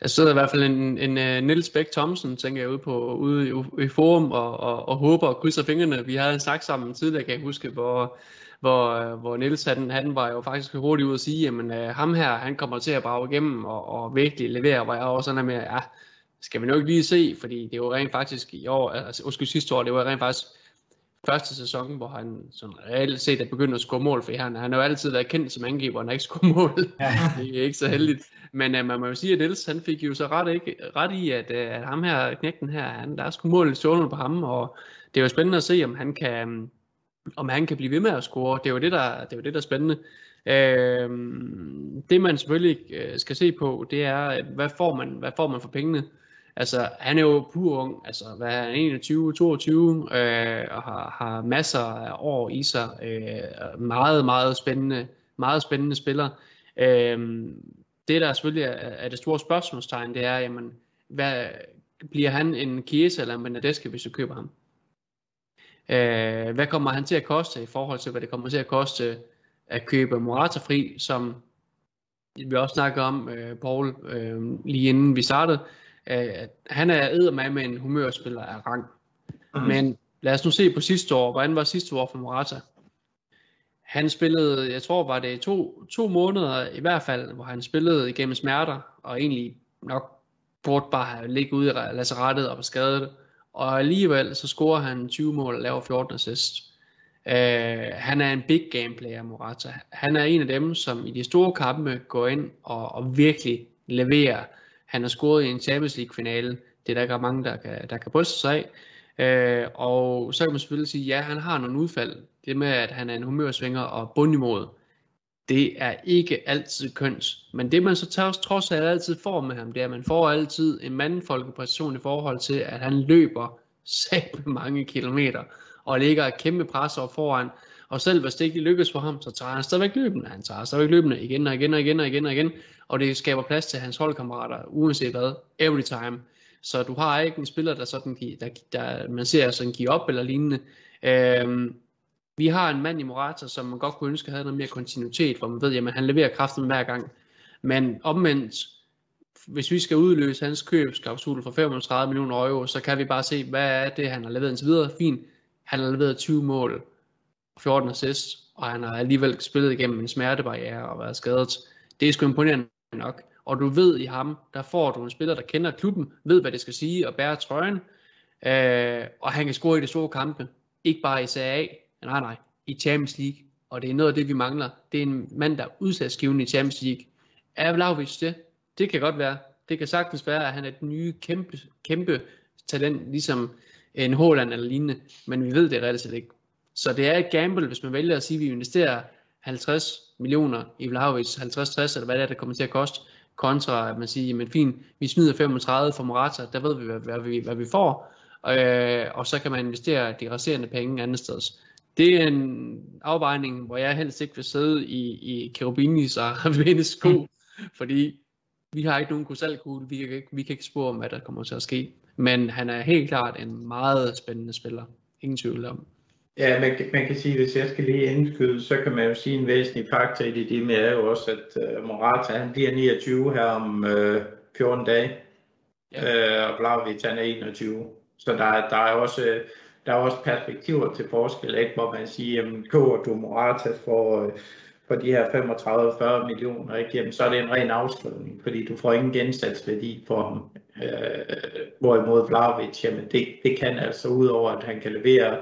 Der sidder i hvert fald en, en, en uh, Niels Bæk Thomsen, tænker jeg, ude, på, ude i, i forum og, og, og håber og krydser fingrene. Vi havde en snak sammen tidligere, kan jeg huske, hvor, hvor, hvor Niels han, han var jo faktisk hurtigt ud at sige, at uh, ham her, han kommer til at brage igennem og, og virkelig levere, hvor jeg også sådan med, ja, skal vi nok lige se, fordi det er jo rent faktisk i år, altså undskyld sidste år, det var rent faktisk første sæson, hvor han sådan reelt set er begyndt at score mål, for han, han har jo altid været kendt som angriber, han har ikke scoret mål. Ja. det er ikke så heldigt. Men uh, man må jo sige, at Niels, han fik jo så ret, ikke, ret i, at, uh, at ham her, knægten her, han, der er sgu mål i på ham, og det er jo spændende at se, om han kan, om han kan blive ved med at score. Det er jo det, der, det er, jo det, der er spændende. Øh, det man selvfølgelig øh, skal se på, det er, hvad får man, hvad får man for pengene? Altså, han er jo pur ung, altså, hvad er 21, 22, øh, og har, har masser af år i sig. Øh, meget, meget spændende, meget spændende spiller. Øh, det, der selvfølgelig er, er det store spørgsmålstegn, det er, jamen, hvad, bliver han en Chiesa eller en Benadeske, hvis du køber ham? Øh, hvad kommer han til at koste i forhold til, hvad det kommer til at koste at købe Morata fri, som vi også snakkede om, øh, Paul, øh, lige inden vi startede. Øh, han er æder med en humørspiller af rang. Mm. Men lad os nu se på sidste år. Hvordan var sidste år for Morata? Han spillede, jeg tror var det to, to måneder i hvert fald, hvor han spillede igennem smerter, og egentlig nok burde bare have ligget ude i lasserettet og var skadet. Og alligevel så scorer han 20 mål og laver 14 assist. Uh, han er en big game player, Morata. Han er en af dem, som i de store kampe går ind og, og virkelig leverer. Han har scoret i en Champions League finale. Det er der ikke mange, der kan, der kan bryste sig af. Uh, og så kan man selvfølgelig sige, ja, han har nogle udfald. Det med, at han er en humørsvinger og bundimod, det er ikke altid kønt. Men det man så tager, trods alt altid får med ham, det er, at man får altid en mandfolkepræstation i forhold til, at han løber sæt mange kilometer og ligger et kæmpe pres over foran. Og selv hvis det ikke lykkes for ham, så tager han stadigvæk løbende. Han tager stadigvæk løbende igen og igen og igen og igen og igen. Og det skaber plads til hans holdkammerater, uanset hvad, every time. Så du har ikke en spiller, der sådan, der, der man ser sådan give op eller lignende. Øhm, vi har en mand i Morata, som man godt kunne ønske havde noget mere kontinuitet, hvor man ved, at han leverer kraften hver gang. Men omvendt, hvis vi skal udløse hans købsklausul for 35 millioner euro, så kan vi bare se, hvad er det, han har leveret indtil videre. Fint, han har leveret 20 mål, 14 assists, og han har alligevel spillet igennem en smertebarriere og været skadet. Det er sgu imponerende nok. Og du ved i ham, der får du en spiller, der kender klubben, ved hvad det skal sige og bærer trøjen, øh, og han kan score i de store kampe. Ikke bare i Serie A, nej nej, i Champions League. Og det er noget af det, vi mangler. Det er en mand, der er udsatsgivende i Champions League. Er Vlaovic det? Det kan godt være. Det kan sagtens være, at han er den nye kæmpe, kæmpe talent, ligesom en Håland eller lignende, men vi ved det reelt set ikke. Så det er et gamble, hvis man vælger at sige, at vi investerer 50 millioner i Vlahovic, 50-60 eller hvad det er, der kommer til at koste, kontra at man siger, men fint, vi smider 35 for Morata, der ved vi, hvad, hvad, vi, hvad vi får, øh, og så kan man investere de resterende penge andet sted. Det er en afvejning, hvor jeg helst ikke vil sidde i, i Kerubinis og Vendes sko, fordi vi har ikke nogen krystalkugle, vi kan, ikke, vi kan ikke spore om, hvad der kommer til at ske. Men han er helt klart en meget spændende spiller. Ingen tvivl om. Ja, man, man kan sige, hvis jeg skal lige indskyde, så kan man jo sige en væsentlig faktor i det, det med er jo også, at uh, Morata han bliver 29 her om uh, 14 dage, ja. uh, og Blauvit han er 21. Så der, der er også der er også perspektiver til forskel, ikke? hvor man siger, jamen, køber du Morata for, øh, for de her 35-40 millioner, ikke? Jamen, så er det en ren afskrivning, fordi du får ingen genstandsværdi for ham. Øh, hvorimod Vlaovic, jamen det, det kan altså, udover at han kan levere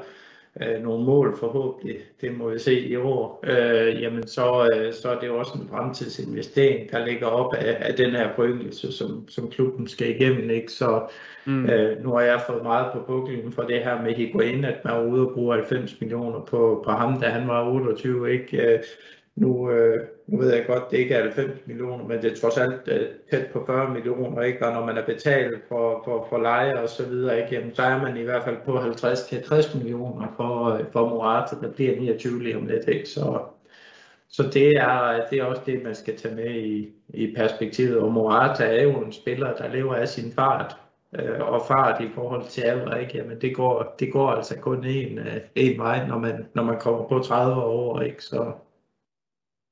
øh, nogle mål forhåbentlig, det må vi se i år, øh, jamen så, øh, så er det også en fremtidsinvestering, der ligger op af, af den her foryngelse, som, som klubben skal igennem. Ikke? Så mm. øh, nu har jeg fået meget på buklen for det her med Higuain, at man var ude og bruge 90 millioner på, på ham, da han var 28. Ikke? Øh, nu, øh, nu ved jeg godt, det ikke er 90 millioner, men det er trods alt øh, tæt på 40 millioner, ikke? og når man er betalt for, for, for leje og så videre, ikke? Jamen, så er man i hvert fald på 50-60 millioner for, øh, for Morata, der bliver 29 lige om lidt. Ikke? Så, så det, er, det er også det, man skal tage med i, i perspektivet. Og Morata er jo en spiller, der lever af sin fart, øh, og fart i forhold til alder, ikke? Jamen, det går, det går altså kun en, øh, en vej, når man, når man kommer på 30 år. Ikke? Så,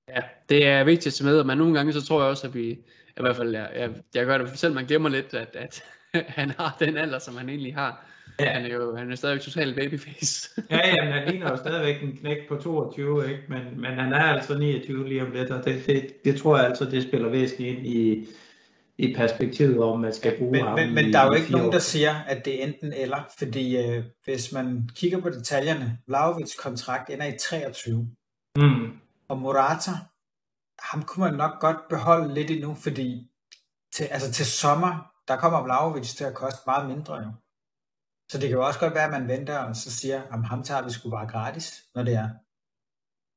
Ja, det er vigtigt at med, men nogle gange så tror jeg også, at vi, i hvert fald, jeg, jeg, jeg gør det selv, man glemmer lidt, at, at han har den alder, som han egentlig har. Ja. Han er jo han er stadigvæk totalt babyface. ja, ja, men han ligner jo stadigvæk en knæk på 22, ikke? Men, men han er altså 29 lige om lidt, og det, det, det tror jeg altså, det spiller væsentligt ind i, i perspektivet om, man skal bruge men, ham Men, men der er jo ikke nogen, der siger, at det er enten eller, fordi øh, hvis man kigger på detaljerne, Vlaovic kontrakt ender i 23. Mm. Og Morata, ham kunne man nok godt beholde lidt endnu, fordi til, altså til sommer, der kommer Vlaovic til at koste meget mindre jo. Så det kan jo også godt være, at man venter og så siger, at ham tager vi sgu bare gratis, når det er.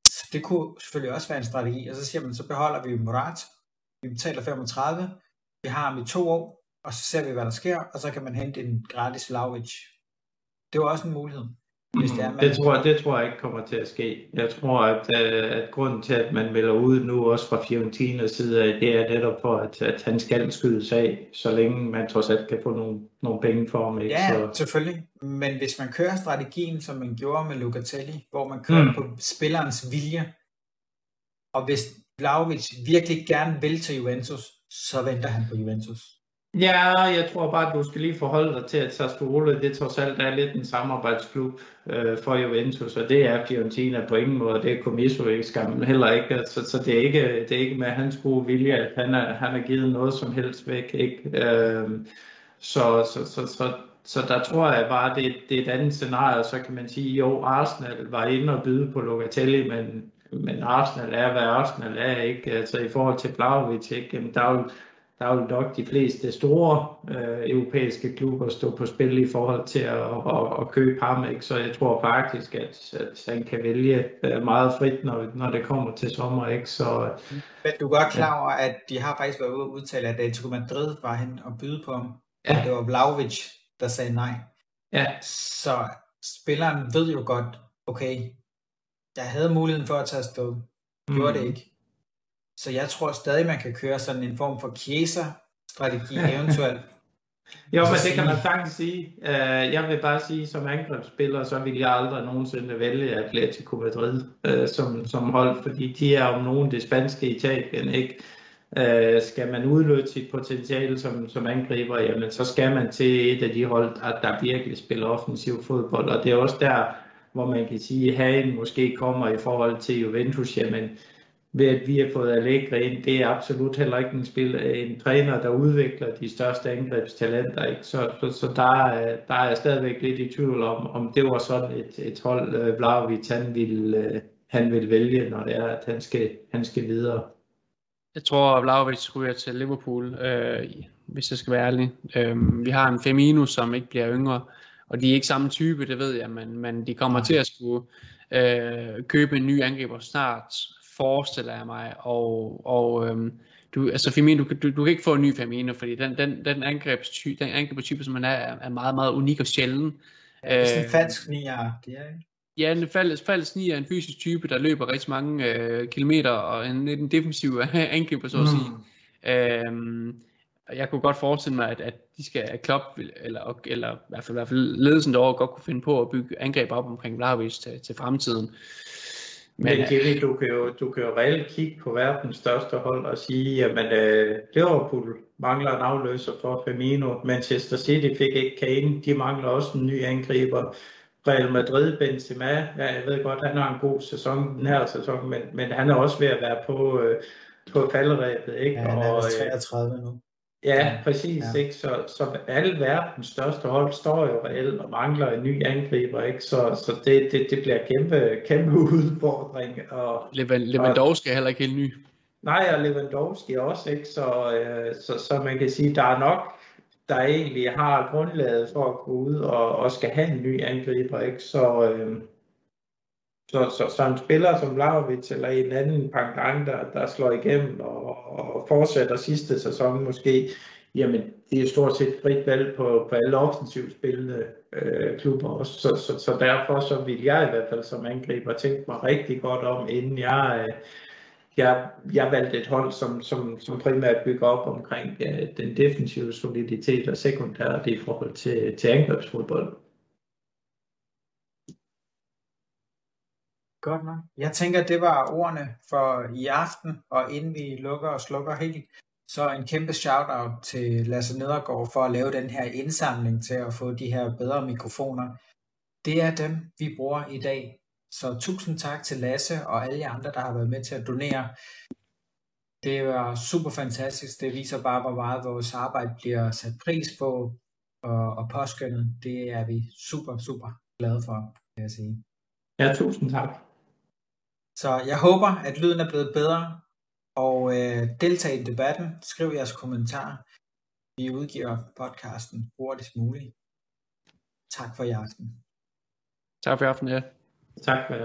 Så det kunne selvfølgelig også være en strategi, og så siger man, så beholder vi Morata, vi betaler 35, vi har ham i to år, og så ser vi, hvad der sker, og så kan man hente en gratis Vlaovic. Det var også en mulighed. Hvis det, er, man... det, tror jeg, det tror jeg ikke kommer til at ske. Jeg tror, at, øh, at grunden til, at man melder ud nu også fra Fiorentinas side, det er netop for, at, at han skal skydes af, så længe man trods alt kan få nogle, nogle penge for ham. Ikke? Ja, så... selvfølgelig. Men hvis man kører strategien, som man gjorde med Locatelli, hvor man kører mm. på spillerens vilje, og hvis Vlaovic virkelig gerne vil til Juventus, så venter han på Juventus. Ja, jeg tror bare, at du skal lige forholde dig til, at Sassuolo, det trods alt er lidt en samarbejdsklub øh, for Juventus, og det er Fiorentina på ingen måde, det er Comiso ikke skam heller ikke, så, så det, er ikke, det er ikke med hans gode vilje, at han har han er givet noget som helst væk, ikke? Øh, så, så, så, så, så der tror jeg bare, det, det er et andet scenarie, så kan man sige, jo, Arsenal var inde og byde på Locatelli, men, men Arsenal er, hvad Arsenal er, ikke? Altså i forhold til Blauvic, ikke? Jamen, der er jo der vil nok de fleste store øh, europæiske klubber stå på spil i forhold til at, at, at købe ham. Ikke? Så jeg tror faktisk, at, at han kan vælge øh, meget frit, når, når det kommer til sommer. Ikke? Så, Men du er godt klar over, at de har faktisk været ude og udtale, at Atletico Madrid var hen og byde på ham. Ja. Og det var Vlaovic, der sagde nej. Ja. Så spilleren ved jo godt, okay, jeg havde muligheden for at tage afsted. Gjorde mm. det ikke. Så jeg tror stadig, man kan køre sådan en form for Chiesa-strategi eventuelt. jo, men det kan man sagtens sige. Uh, jeg vil bare sige, som angrebsspiller, så vil jeg aldrig nogensinde vælge Atletico Madrid uh, som, som hold, fordi de er om nogen det spanske Italien, ikke? Uh, skal man udløse sit potentiale som, som angriber, jamen så skal man til et af de hold, der, der virkelig spiller offensiv fodbold, og det er også der, hvor man kan sige, at hagen måske kommer i forhold til Juventus, jamen ved at vi har fået Allegri ind, det er absolut heller ikke en, spil, en træner, der udvikler de største angrebstalenter. Ikke? Så, så, så der, er, der er jeg stadigvæk lidt i tvivl om, om det var sådan et, et hold, øh, Vlaovic han ville, øh, han vil vælge, når det er, at han skal, han skal videre. Jeg tror, at Vlaovic ryger til Liverpool, øh, hvis jeg skal være ærlig. Øh, vi har en Femino, som ikke bliver yngre, og de er ikke samme type, det ved jeg, men, men de kommer til at skulle øh, købe en ny angriber snart, forestiller jeg mig, og, og øhm, du, altså Firmino, du, du, du kan ikke få en ny Firmino, fordi den, den, den, angrebstype, den angrebstype, som han er, er meget, meget unik og sjælden. Ja, det er sådan en øh, falsk nier, det er ikke? Ja, en falsk, falsk nier er en fysisk type, der løber rigtig mange øh, kilometer, og en, en defensiv angriber, så at sige. Mm. Øhm, jeg kunne godt forestille mig, at, at de skal Klopp, eller, eller i hvert fald, i hvert fald ledelsen derovre, godt kunne finde på at bygge angreb op omkring Vlahovic til, til fremtiden. Men, Men Jimmy, du kan, jo, du kan jo reelt kigge på verdens største hold og sige, at uh, Liverpool mangler en afløser for Firmino. Manchester City fik ikke Kane, de mangler også en ny angriber. Real Madrid, Benzema, ja, jeg ved godt, han har en god sæson den her sæson, men, men han er også ved at være på, uh, på falderæbet. Ikke? Ja, han er og, 33 nu. Ja, præcis. Ja. Ikke? Så, så alle verdens største hold står jo reelt og mangler en ny angriber. Ikke? Så, så det, det, det bliver kæmpe, kæmpe udfordring. Og, Lewandowski er heller ikke helt ny. Nej, og Lewandowski også. Ikke? Så, øh, så, så man kan sige, der er nok der egentlig har grundlaget for at gå ud og, og skal have en ny angriber. Ikke? Så, øh, så, så, så en spiller som Laurits eller en anden pangdang, der, der slår igennem og, og fortsætter sidste sæson måske, jamen det er stort set frit valg på, på alle offensivt spillende øh, klubber også. Så, så, så derfor så vil jeg i hvert fald som angriber tænke mig rigtig godt om, inden jeg, øh, jeg, jeg valgte et hold, som, som, som primært bygger op omkring øh, den defensive soliditet og sekundært i forhold til, til angrebsfodbold. Godt nok. Jeg tænker, det var ordene for i aften, og inden vi lukker og slukker helt, så en kæmpe shout-out til Lasse Nedergaard for at lave den her indsamling til at få de her bedre mikrofoner. Det er dem, vi bruger i dag. Så tusind tak til Lasse og alle jer andre, der har været med til at donere. Det var super fantastisk. Det viser bare, hvor meget vores arbejde bliver sat pris på og, og påskyndet. Det er vi super, super glade for, vil jeg sige. Ja, tusind tak. Så jeg håber, at lyden er blevet bedre, og øh, deltag i debatten. Skriv jeres kommentarer. Vi udgiver podcasten hurtigst muligt. Tak for i aften. Tak for i aften, ja. Tak for det.